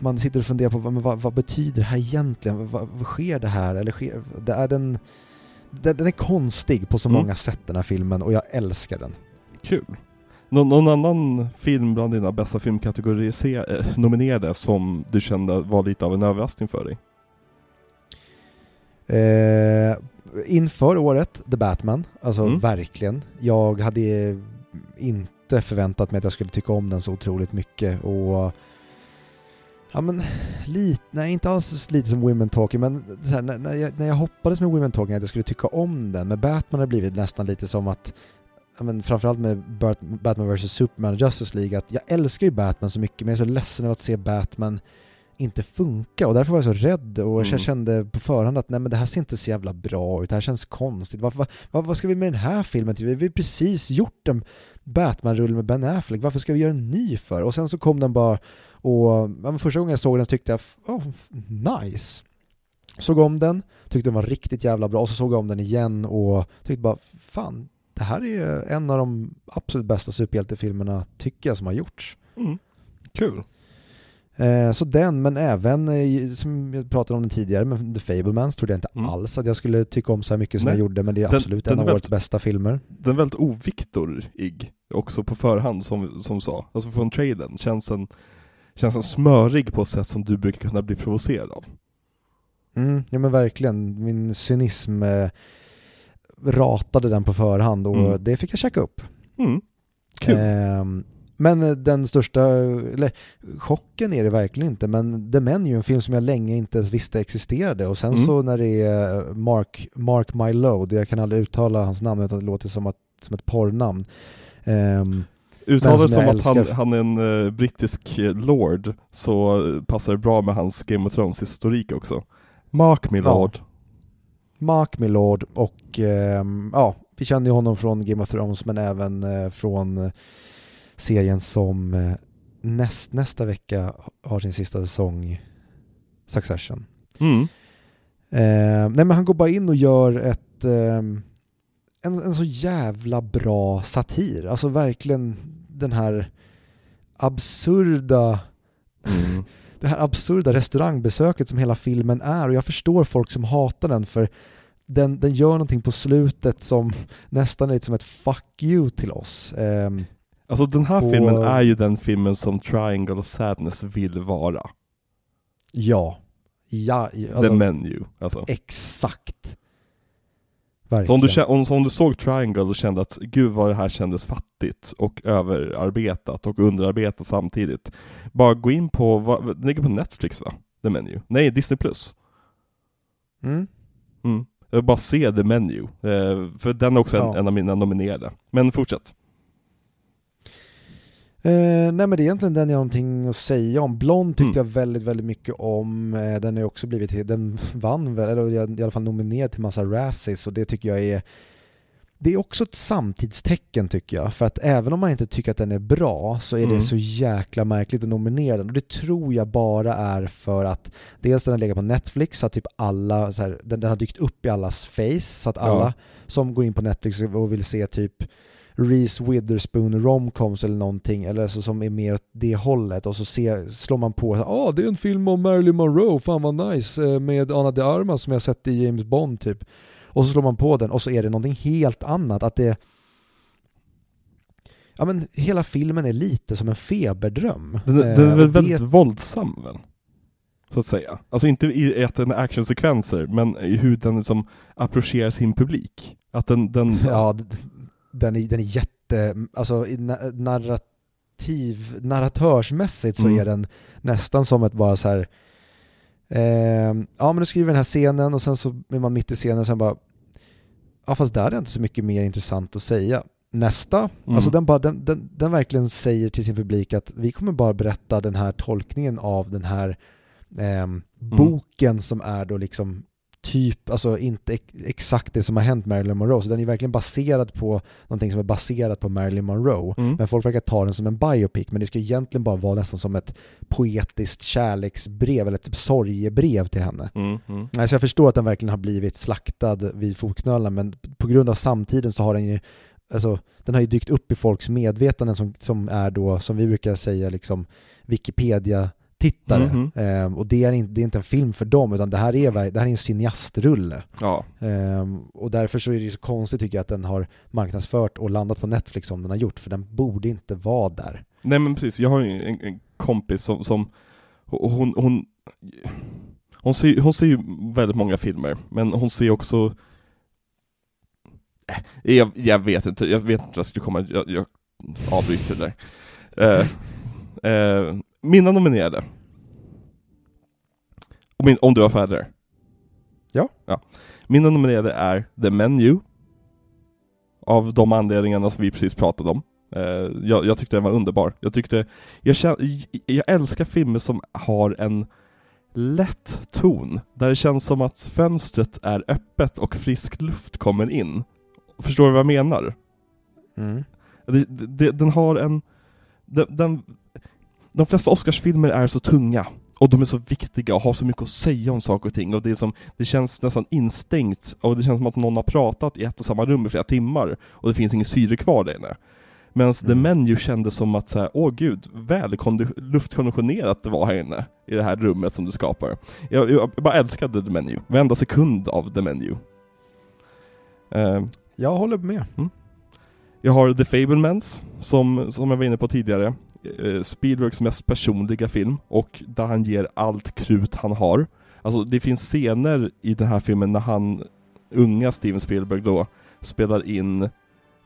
man sitter och funderar på vad, vad, vad betyder det här egentligen? Vad, vad, vad sker det här? Eller sker, det är den, den, den är konstig på så Mm. många sätt den här filmen och jag älskar den. Kul. Nå någon annan film bland dina bästa filmkategorier eh, nominerade som du kände var lite av en överraskning för dig? Eh, inför året, The Batman, alltså Mm. verkligen. Jag hade inte förväntat mig att jag skulle tycka om den så otroligt mycket och Ja men lite, nej inte alls lite som Women Talking men här, när, när, jag, när jag hoppades med Women Talking att jag skulle tycka om den, med Batman har det blivit nästan lite som att men framförallt med Bat- Batman vs Superman och Justice League att jag älskar ju Batman så mycket men jag är så ledsen över att se Batman inte funka och därför var jag så rädd och Mm. jag kände på förhand att nej men det här ser inte så jävla bra ut, det här känns konstigt. Varför, vad, vad, vad ska vi med den här filmen till? Vi har ju precis gjort en Batman-rulle med Ben Affleck, varför ska vi göra en ny för? Och sen så kom den bara och ja, första gången jag såg den tyckte jag, oh, nice. Såg om den, tyckte den var riktigt jävla bra och så såg jag om den igen och tyckte bara, fan, det här är ju en av de absolut bästa superhjältefilmerna tycker jag som har gjorts. Mm. Kul. Eh, så den, men även eh, som jag pratade om den tidigare med The Fablemans trodde jag inte Mm. alls att jag skulle tycka om så här mycket som Nej. jag gjorde men det är Den- absolut den en av väldigt- årets bästa filmer. Den är väldigt oviktorig. också på förhand som, som sa, alltså från traden, känns en, känns smörig på ett sätt som du brukar kunna bli provocerad av. Mm, ja men verkligen, min cynism eh, ratade den på förhand och Mm. det fick jag checka upp. Mm. Kul. Ehm, men eh, den största, eller chocken är det verkligen inte, men The Menu är en film som jag länge inte ens visste existerade och sen Mm. så när det är Mark, Mark My Load, jag kan aldrig uttala hans namn utan det låter som, att, som ett porrnamn. Ehm, Uttalar men som som att han, han är en eh, brittisk eh, lord, så eh, passar det bra med hans Game of Thrones-historik också. Mark me Ja. Mark My Lord och ehm, ja, vi känner ju honom från Game of Thrones men även eh, från eh, serien som eh, näst, nästa vecka har sin sista säsong, Succession. Mm. Eh, nej men han går bara in och gör ett ehm, en, en så jävla bra satir. Alltså verkligen den här absurda Mm. <laughs> det här absurda restaurangbesöket som hela filmen är och jag förstår folk som hatar den för den, den gör någonting på slutet som nästan är lite som ett fuck you till oss. Ehm, Alltså den här Och- filmen är ju den filmen som Triangle of Sadness vill vara. ja. Ja, The alltså, menu. Alltså. exakt. Så Verkligen. om du, om, så om du såg Triangle och kände att gud vad det här kändes fattigt och överarbetat och underarbetat samtidigt. Bara gå in på, vad, det ligger på Netflix va? The Menu? Nej, Disney Plus. Mm. Mm. Jag vill bara se The Menu, eh, för den är också en, Ja. en av mina nominerade. Men fortsätt. Eh, nej men det är egentligen den jag har någonting att säga om. Blond tyckte Mm. jag väldigt, väldigt mycket om. Eh, den har också blivit, den vann väl, eller i alla fall nominerad till massa Razzies och det tycker jag är det är också ett samtidstecken tycker jag, för att även om man inte tycker att den är bra så är Mm. det så jäkla märkligt att nominera den och det tror jag bara är för att dels den har legat på Netflix så att typ alla, så här, den, den har dykt upp i allas face så att alla Ja. som går in på Netflix och vill se typ Reese Witherspoon romcoms eller någonting, eller alltså som är mer åt det hållet och så ser, slår man på ja ah, det är en film om Marilyn Monroe, fan vad nice, eh, med Ana de Armas som jag sett i James Bond typ. Och så slår man på den och så är det någonting helt annat, att det Ja men hela filmen är lite som en feberdröm. Den, Eh, den är väl väldigt det- våldsam väl? Så att säga. Alltså inte i att den är actionsekvenser, men i hur den liksom approcherar sin publik. Att den, den <laughs> Ja, den är, den är jätte, alltså i na- narrativ, narratörsmässigt så Mm. är den nästan som ett bara så här. Ehm, ja men du skriver den här scenen och sen så är man mitt i scenen och sen bara, ja fast där är inte så mycket mer intressant att säga. Nästa, Mm. alltså den, bara, den, den, den verkligen säger till sin publik att vi kommer bara berätta den här tolkningen av den här ehm, boken som är då liksom typ, alltså inte ex- exakt det som har hänt Marilyn Monroe, så den är verkligen baserad på någonting som är baserat på Marilyn Monroe. Mm. Men folk verkar ta den som en biopic, men det ska egentligen bara vara nästan som ett poetiskt kärleksbrev eller ett typ sorgebrev till henne. Mm, mm. Alltså jag förstår att den verkligen har blivit slaktad vid fotknölarna, men på grund av samtiden så har den ju Alltså, den har ju dykt upp i folks medvetanden som, som är då, som vi brukar säga, liksom Wikipedia-tittare. Mhm. Ehm, och det är, inte, det är inte en film för dem, utan det här är, det här är en cineastrulle. Ja. Ehm, och därför så är det så konstigt tycker jag att den har marknadsfört och landat på Netflix som den har gjort, för den borde inte vara där. Nej men precis, jag har ju en, en kompis som, som hon, hon, hon, ser, hon ser ju väldigt många filmer, men hon ser också Eh, jag, jag vet inte, jag vet inte vad jag skulle komma, jag, jag avbryter det där. Eh, eh, mina nominerade. Om, min, om du var färdig där. Ja. ja. Mina nominerade är The Menu, av de anledningarna som vi precis pratade om. Eh, jag, jag tyckte den var underbar. Jag tyckte, jag, kän, jag älskar filmer som har en lätt ton, där det känns som att fönstret är öppet och frisk luft kommer in. Förstår du vad jag menar? Mm. Det, det, den har en... Den, den, de flesta Oscarsfilmer är så tunga, och de är så viktiga och har så mycket att säga om saker och ting, och det, är som, det känns nästan instängt, och det känns som att någon har pratat i ett och samma rum i flera timmar, och det finns ingen syre kvar där inne. Medan The Mm. Menu kändes som att så här, åh gud, väl kondi- luftkonditionerat det var här inne, i det här rummet som du skapar. Jag, jag bara älskade The Menu, varenda sekund av The Menu. Eh, Jag håller med. Jag har The Fablemans, som, som jag var inne på tidigare. Eh, Spielbergs mest personliga film, och där han ger allt krut han har. Alltså det finns scener i den här filmen när han, unga Steven Spielberg då, spelar in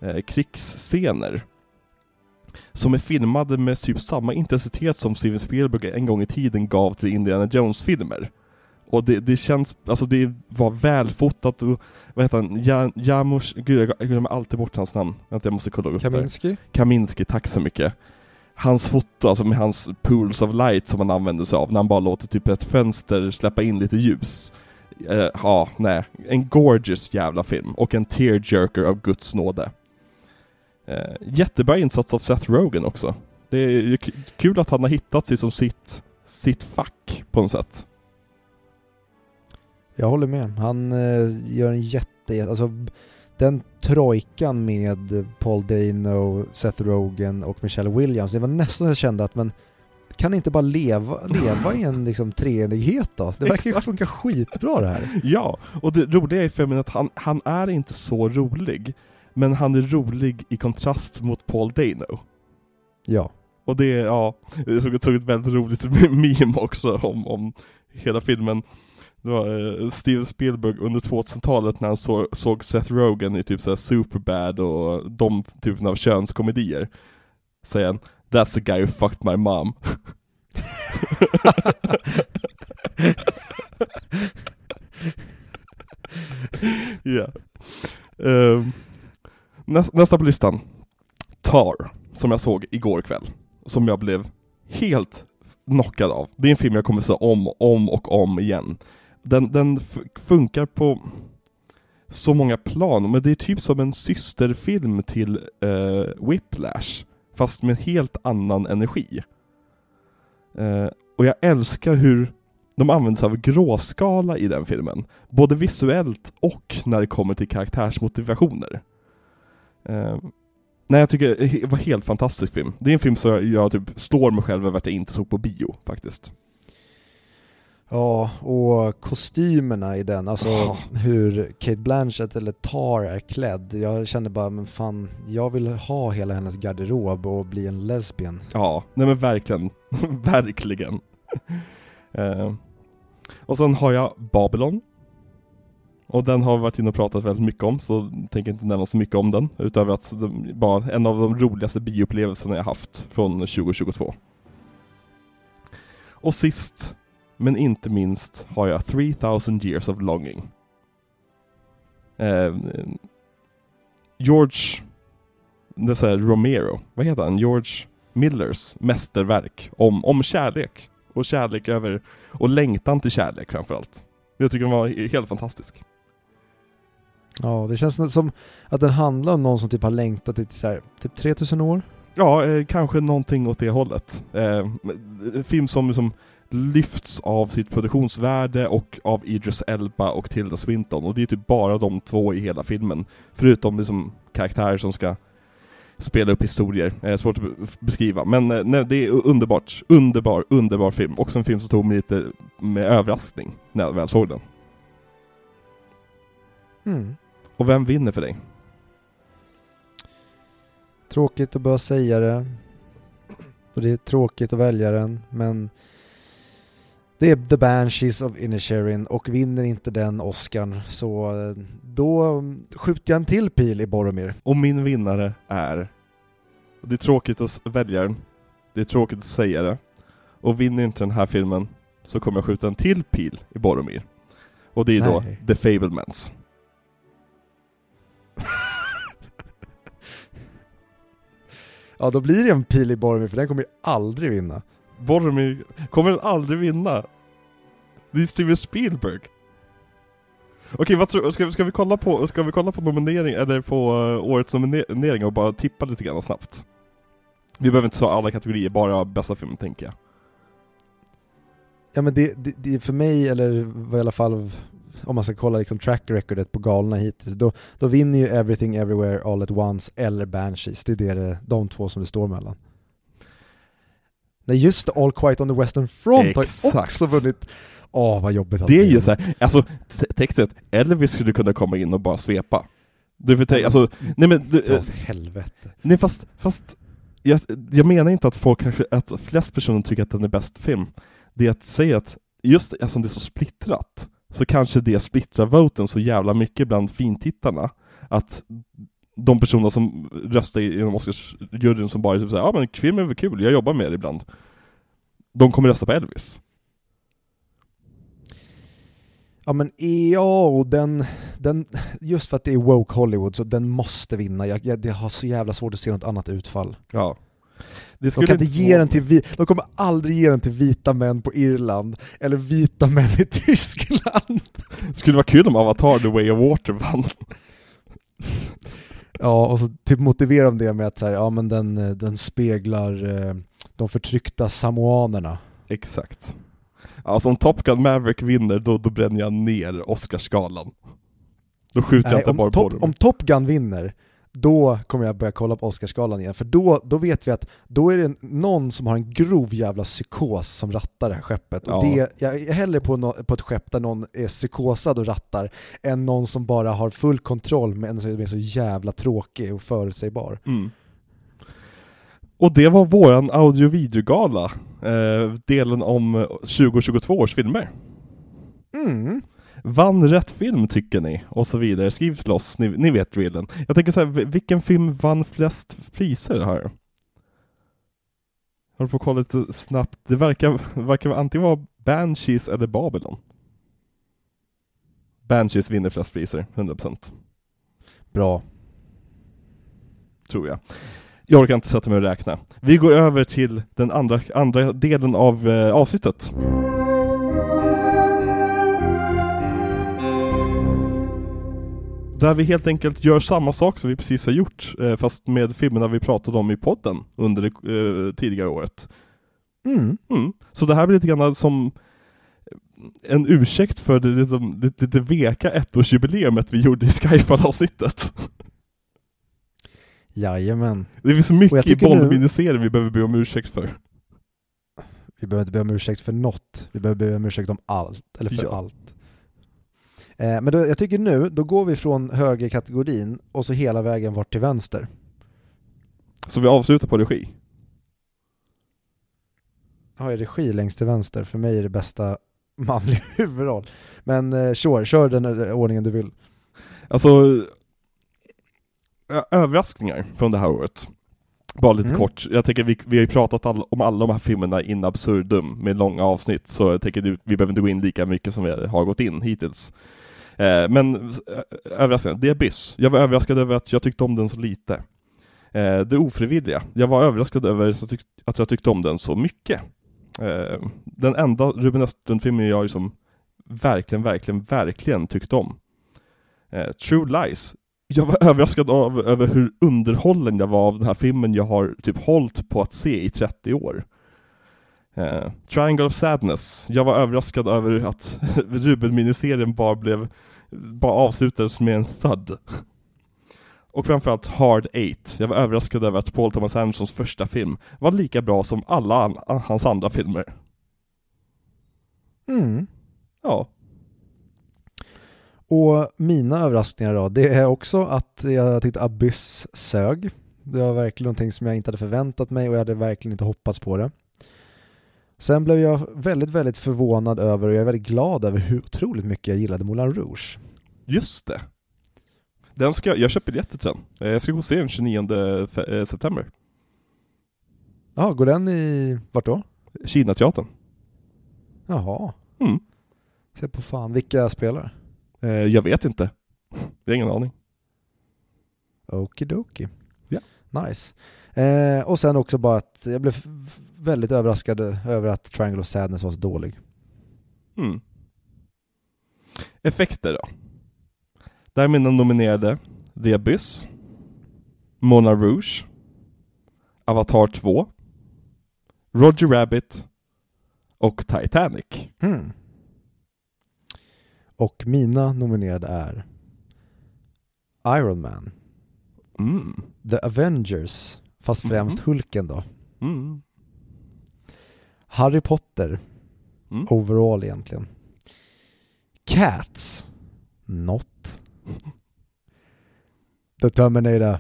eh, krigsscener. Som är filmade med typ samma intensitet som Steven Spielberg en gång i tiden gav till Indiana Jones-filmer. Och det, det känns, alltså det var välfotat och, vad heter han, ja, Jamush, gud jag glömmer alltid bort hans namn. Vänta jag måste kolla upp Kaminski? det. Kaminski, tack så mycket. Hans foto, alltså med hans pools of light som han använder sig av, när han bara låter typ ett fönster släppa in lite ljus. Uh, ja, nej. En gorgeous jävla film, och en tearjerker av Guds nåde. Uh, jättebra insats av Seth Rogen också. Det är ju kul att han har hittat sig som sitt, sitt fack på något sätt. Jag håller med. Han uh, gör en jätte, alltså den trojkan med Paul Dano, Seth Rogen och Michelle Williams, det var nästan så jag kände att men kan inte bara leva, <laughs> leva i en liksom treenighet då? Det verkar ju funka skitbra det här. <laughs> Ja, och det roliga är för att han, han är inte så rolig, men han är rolig i kontrast mot Paul Dano. Ja. Och det, ja, det såg, såg ett väldigt roligt <laughs> meme också om, om hela filmen. Det var eh, Steven Spielberg under 2000-talet när han så, såg Seth Rogen i typ såhär Superbad och de typen av könskomedier. Säger han, That's the guy who fucked my mom. <laughs> yeah. Um, nästa, nästa på listan. Tar, som jag såg igår kväll. Som jag blev helt knockad av. Det är en film jag kommer se om, om och om igen den, den funkar på så många plan, men det är typ som en systerfilm till uh, Whiplash, fast med helt annan energi. Uh, och jag älskar hur de använder sig av gråskala i den filmen, både visuellt och när det kommer till karaktärsmotivationer. Uh, nej, jag tycker det var helt fantastisk film. Det är en film som jag, jag typ slår mig själv över att jag inte såg på bio, faktiskt. Ja, och kostymerna i den, alltså oh. hur Kate Blanchett eller Tar är klädd. Jag kände bara, men fan, jag vill ha hela hennes garderob och bli en lesbian. Ja, nej men verkligen, <laughs> verkligen. uh, och sen har jag Babylon. Och den har vi varit inne och pratat väldigt mycket om, så tänker inte nämna så mycket om den, utöver att det var en av de roligaste bioupplevelserna jag haft från 2022. Och sist men inte minst har jag 3000 years of longing. Eh, George det är här, Romero, vad heter han? George Millers mästerverk om, om kärlek. Och kärlek över, och längtan till kärlek framförallt. Jag tycker den var helt fantastisk. Ja, det känns som att den handlar om någon som typ har längtat i så här, typ 3000 år? Ja, eh, kanske någonting åt det hållet. Eh, film som liksom lyfts av sitt produktionsvärde och av Idris Elba och Tilda Swinton. Och det är typ bara de två i hela filmen. Förutom liksom karaktärer som ska spela upp historier. Eh, svårt att beskriva. Men eh, nej, det är underbart. Underbar, underbar film. Också en film som tog mig lite med överraskning när jag väl såg den. Mm. Och vem vinner för dig? Tråkigt att bara säga det. Och det är tråkigt att välja den, men det är The Banshees of Inisherin och vinner inte den Oscarn så eh, då skjuter jag en till pil i Boromir. Och min vinnare är, det är tråkigt att välja den, det är tråkigt att säga det, och vinner inte den här filmen så kommer jag skjuta en till pil i Boromir. Och det är Nej. då The Fablemans. <laughs> ja, då blir det en pil i Boromir för den kommer ju aldrig vinna. Boromir kommer den aldrig vinna. Det är Steven Spielberg. Okej, vad tror, ska, ska, vi kolla på, ska vi kolla på nominering, eller på uh, årets nominering och bara tippa lite grann snabbt? Vi behöver inte ta alla kategorier, bara bästa film tänker jag. Ja men det, det, det för mig, eller i alla fall om man ska kolla liksom track recordet på galna hittills, då, då vinner ju Everything Everywhere All At Once eller Banshees. Det är det, de två som det står mellan. Nej just det, All Quiet on the Western Front Exakt. har också vunnit. Åh vad jobbigt Det är ju såhär, alltså textet, Elvis skulle kunna komma in och bara svepa. Du får tänka, alltså, nej men, du, åt helvete. nej fast, fast jag, jag menar inte att folk kanske, att flest personer tycker att den är bäst film. Det är att säga att, just eftersom det är så splittrat, så kanske det splittrar voten så jävla mycket bland fintittarna, att de personer som röstar inom Oscarsjuryn som bara är typ såhär, ja men film är väl kul, jag jobbar med det ibland. De kommer rösta på Elvis. Ja men ja, och den, den, just för att det är woke Hollywood så den måste vinna. Jag, jag, jag har så jävla svårt att se något annat utfall. Ja. Det De kan inte ge den till, vi- de kommer aldrig ge den till vita män på Irland, eller vita män i <laughs> Tyskland. skulle vara kul om Avatar The Way of Water vann. Ja, och så typ motiverar de det med att så här, ja men den, eh, den speglar eh, de förtryckta samoanerna. Exakt. Alltså om Top Gun Maverick vinner, då, då bränner jag ner Oscarsgalan. Då skjuter jag Nej, inte om, bara på top, om Top Gun vinner, då kommer jag börja kolla på Oscarsgalan igen, för då, då vet vi att då är det någon som har en grov jävla psykos som rattar det här skeppet. Och Ja. det, jag är hellre på, no, på ett skepp där någon är psykosad och rattar, än någon som bara har full kontroll men som är så jävla tråkig och förutsägbar. Mm. Och det var våran audio-videogala, eh, delen om 2022 års filmer. Mm. Vann rätt film tycker ni? Och så vidare. Skriv till oss, ni, ni vet drillen. Jag tänker så här, vi- vilken film vann flest priser här? Jag håller på att kolla lite snabbt. Det verkar, verkar antingen vara Banshees eller Babylon. Banshees vinner flest priser, 100% Bra. tror jag. Jag orkar inte sätta mig och räkna. Vi går över till den andra, andra delen av eh, avsnittet. Där vi helt enkelt gör samma sak som vi precis har gjort, eh, fast med filmerna vi pratade om i podden under det eh, tidigare året. Mm. Mm. Så det här blir lite grann som en ursäkt för det lite, lite, lite veka ettårsjubileumet vi gjorde i Skyfall-avsnittet. Jajamän. Det finns så mycket i tycker nu- Bond-miniserien vi behöver be om ursäkt för. Vi behöver inte be om ursäkt för något, vi behöver be om ursäkt om allt, eller för Ja. allt. Eh, men då, jag tycker nu, då går vi från högerkategorin och så hela vägen bort till vänster. Så vi avslutar på regi. Har jag regi längst till vänster, för mig är det bästa <laughs> manlig huvudroll. Men eh, sure, kör den eh, ordningen du vill. Alltså, överraskningar från det här året. Bara lite Mm. kort. Jag tänker vi, vi har ju pratat all, om alla de här filmerna in absurdum med långa avsnitt, så jag tänker vi behöver inte gå in lika mycket som vi har gått in hittills. Eh, men eh, överraskande, The Abyss. Jag var överraskad över att jag tyckte om den så lite. Eh, det ofrivilliga. Jag var överraskad över att jag, tyckte om den så mycket. Eh, den enda Ruben Östlund-filmen jag liksom verkligen, verkligen, verkligen tyckte om. Eh, True Lies. Jag var <laughs> överraskad av, över hur underhållen jag var av den här filmen jag har typ hållit på att se i 30 år. Eh, Triangle of Sadness. Jag var överraskad över att <laughs> Ruben-miniserien bara blev bara avslutades med en thud. Och framförallt Hard Eight. Jag var överraskad över att Paul Thomas Andersons första film var lika bra som alla an- hans andra filmer. Mm. Ja, Och mina överraskningar då, det är också att jag tyckte Abyss sög. Det var verkligen någonting som jag inte hade förväntat mig och jag hade verkligen inte hoppats på det. Sen blev jag väldigt, väldigt förvånad över och jag är väldigt glad över hur otroligt mycket jag gillade Moulin Rouge. just det. Den ska, jag köper biljetter till den. Eh, Jag ska gå och se den 29 fe- eh, september. Ja, går den i, vart då? Kinateatern. Jaha, Mm. se på fan, vilka spelar? Eh, Jag vet inte. <laughs> Jag har ingen aning. Okidoki. Ja. Nice. Eh, och sen också bara att jag blev väldigt överraskad över att Triangle of Sadness var så dålig. Mm. Effekter då? Där är mina nominerade The Abyss, Mona Rouge, Avatar 2, Roger Rabbit och Titanic. Mm. Och mina nominerade är Iron Man, Mm. The Avengers, fast främst Hulken då, Mm. Harry Potter, Mm. overall egentligen, Cats, Not, <laughs> The Terminator,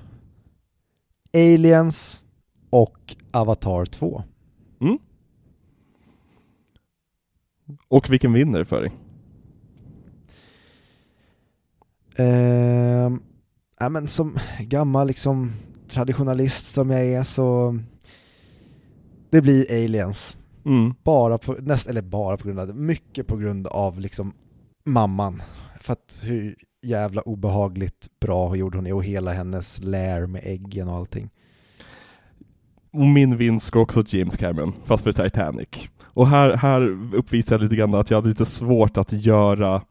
Aliens och Avatar 2. Mm. Och vilken vinner för dig? Eh, ja, men som gammal liksom traditionalist som jag är så det blir aliens. Mm. Bara på, näst, eller bara på grund av, mycket på grund av liksom mamman. För att hur jävla obehagligt bra gjorde hon är och hela hennes lär med äggen och allting. Och min vinst går också till James Cameron, fast för Titanic. Och här, här uppvisar jag lite grann att jag hade lite svårt att göra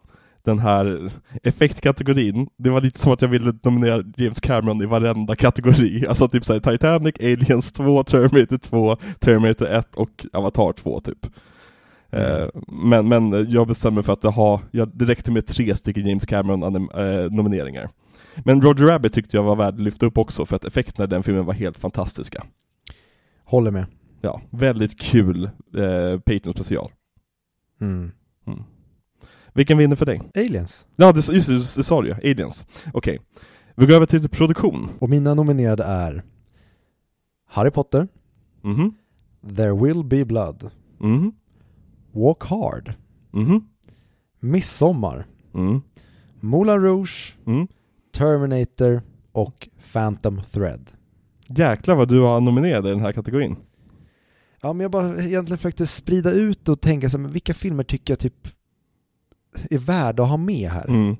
den här effektkategorin. Det var lite som att jag ville nominera James Cameron i varenda kategori. <laughs> Alltså typ såhär Titanic, Aliens 2, Terminator 2, Terminator 1 och Avatar 2 typ. Eh, men, men jag bestämmer för att ha, jag, det räckte med tre stycken James Cameron-nomineringar. Eh, men Roger Rabbit tyckte jag var värd att lyfta upp också för att effekterna i den filmen var helt fantastiska. Håller med. Ja, väldigt kul eh, Patreon special. Mm. Mm. Vilken vinner för dig? Aliens. Ja, det, just det, det sa du ju. Aliens. Okej. Vi går över till produktion. Och mina nominerade är Harry Potter, Mhm. There Will Be Blood, Mhm. Walk Hard, Mhm. Midsommar, Mm. Moulin Rouge, Mm. Terminator och Phantom Thread. Jäklar vad du har nominerade i den här kategorin. Ja, men jag bara egentligen försökte sprida ut och tänka så här, men vilka filmer tycker jag typ är värda att ha med här? Mm.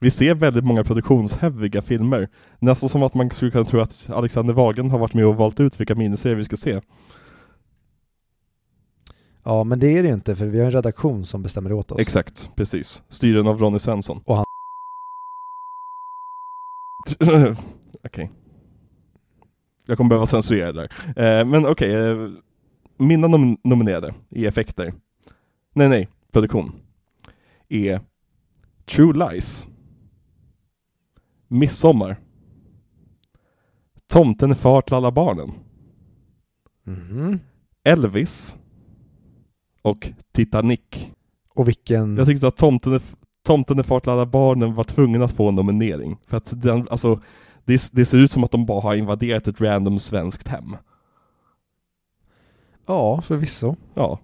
Vi ser väldigt många produktionshäviga filmer. Nästan som att man skulle kunna tro att Alexander Wagen har varit med och valt ut vilka miniserier vi ska se. Ja, men det är det ju inte, för vi har en redaktion som bestämmer åt oss. Exakt, precis. Styren av Ronny Svensson. Och han- <laughs> okej. Jag kommer behöva censurera det där. Eh, men okej, eh, mina nom nominerade i effekter, nej nej, produktion, är True Lies, Midsommar, Tomten är far till alla barnen, Mhm. Elvis och Titanic. Och vilken... Jag tyckte att Tomten är, Tomten är far till alla barnen var tvungen att få en nominering. För att den, alltså, det, det ser ut som att de bara har invaderat ett random svenskt hem. Ja, förvisso. Ja.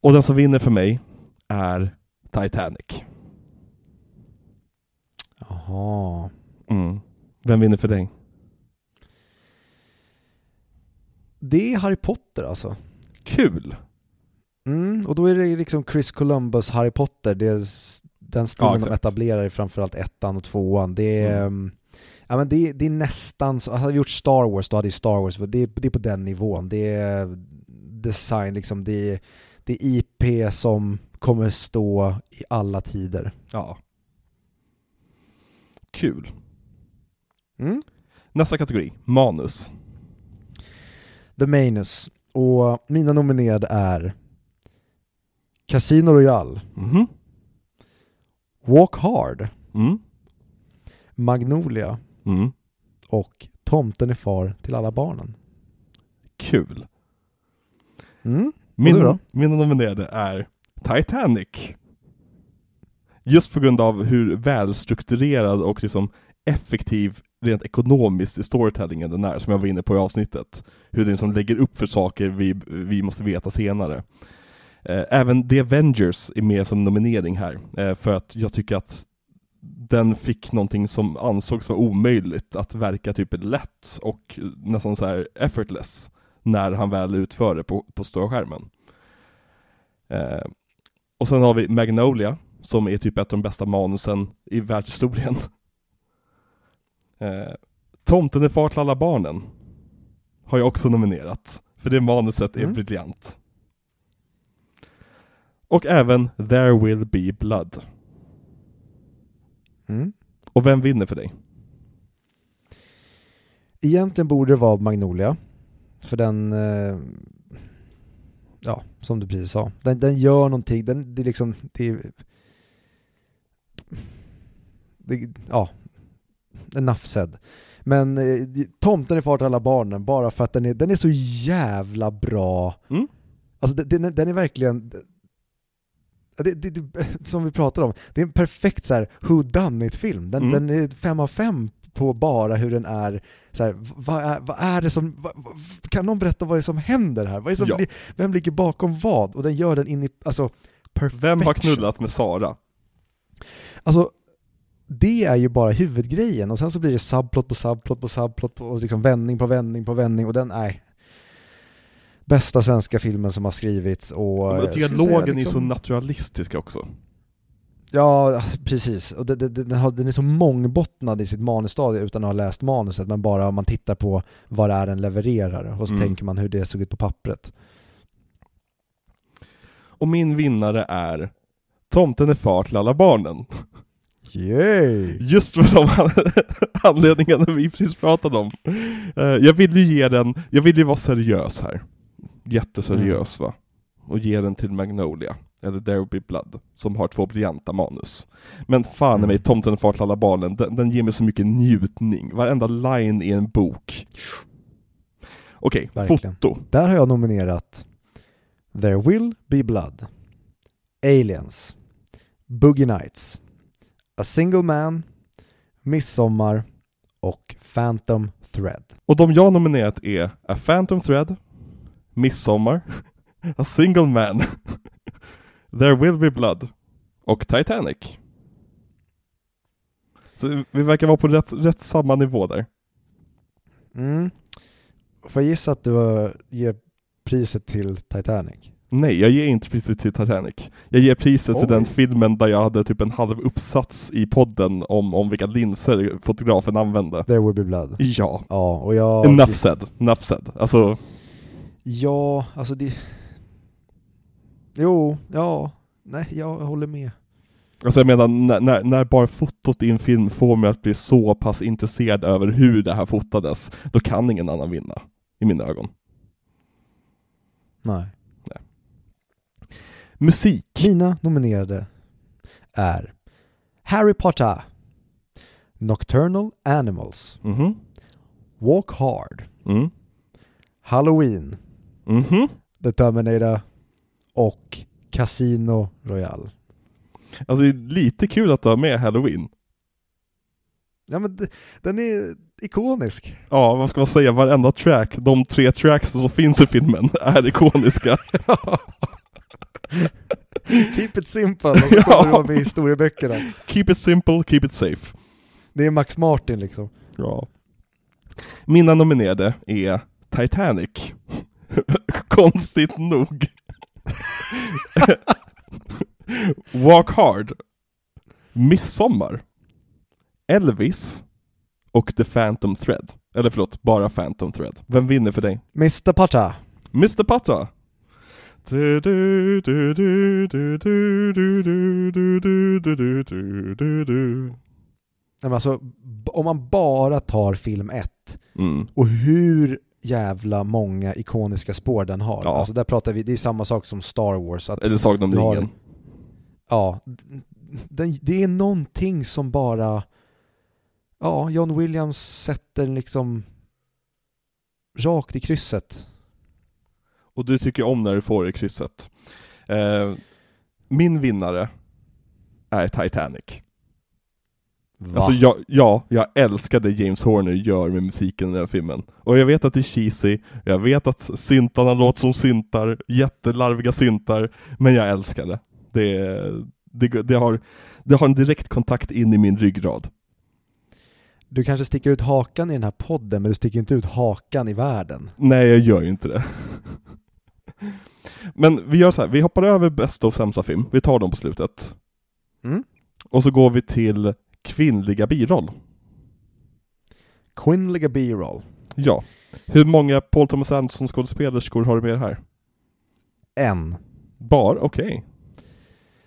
Och den som vinner för mig är Titanic. Jaha. Mm. Vem vinner för dig? Det är Harry Potter alltså. Kul! Mm, och då är det liksom Chris Columbus Harry Potter, det är den stilen Ja, de etablerar i framförallt ettan och tvåan. Det är, Mm. mm. ja, men det, det är nästan, så, hade vi gjort Star Wars då hade ju Star Wars, det är, det är på den nivån. Det är design, liksom, det, är, det är IP som kommer stå i alla tider. Ja. Kul. Mm. Nästa kategori, manus. The Manus. Och mina nominerade är Casino Royale, Mhm. Walk Hard, Mm. Magnolia Mm. och Tomten är far till alla barnen. Kul. Mm. Min, mina nominerade är Titanic. Just på grund av hur välstrukturerad och liksom effektiv rent ekonomiskt i storytellingen den är, som jag var inne på i avsnittet. Hur den liksom lägger upp för saker vi, vi måste veta senare. Eh, Även The Avengers är med som nominering här, eh, för att jag tycker att den fick någonting som ansågs vara omöjligt, att verka typ lätt och nästan så här effortless när han väl utför det på, på stora skärmen. Eh, och sen har vi Magnolia, som är typ ett av de bästa manusen i världshistorien. <laughs> Eh, Tomten är far till alla barnen har jag också nominerat, för det manuset är Mm. briljant. Och även There will be blood. Mm. Och vem vinner för dig? Egentligen borde det vara Magnolia. För den, eh, som du precis sa, den, den gör någonting, den, det är liksom, det är, det, ja, enough said. Men eh, Tomten är far till alla barnen bara för att den är, den är så jävla bra. Mm. Alltså den, den, är- den är verkligen, det, det, det, <laughs> som vi pratade om, det är en perfekt så här who done it film den, Mm. den är fem av fem på bara hur den är, så här, vad, är vad är det som, vad, kan någon berätta vad det är som händer här? Vad är som, Ja. Vem ligger bakom vad? Och den gör den in i, alltså, perfection. Vem har knullat med Sara? Alltså, det är ju bara huvudgrejen och sen så blir det subplot på subplot på subplot på, och liksom vändning på vändning på vändning och den, nej. Bästa svenska filmen som har skrivits och... Säga dialogen är liksom- så naturalistisk också. Ja, precis. Och det, det, den, har, den är så mångbottnad i sitt manusstadie utan att ha läst manuset, men bara om man tittar på vad det är den levererar och så Mm. tänker man hur det såg ut på pappret. Och min vinnare är Tomten är far till alla barnen. Yay! Just för de an- <laughs> anledningarna vi precis pratade om. Eh, Jag vill ju ge den, jag vill ju vara seriös här. Jätteseriös va. Och ge den till Magnolia, eller There Will Be Blood, som har två briljanta manus. Men fan i mig, Mm. Tomten far till alla barnen, den, den ger mig så mycket njutning. Varenda line i en bok. Okej, Verkligen. foto. Där har jag nominerat There Will Be Blood, Aliens, Boogie Nights, A Single Man, Midsommar och Phantom Thread. Och de jag nominerat är A Phantom Thread, Midsommar, <laughs> A Single Man, There Will Be Blood och Titanic. Så vi verkar vara på rätt, rätt samma nivå där. Mm. Får jag gissa att du ger priset till Titanic? Nej, jag ger inte priset till Titanic. Jag ger priset till Oj. den filmen där jag hade typ en halv uppsats i podden om, om vilka linser fotografen använde. There Will Be Blood. Ja, Ja, och jag... enough said, enough said. Alltså, Ja, alltså det... Jo, ja, nej, jag håller med. Alltså jag menar, när, när, när bara fotot i en film får mig att bli så pass intresserad över hur det här fotades, då kan ingen annan vinna, i mina ögon. Nej. Musik. Mina nominerade är Harry Potter, Nocturnal Animals, Mhm. Walk Hard, Mm. Halloween, Mhm. The Terminator och Casino Royale. Alltså det är lite kul att du har med Halloween. Ja men den är ikonisk. Ja, vad ska man säga, varenda track, de tre tracks som finns i filmen <laughs> är ikoniska. <laughs> Keep it simple, och så Ja. kommer det vara med i historieböckerna. Keep it simple, keep it safe. Det är Max Martin liksom. Ja. Mina nominerade är Titanic. <laughs> Konstigt nog. Walk Hard, Midsommar, Elvis och The Phantom Thread. Eller förlåt, bara Phantom Thread. Vem vinner för dig? Mr Patta. Mr Patta! Alltså, om man bara tar film 1 mm. och hur jävla många ikoniska spår den har. Ja. Alltså där pratar vi, det är samma sak som Star Wars. Att, Eller Sagan om ringen. ja, den, det är någonting som bara, ja, John Williams sätter liksom rakt i krysset. Och du tycker om när du får det i krysset. Eh, min vinnare är Titanic. Va? Alltså jag, ja, jag älskar det James Horner gör med musiken i den här filmen. Och jag vet att det är cheesy, jag vet att syntarna låter som syntar, jättelarviga syntar, men jag älskar det. Det, det, det, har, det har en direkt kontakt in i min ryggrad. Du kanske sticker ut hakan i den här podden, men du sticker inte ut hakan i världen. Nej, jag gör ju inte det. <laughs> Men vi gör så här, vi hoppar över bästa och sämsta film, vi tar dem på slutet. Mm? Och så går vi till kvinnliga biroll. Quinliga B-roll. Ja. Hur många Paul Thomas Anderson skådespelerskor har du med här? En. Bar? Okej.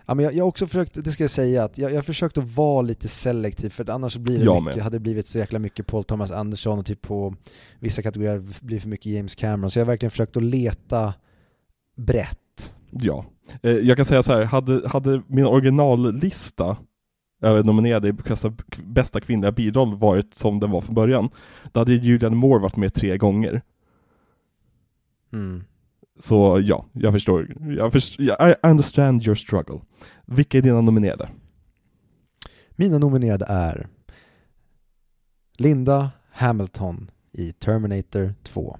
Ja, men jag, jag har också försökt, det ska jag säga, att jag jag har försökt att vara lite selektiv för annars blir det Jag mycket, med. hade det blivit så jäkla mycket Paul Thomas Anderson och typ på vissa kategorier blir för mycket James Cameron. Så jag har verkligen försökt att leta brett. Ja. Eh, jag kan säga så här, hade, hade min originallista nominerade i bästa, kvinnliga biroll varit som den var från början, då hade Julianne Moore varit med tre gånger. Så ja, jag förstår. Jag förstår I understand your struggle. Vilka är dina nominerade? Mina nominerade är Linda Hamilton i Terminator 2.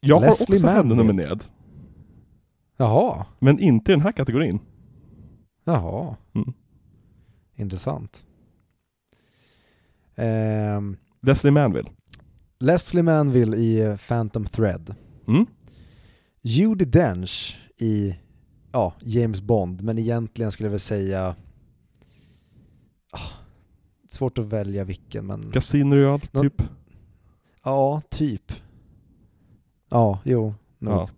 Jag har Leslie också henne nominerad. Jaha, Men inte i den här kategorin. jaha. Mm. Intressant. Ehm, Leslie Manville. Leslie Manville i eh, Phantom Thread. Mm. Judi Dench i ja, James Bond, men egentligen skulle jag väl säga ah, Svårt att välja vilken, men Casino Royale, Nå- typ. ja, typ. Ja, jo, nog. Ja.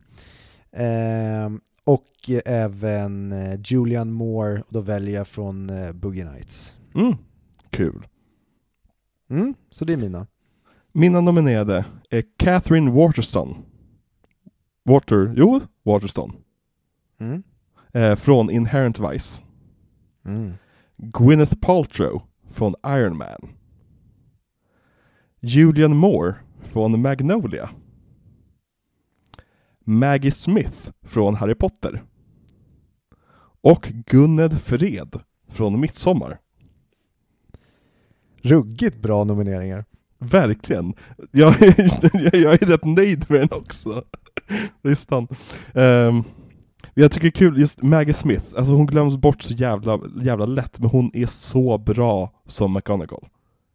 Ehm, och eh, även eh, Julian Moore, och då väljer jag från eh, Boogie Nights. Mm. Kul. Mm, så det är mina. Mina nominerade är Catherine Waterston. Water, jo, Waterston. Mm. Eh, från Inherent Vice. Mm. Gwyneth Paltrow från Iron Man. Julian Moore från Magnolia. Maggie Smith från Harry Potter. Och Gunned Fred från Midsommar. Ruggigt bra nomineringar. Verkligen. Jag är, <laughs> jag är rätt nöjd med den också. Listan. Um, jag tycker det är kul, just Maggie Smith, alltså hon glöms bort så jävla, jävla lätt, men hon är så bra som McGonagall.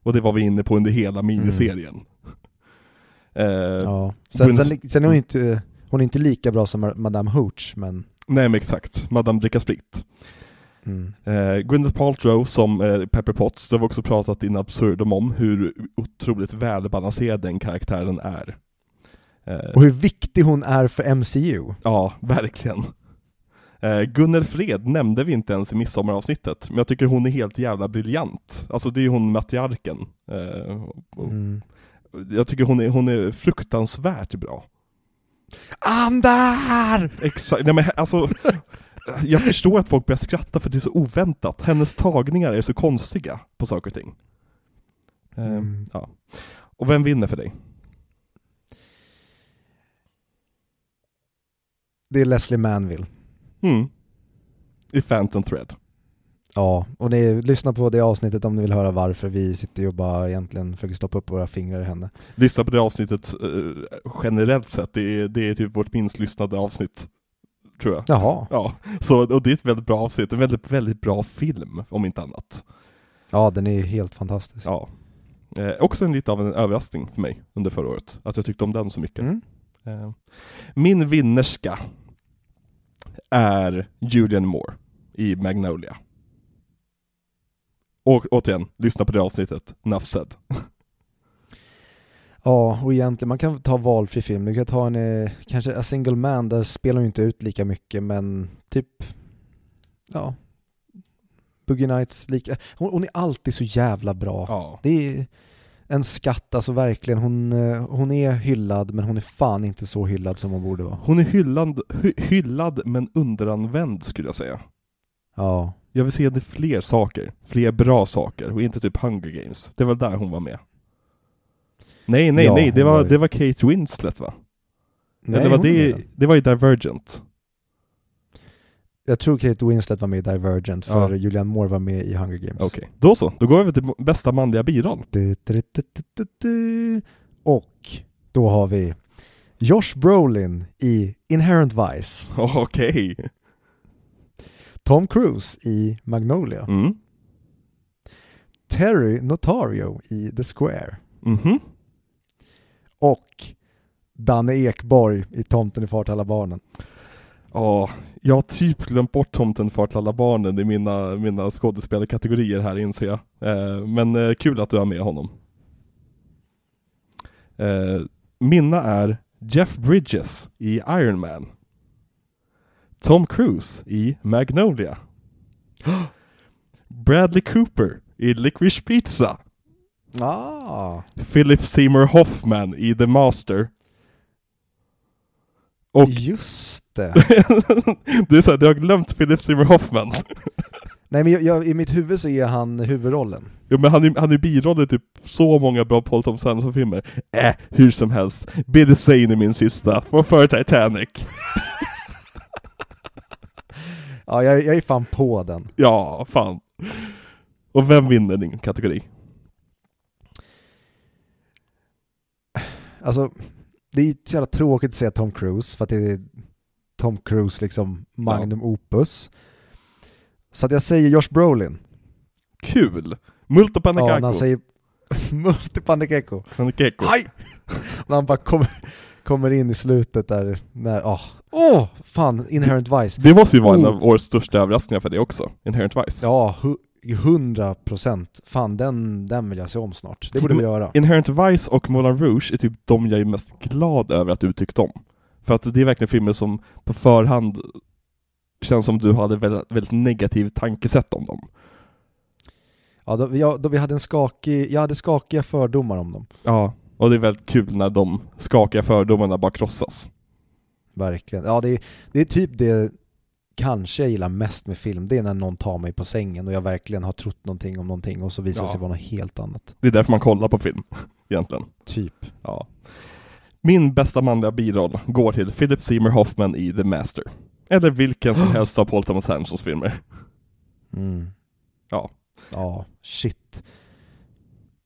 Och det var vi inne på under hela miniserien. Eh, Ja. Sen, sen, sen är hon inte, hon är inte lika bra som Madame Hooch, men Nej men exakt, Madame Dricka Sprit. mm. Eh, Gwyneth Paltrow som eh, Pepper Potts, det har vi också pratat in absurdum om hur otroligt välbalanserad den karaktären är. Eh, Och hur viktig hon är för MCU. Ja, verkligen. Eh, Gunnel Fred nämnde vi inte ens i midsommaravsnittet, men jag tycker hon är helt jävla briljant. Alltså det är hon matriarken. Eh, och- Mm. Jag tycker hon är, hon är fruktansvärt bra. Andar! Exakt, nej men alltså Jag förstår att folk börjar skratta för det är så oväntat. Hennes tagningar är så konstiga på saker och ting. Eh, Mm. ja. Och vem vinner för dig? Det är Leslie Manville. Mm. I Phantom Thread. Ja, och ni lyssnar på det avsnittet om ni vill höra varför vi sitter ju bara egentligen försöker stoppa upp våra fingrar i henne. Lyssna på det avsnittet eh, generellt sett, det är, det är typ vårt minst lyssnade avsnitt. Tror jag. Jaha, Ja, så, och det är ett väldigt bra avsnitt, en väldigt, väldigt bra film om inte annat. ja den är helt fantastisk. Ja. Eh, också en lite av en överraskning för mig under förra året, att jag tyckte om den så mycket. Mm. Eh, min vinnerska är Julian Moore i Magnolia. Och återigen, lyssna på det avsnittet, Nuff said. Ja, och egentligen, man kan ta valfri film. Du kan ta en, eh, kanske A Single Man, där spelar hon inte ut lika mycket, men typ, ja, Boogie Nights, lika, hon, hon är alltid så jävla bra. Ja. Det är en skatt, alltså verkligen. Hon, eh, hon är hyllad, men hon är fan inte så hyllad som hon borde vara. Hon är hyllad, hy, hyllad men underanvänd skulle jag säga. Ja, Jag vill se fler saker, fler bra saker och inte typ Hunger Games. Det var där hon var med. Nej, nej, Ja, nej, det var, var ju- det var Kate Winslet va? Nej, Eller var det, det var i Divergent. Jag tror Kate Winslet var med i Divergent, för Ja. Julian Moore var med i Hunger Games. Okej, då så. Då går vi över till bästa manliga biroll. Och då har vi Josh Brolin i Inherent Vice, <laughs> Okej. Tom Cruise i Magnolia, Mm. Terry Notario i The Square Mhm. och Danne Ekborg i Tomten i fart alla barnen. Ja, jag har typ glömt bort Tomten far till alla barnen i mina, mina skådespelarkategorier här inser jag. Eh, men eh, kul att du har med honom. Eh, mina är Jeff Bridges i Iron Man. Tom Cruise i Magnolia. <gasps> Bradley Cooper i Licorice Pizza. Ah, Philip Seymour Hoffman i The Master. Och just det. <laughs> det är såhär, du har glömt Philip Seymour Hoffman. <laughs> Nej men jag, jag, i mitt huvud så är han huvudrollen. Ja, men han är, han är biroll i typ så många bra Paul Thomas Anderson-filmer. Äh, hur som helst. Billy Zane är min sista, från före Titanic. <laughs> Ja, jag, jag är fan på den. Ja, fan. Och vem vinner din kategori? Alltså, det är så jävla tråkigt att säga Tom Cruise, för att det är Tom Cruise liksom magnum opus. Så att jag säger Josh Brolin. Kul! Multo Ja, när han säger <laughs> Multipandekeko. Panekako. Aj! <laughs> När han bara kommer, kommer in i slutet där, när, åh, åh, fan, Inherent Vice. Det måste ju vara en Oh. av årets största överraskningar för dig också, Inherent Vice. Ja, hu- hundra procent. Fan, den, den vill jag se om snart. Det borde vi göra. Inherent Vice och Moulin Rouge är typ de jag är mest glad över att du tyckte om. För att det är verkligen filmer som på förhand känns som du hade väldigt, väldigt negativt tankesätt om dem. Ja, då, jag, då vi hade en skakig, jag hade skakiga fördomar om dem. Ja, och det är väldigt kul när de skakiga fördomarna bara krossas. Verkligen. Ja, det är, det är typ det kanske jag gillar mest med film. Det är när någon tar mig på sängen och jag verkligen har trott någonting om någonting och så visar det Ja. sig vara något helt annat. Det är därför man kollar på film, <laughs> egentligen. Typ. Ja. Min bästa manliga biroll går till Philip Seymour Hoffman i The Master. Eller vilken som <gasps> helst av Paul Thomas Andersons filmer. Mm. Ja. Ja, shit.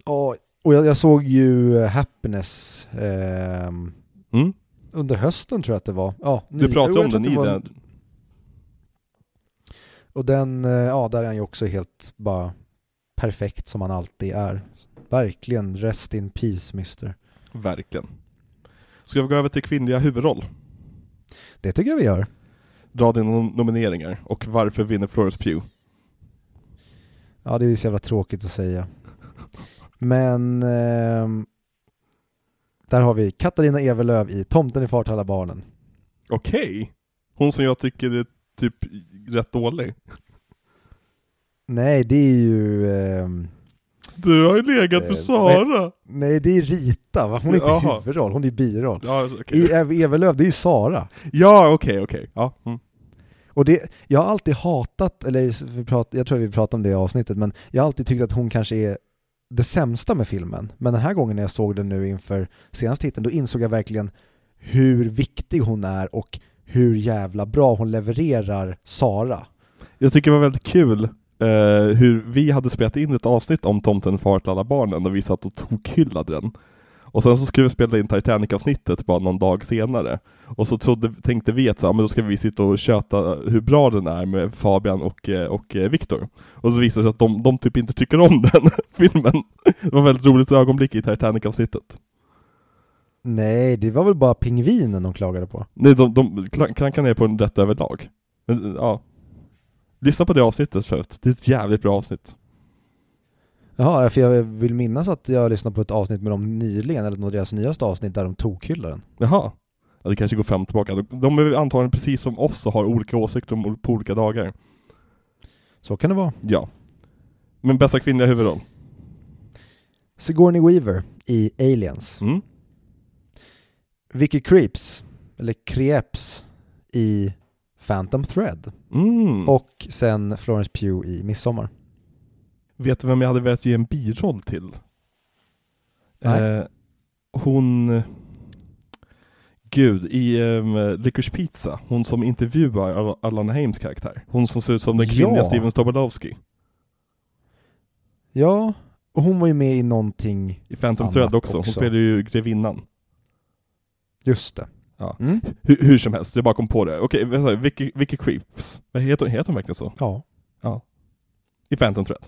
Ja, och jag, jag såg ju Happiness ehm, Mm. Under hösten tror jag att det var. Ja, Du ny- pratade om den i den. Och den, eh, ja där är han ju också helt bara perfekt som han alltid är. Verkligen, rest in peace mister. Verkligen. Ska vi gå över till kvinnliga huvudroll? Det tycker jag vi gör. Dra dina nom- nomineringar och varför vinner Florence Pugh? Ja, det är så jävla tråkigt att säga. Men ehm, där har vi Katarina Evelöv i Tomten i far till alla barnen. Okej! Hon som jag tycker är typ rätt dålig. Nej, det är ju... ehm, Du har ju legat för Eh, Sara! nej, det är Rita, va? Hon är inte Jaha. huvudroll, hon är biroll. Ja. I Ev- Evelöv, det är ju Sara. Ja, okej, okej. Ja. Mm. Och det, jag har alltid hatat, eller vi prat, jag tror vi pratade om det i avsnittet, men jag har alltid tyckt att hon kanske är det sämsta med filmen. Men den här gången när jag såg den nu inför senaste titeln, då insåg jag verkligen hur viktig hon är och hur jävla bra hon levererar Sara. Jag tycker det var väldigt kul eh, hur vi hade spelat in ett avsnitt om Tomten far till alla barnen och vi satt och tokhyllade den. Och sen så skulle vi spela in Titanic-avsnittet bara någon dag senare. Och så trodde, tänkte vi att så, ja, men då ska vi sitta och köta hur bra den är med Fabian och, eh, och eh, Viktor. Och så visade det sig att de, de typ inte tycker om <laughs> den filmen. Det var ett väldigt roligt ögonblick i Titanic-avsnittet. Nej, det var väl bara pingvinen de klagade på. Nej, de, de kla- klankar ner på den rätt överlag. Men, ja. Lyssna på det avsnittet förut. Det är ett jävligt bra avsnitt. Jaha, för jag vill minnas att jag lyssnade på ett avsnitt med dem nyligen, eller något deras nyaste avsnitt där de tokhyllar den. Jaha. Ja, det kanske går fram tillbaka. De, de är antagligen precis som oss och har olika åsikter om, på olika dagar. Så kan det vara. Ja. Men bästa kvinnliga huvudroll? Sigourney Weaver i Aliens. Mm. Vicky Creeps, eller Creeps i Phantom Thread. Mm. Och sen Florence Pugh i Midsommar. Vet du vem jag hade velat ge en biroll till? Eh, hon... Gud, i um, Licorice Pizza, hon som intervjuar Al- Alana Heims karaktär. Hon som ser ut som den kvinnliga Ja. Steven Stobolowski. Ja, och hon var ju med i någonting, I Phantom Thread också. Hon också. spelar ju grevinnan. just det. Ja. Mm. Hur, hur som helst, jag bara kom på det. Okej? Vicky, Vicky Creeps. Vad heter hon? Heter hon verkligen så? Ja. I Phantom Thread.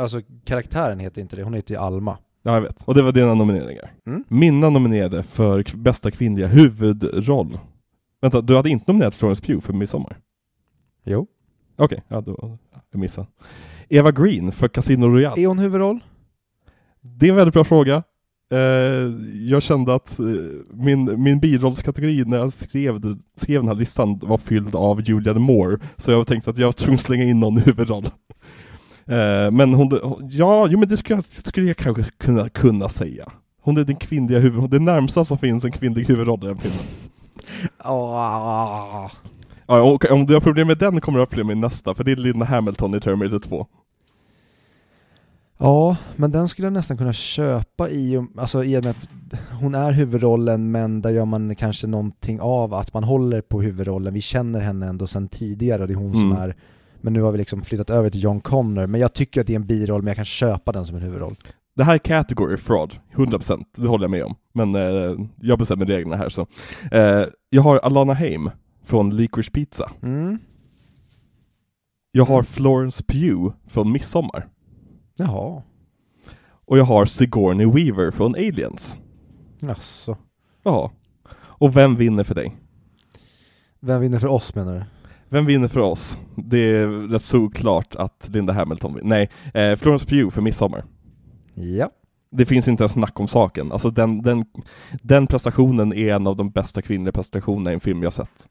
Alltså karaktären heter inte det, hon heter ju Alma. Ja, jag vet. Och det var dina nomineringar. Mm. Mina nominerade för k- bästa kvinnliga huvudroll. Vänta, du hade inte nominerat Florence Pugh för Midsommar? Jo. Okej, ja då, jag missade. Eva Green för Casino Royale. Är hon huvudroll? Det är en väldigt bra fråga. Eh, jag kände att eh, min, min birollskategori när jag skrev, skrev den här listan var fylld av Julianne Moore, så jag tänkte att jag var tvungen att slänga in någon huvudroll. Eh, men hon, ja, jo, men det skulle jag, skulle jag kanske kunna, kunna säga. Hon är den kvinnliga huvudrollen, det närmsta som finns en kvinnlig huvudroll i den filmen. Ah. Ja, och om du har problem med den kommer du ha problem med nästa, för det är Linda Hamilton i Terminator 2. Ja, men den skulle jag nästan kunna köpa i, alltså i och med att hon är huvudrollen men där gör man kanske någonting av att man håller på huvudrollen. Vi känner henne ändå sedan tidigare och det är hon som Mm. är, men nu har vi liksom flyttat över till John Connor. Men jag tycker att det är en biroll men jag kan köpa den som en huvudroll. Det här är category fraud, 100%, det håller jag med om. Men eh, jag bestämmer reglerna här så. Eh, jag har Alana Haim från Licorice Pizza. Mm. Jag har Florence Pugh från Midsommar. Jaha, Och jag har Sigourney Weaver från Aliens. jaså. Ja. Och vem vinner för dig? Vem vinner för oss menar du? Vem vinner för oss? Det är rätt såklart att Linda Hamilton vinner. Nej, eh, Florence Pugh för Midsommar. Ja. Det finns inte ens snack om saken. Alltså den, den, den prestationen är en av de bästa kvinnliga prestationerna i en film jag sett.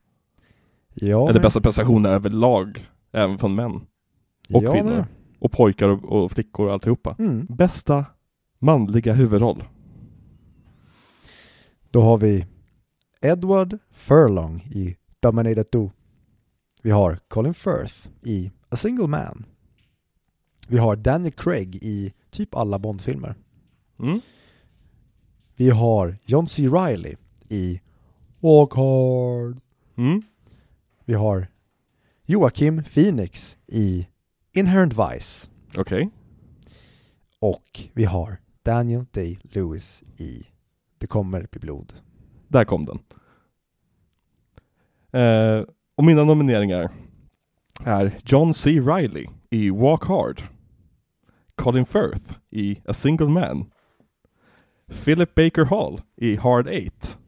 Ja, Eller men- bästa prestationer överlag, även från män. och ja, kvinnor. men- Och pojkar och, och flickor och alltihopa. Mm. Bästa manliga huvudroll. Då har vi Edward Furlong i Dominator 2. Vi har Colin Firth i A Single Man. Vi har Daniel Craig i typ alla Bondfilmer. Mm. Vi har John C. Reilly i Walk Hard. Mm. Vi har Joakim Phoenix i Inherent Vice. Okej. Och vi har Daniel Day-Lewis i Det kommer bli blod. Där kom den. Eh, och mina nomineringar är John C. Reilly i Walk Hard. Colin Firth i A Single Man. Philip Baker Hall i Hard Eight.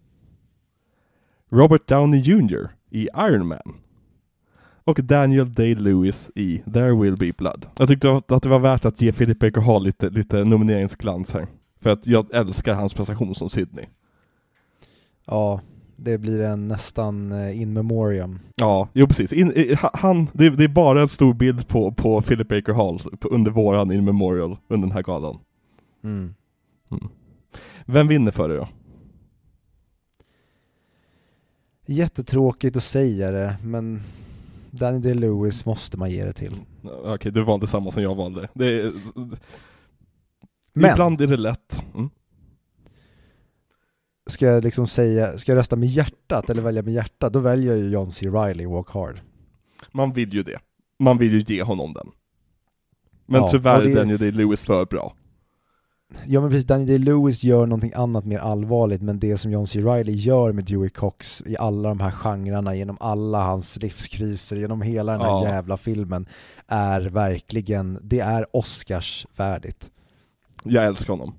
Robert Downey Jr. i Iron Man. Och Daniel Day-Lewis i There Will Be Blood. Jag tyckte att det var värt att ge Philip Baker Hall lite, lite nomineringsglans här. För att jag älskar hans prestation som Sydney. Ja, det blir en nästan eh, in memoriam. Ja, jo precis. In, i- han, det, det är bara en stor bild på, på Philip Baker Hall under våran in memorial under den här galan. Mm. Mm. Vem vinner för dig då? Jättetråkigt att säga det, men Danny Day-Lewis måste man ge det till. Okej, du valde samma som jag valde. Det är, Men, Ibland är det lätt. Mm. Ska jag liksom säga, ska jag rösta med hjärtat eller välja med hjärtat, då väljer jag ju John C. Reilly, Walk Hard. Man vill ju det. Man vill ju ge honom den. Men Ja, tyvärr är den ju det Lewis för bra. Ja men precis, Danny Day-Lewis gör någonting annat mer allvarligt, men det som John C. Reilly gör med Dewey Cox i alla de här genrerna, genom alla hans livskriser, genom hela den här Ja. jävla filmen, är verkligen, det är Oscars-värdigt. Jag älskar honom.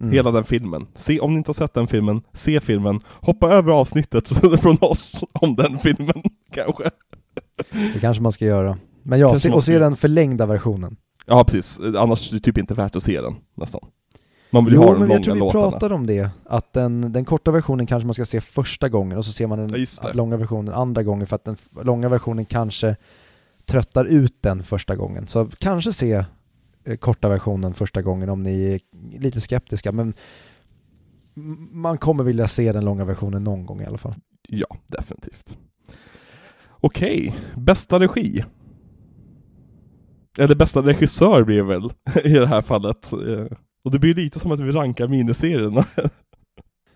Mm. Hela den filmen. Se, om ni inte har sett den filmen, se filmen. Hoppa över avsnittet <laughs> från oss om den filmen, <laughs> kanske. Det kanske man ska göra. Men ja, se, och se den förlängda versionen. Ja, precis. Annars är det typ inte värt att se den, nästan. Man vill Jo, ha de men långa jag tror vi låtarna. pratade om det, att den, den korta versionen kanske man ska se första gången och så ser man Ja, den det. långa versionen andra gången för att den långa versionen kanske tröttar ut den första gången. Så kanske se korta versionen första gången om ni är lite skeptiska, men man kommer vilja se den långa versionen någon gång i alla fall. Ja, definitivt. Okej, bästa regi. Eller bästa regissör blir det väl <laughs> i det här fallet. Eh, Och det blir lite som att vi rankar miniserierna. <laughs>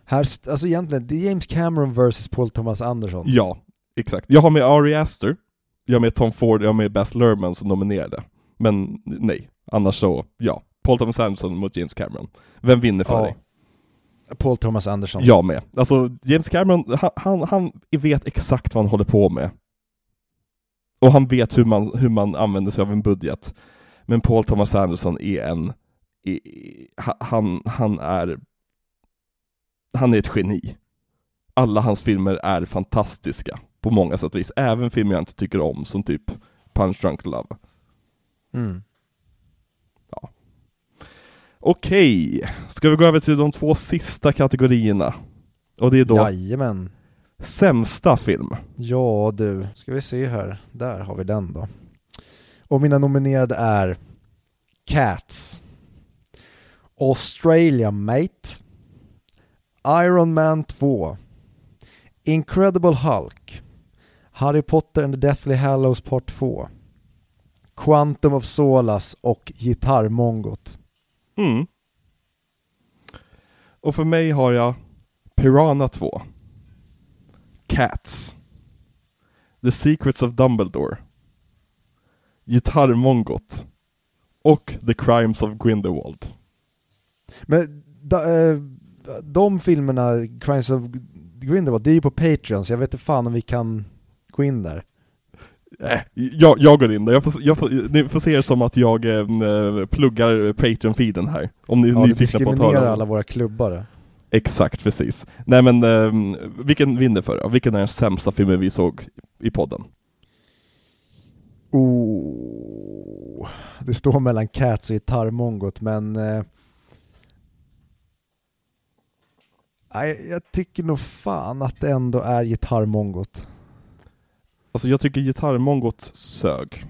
Här, alltså egentligen, det är James Cameron versus Paul Thomas Anderson. ja, exakt. Jag har med Ari Aster, jag har med Tom Ford, jag har med Baz Luhrmann som nominerade. Men nej, annars så, ja. Paul Thomas Anderson mot James Cameron. Vem vinner för Ja. dig? Paul Thomas Anderson. Jag med. Alltså, James Cameron, han, han, han vet exakt vad han håller på med. Och han vet hur man, hur man använder sig av en budget. Men Paul Thomas Anderson är en... ha- Han, han är... Han är ett geni. Alla hans filmer är fantastiska på många sätt och vis. Även filmer jag inte tycker om, som typ Punch Drunk Love. Mm. Okej, ska vi gå över till de två sista kategorierna? Och det är då Jajamän. sämsta film. Ja du, ska vi se här. Där har vi den då. Och mina nominerade är Cats, Australia Mate, Iron Man 2, Incredible Hulk, Harry Potter and the Deathly Hallows Part 2. Quantum of Solace och Gitarrmongot. Mm. Och för mig har jag Piranha 2. Cats. The Secrets of Dumbledore. Gitarrmongot. Och The Crimes of Grindelwald. Men da, eh, de filmerna, Crimes of Grindelwald, det är ju på Patreon så jag vet inte fan om vi kan gå in där. Äh, jag, jag går in där, jag får, jag får, ni får se det som att jag eh, pluggar Patreon-feeden här. Om ni är Ja, nyfikna på att höra. alla våra klubbare. Exakt, precis. Nej men, eh, vilken vinner för? Vilken är den sämsta filmen vi såg i podden? Oh, det står mellan Cats och Gitarrmongot men eh, jag tycker nog fan att det ändå är Gitarrmongot. Alltså jag tycker gitarrmongot sög.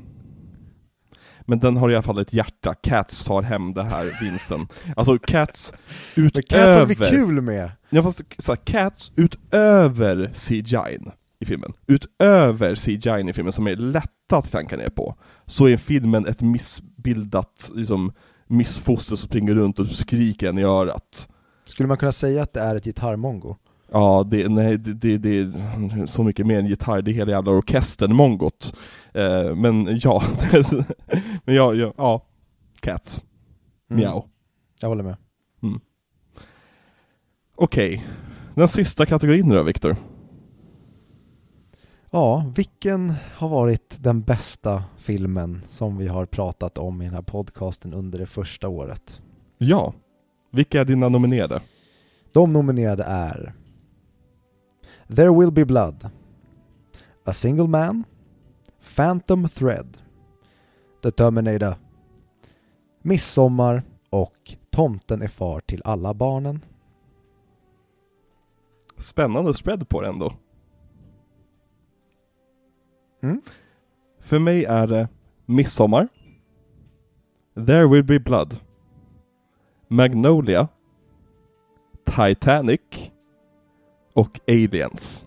Men den har i alla fall ett hjärta, Cats tar hem det här vinsten. Alltså Cats Men Cats har vi utöver... kul med! Ja fast så här, Cats utöver CGI i filmen, utöver CGI i filmen som är lätta att klanka ner på, så är filmen ett missbildat liksom, missfoster som springer runt och skriker en i örat. Skulle man kunna säga att det är ett gitarrmongo? Ja, det, nej, det, det, är så mycket mer än gitarr, det är hela jävla orkestern, mongot. Eh, men ja, <laughs> men ja, ja, ja, Cats. Mm. Miau. Jag håller med. Okej, den sista kategorin då Viktor? Ja, vilken har varit den bästa filmen som vi har pratat om i den här podcasten under det första året? Ja, vilka är dina nominerade? De nominerade är There Will Be Blood A Single Man Phantom Thread The Terminator Midsommar och Tomten är far till alla barnen. Spännande spread på det ändå. Mm. För mig är det Midsommar, There Will Be Blood, Magnolia, Titanic och Aliens.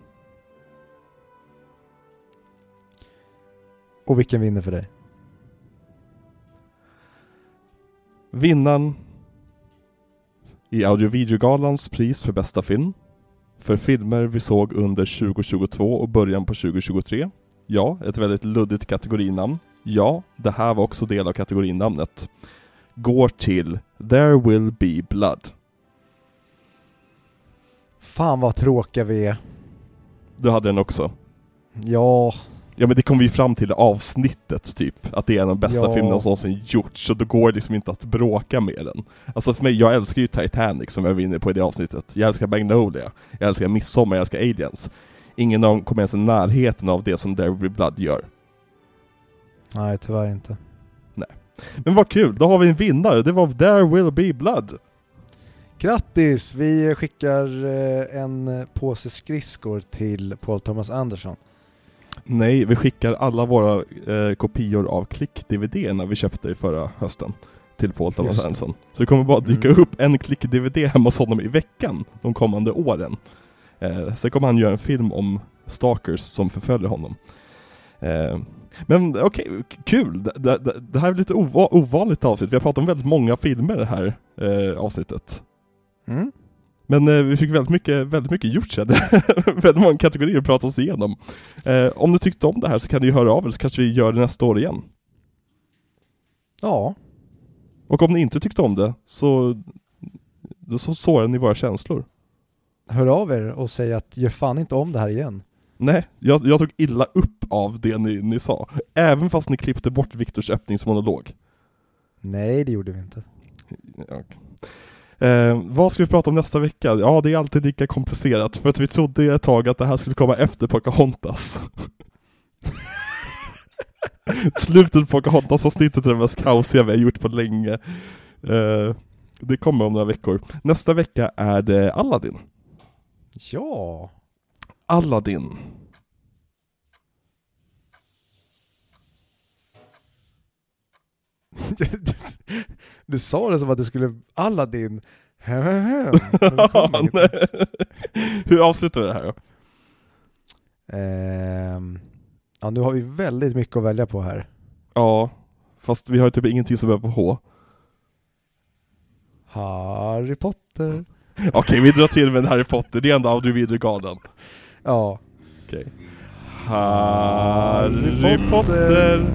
Och vilken vinner för dig? Vinnaren i Audio-videogalans pris för bästa film för filmer vi såg under 2022 och början på 2023. Ja, ett väldigt luddigt kategorinamn. Ja, det här var också del av kategorinamnet. Går till There Will Be Blood. Fan vad tråkiga vi är. Du hade den också. Ja, Ja men det kom vi fram till i avsnittet typ, att det är en av de bästa Ja. filmerna som någonsin gjorts, så då går det liksom inte att bråka med den. Alltså för mig, jag älskar ju Titanic som jag var inne på i det avsnittet. Jag älskar Magnolia, jag älskar Midsommar, jag älskar Aliens. Ingen av dem kommer ens i närheten av det som Be Blood gör. nej tyvärr inte. Men vad kul, då har vi en vinnare, det var There Will Be Blood! Grattis! Vi skickar eh, en påse skridskor till Paul Thomas Anderson. Nej, vi skickar alla våra eh, kopior av klick-DVD vi köpte i förra hösten till Paul Thomas. Anderson. Så det kommer bara dyka Mm. upp en klick-DVD hemma hos honom i veckan de kommande åren. Eh, sen kommer han göra en film om stalkers som förföljer honom. Eh, men okej, k- kul! Det, det, det- det här är lite ova- ovanligt avsnitt. Vi har pratat om väldigt många filmer det här eh, avsnittet. Mm. Men eh, vi fick väldigt mycket, väldigt mycket gjort sen. <laughs> väldigt många kategorier att prata oss igenom. Eh, om du tyckte om det här så kan du ju höra av er så kanske vi gör det nästa år igen. Ja, Och om ni inte tyckte om det så, då så sårar ni våra känslor. hör av er och säg att gör fan inte om det här igen. Nej, jag, jag tog illa upp av det ni, ni sa. Även fast ni klippte bort Viktors öppningsmonolog. Nej, det gjorde vi inte. Ja. Eh, vad ska vi prata om nästa vecka? Ja, det är alltid lika komplicerat för att vi trodde ett tag att det här skulle komma efter Pocahontas. <laughs> Slutet på Pocahontas-avsnittet är det mest kaosiga vi har gjort på länge. Eh, det kommer om några veckor. Nästa vecka är det Aladdin. Ja, Aladdin. <laughs> du sa det som att du skulle Aladdin. <laughs> Nej. <laughs> Hur avslutar vi det här då? Ehm, Ja, nu har vi väldigt mycket att välja på här. Ja, fast vi har typ ingenting som börjar på H. Harry Potter. Okej, vi drar till med en Harry Potter, det är ändå Audiovideogalen. Ja. Okej. Harry Potter.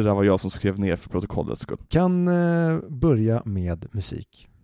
Det där var jag som skrev ner för protokollets skull. Kan eh, börja med musik.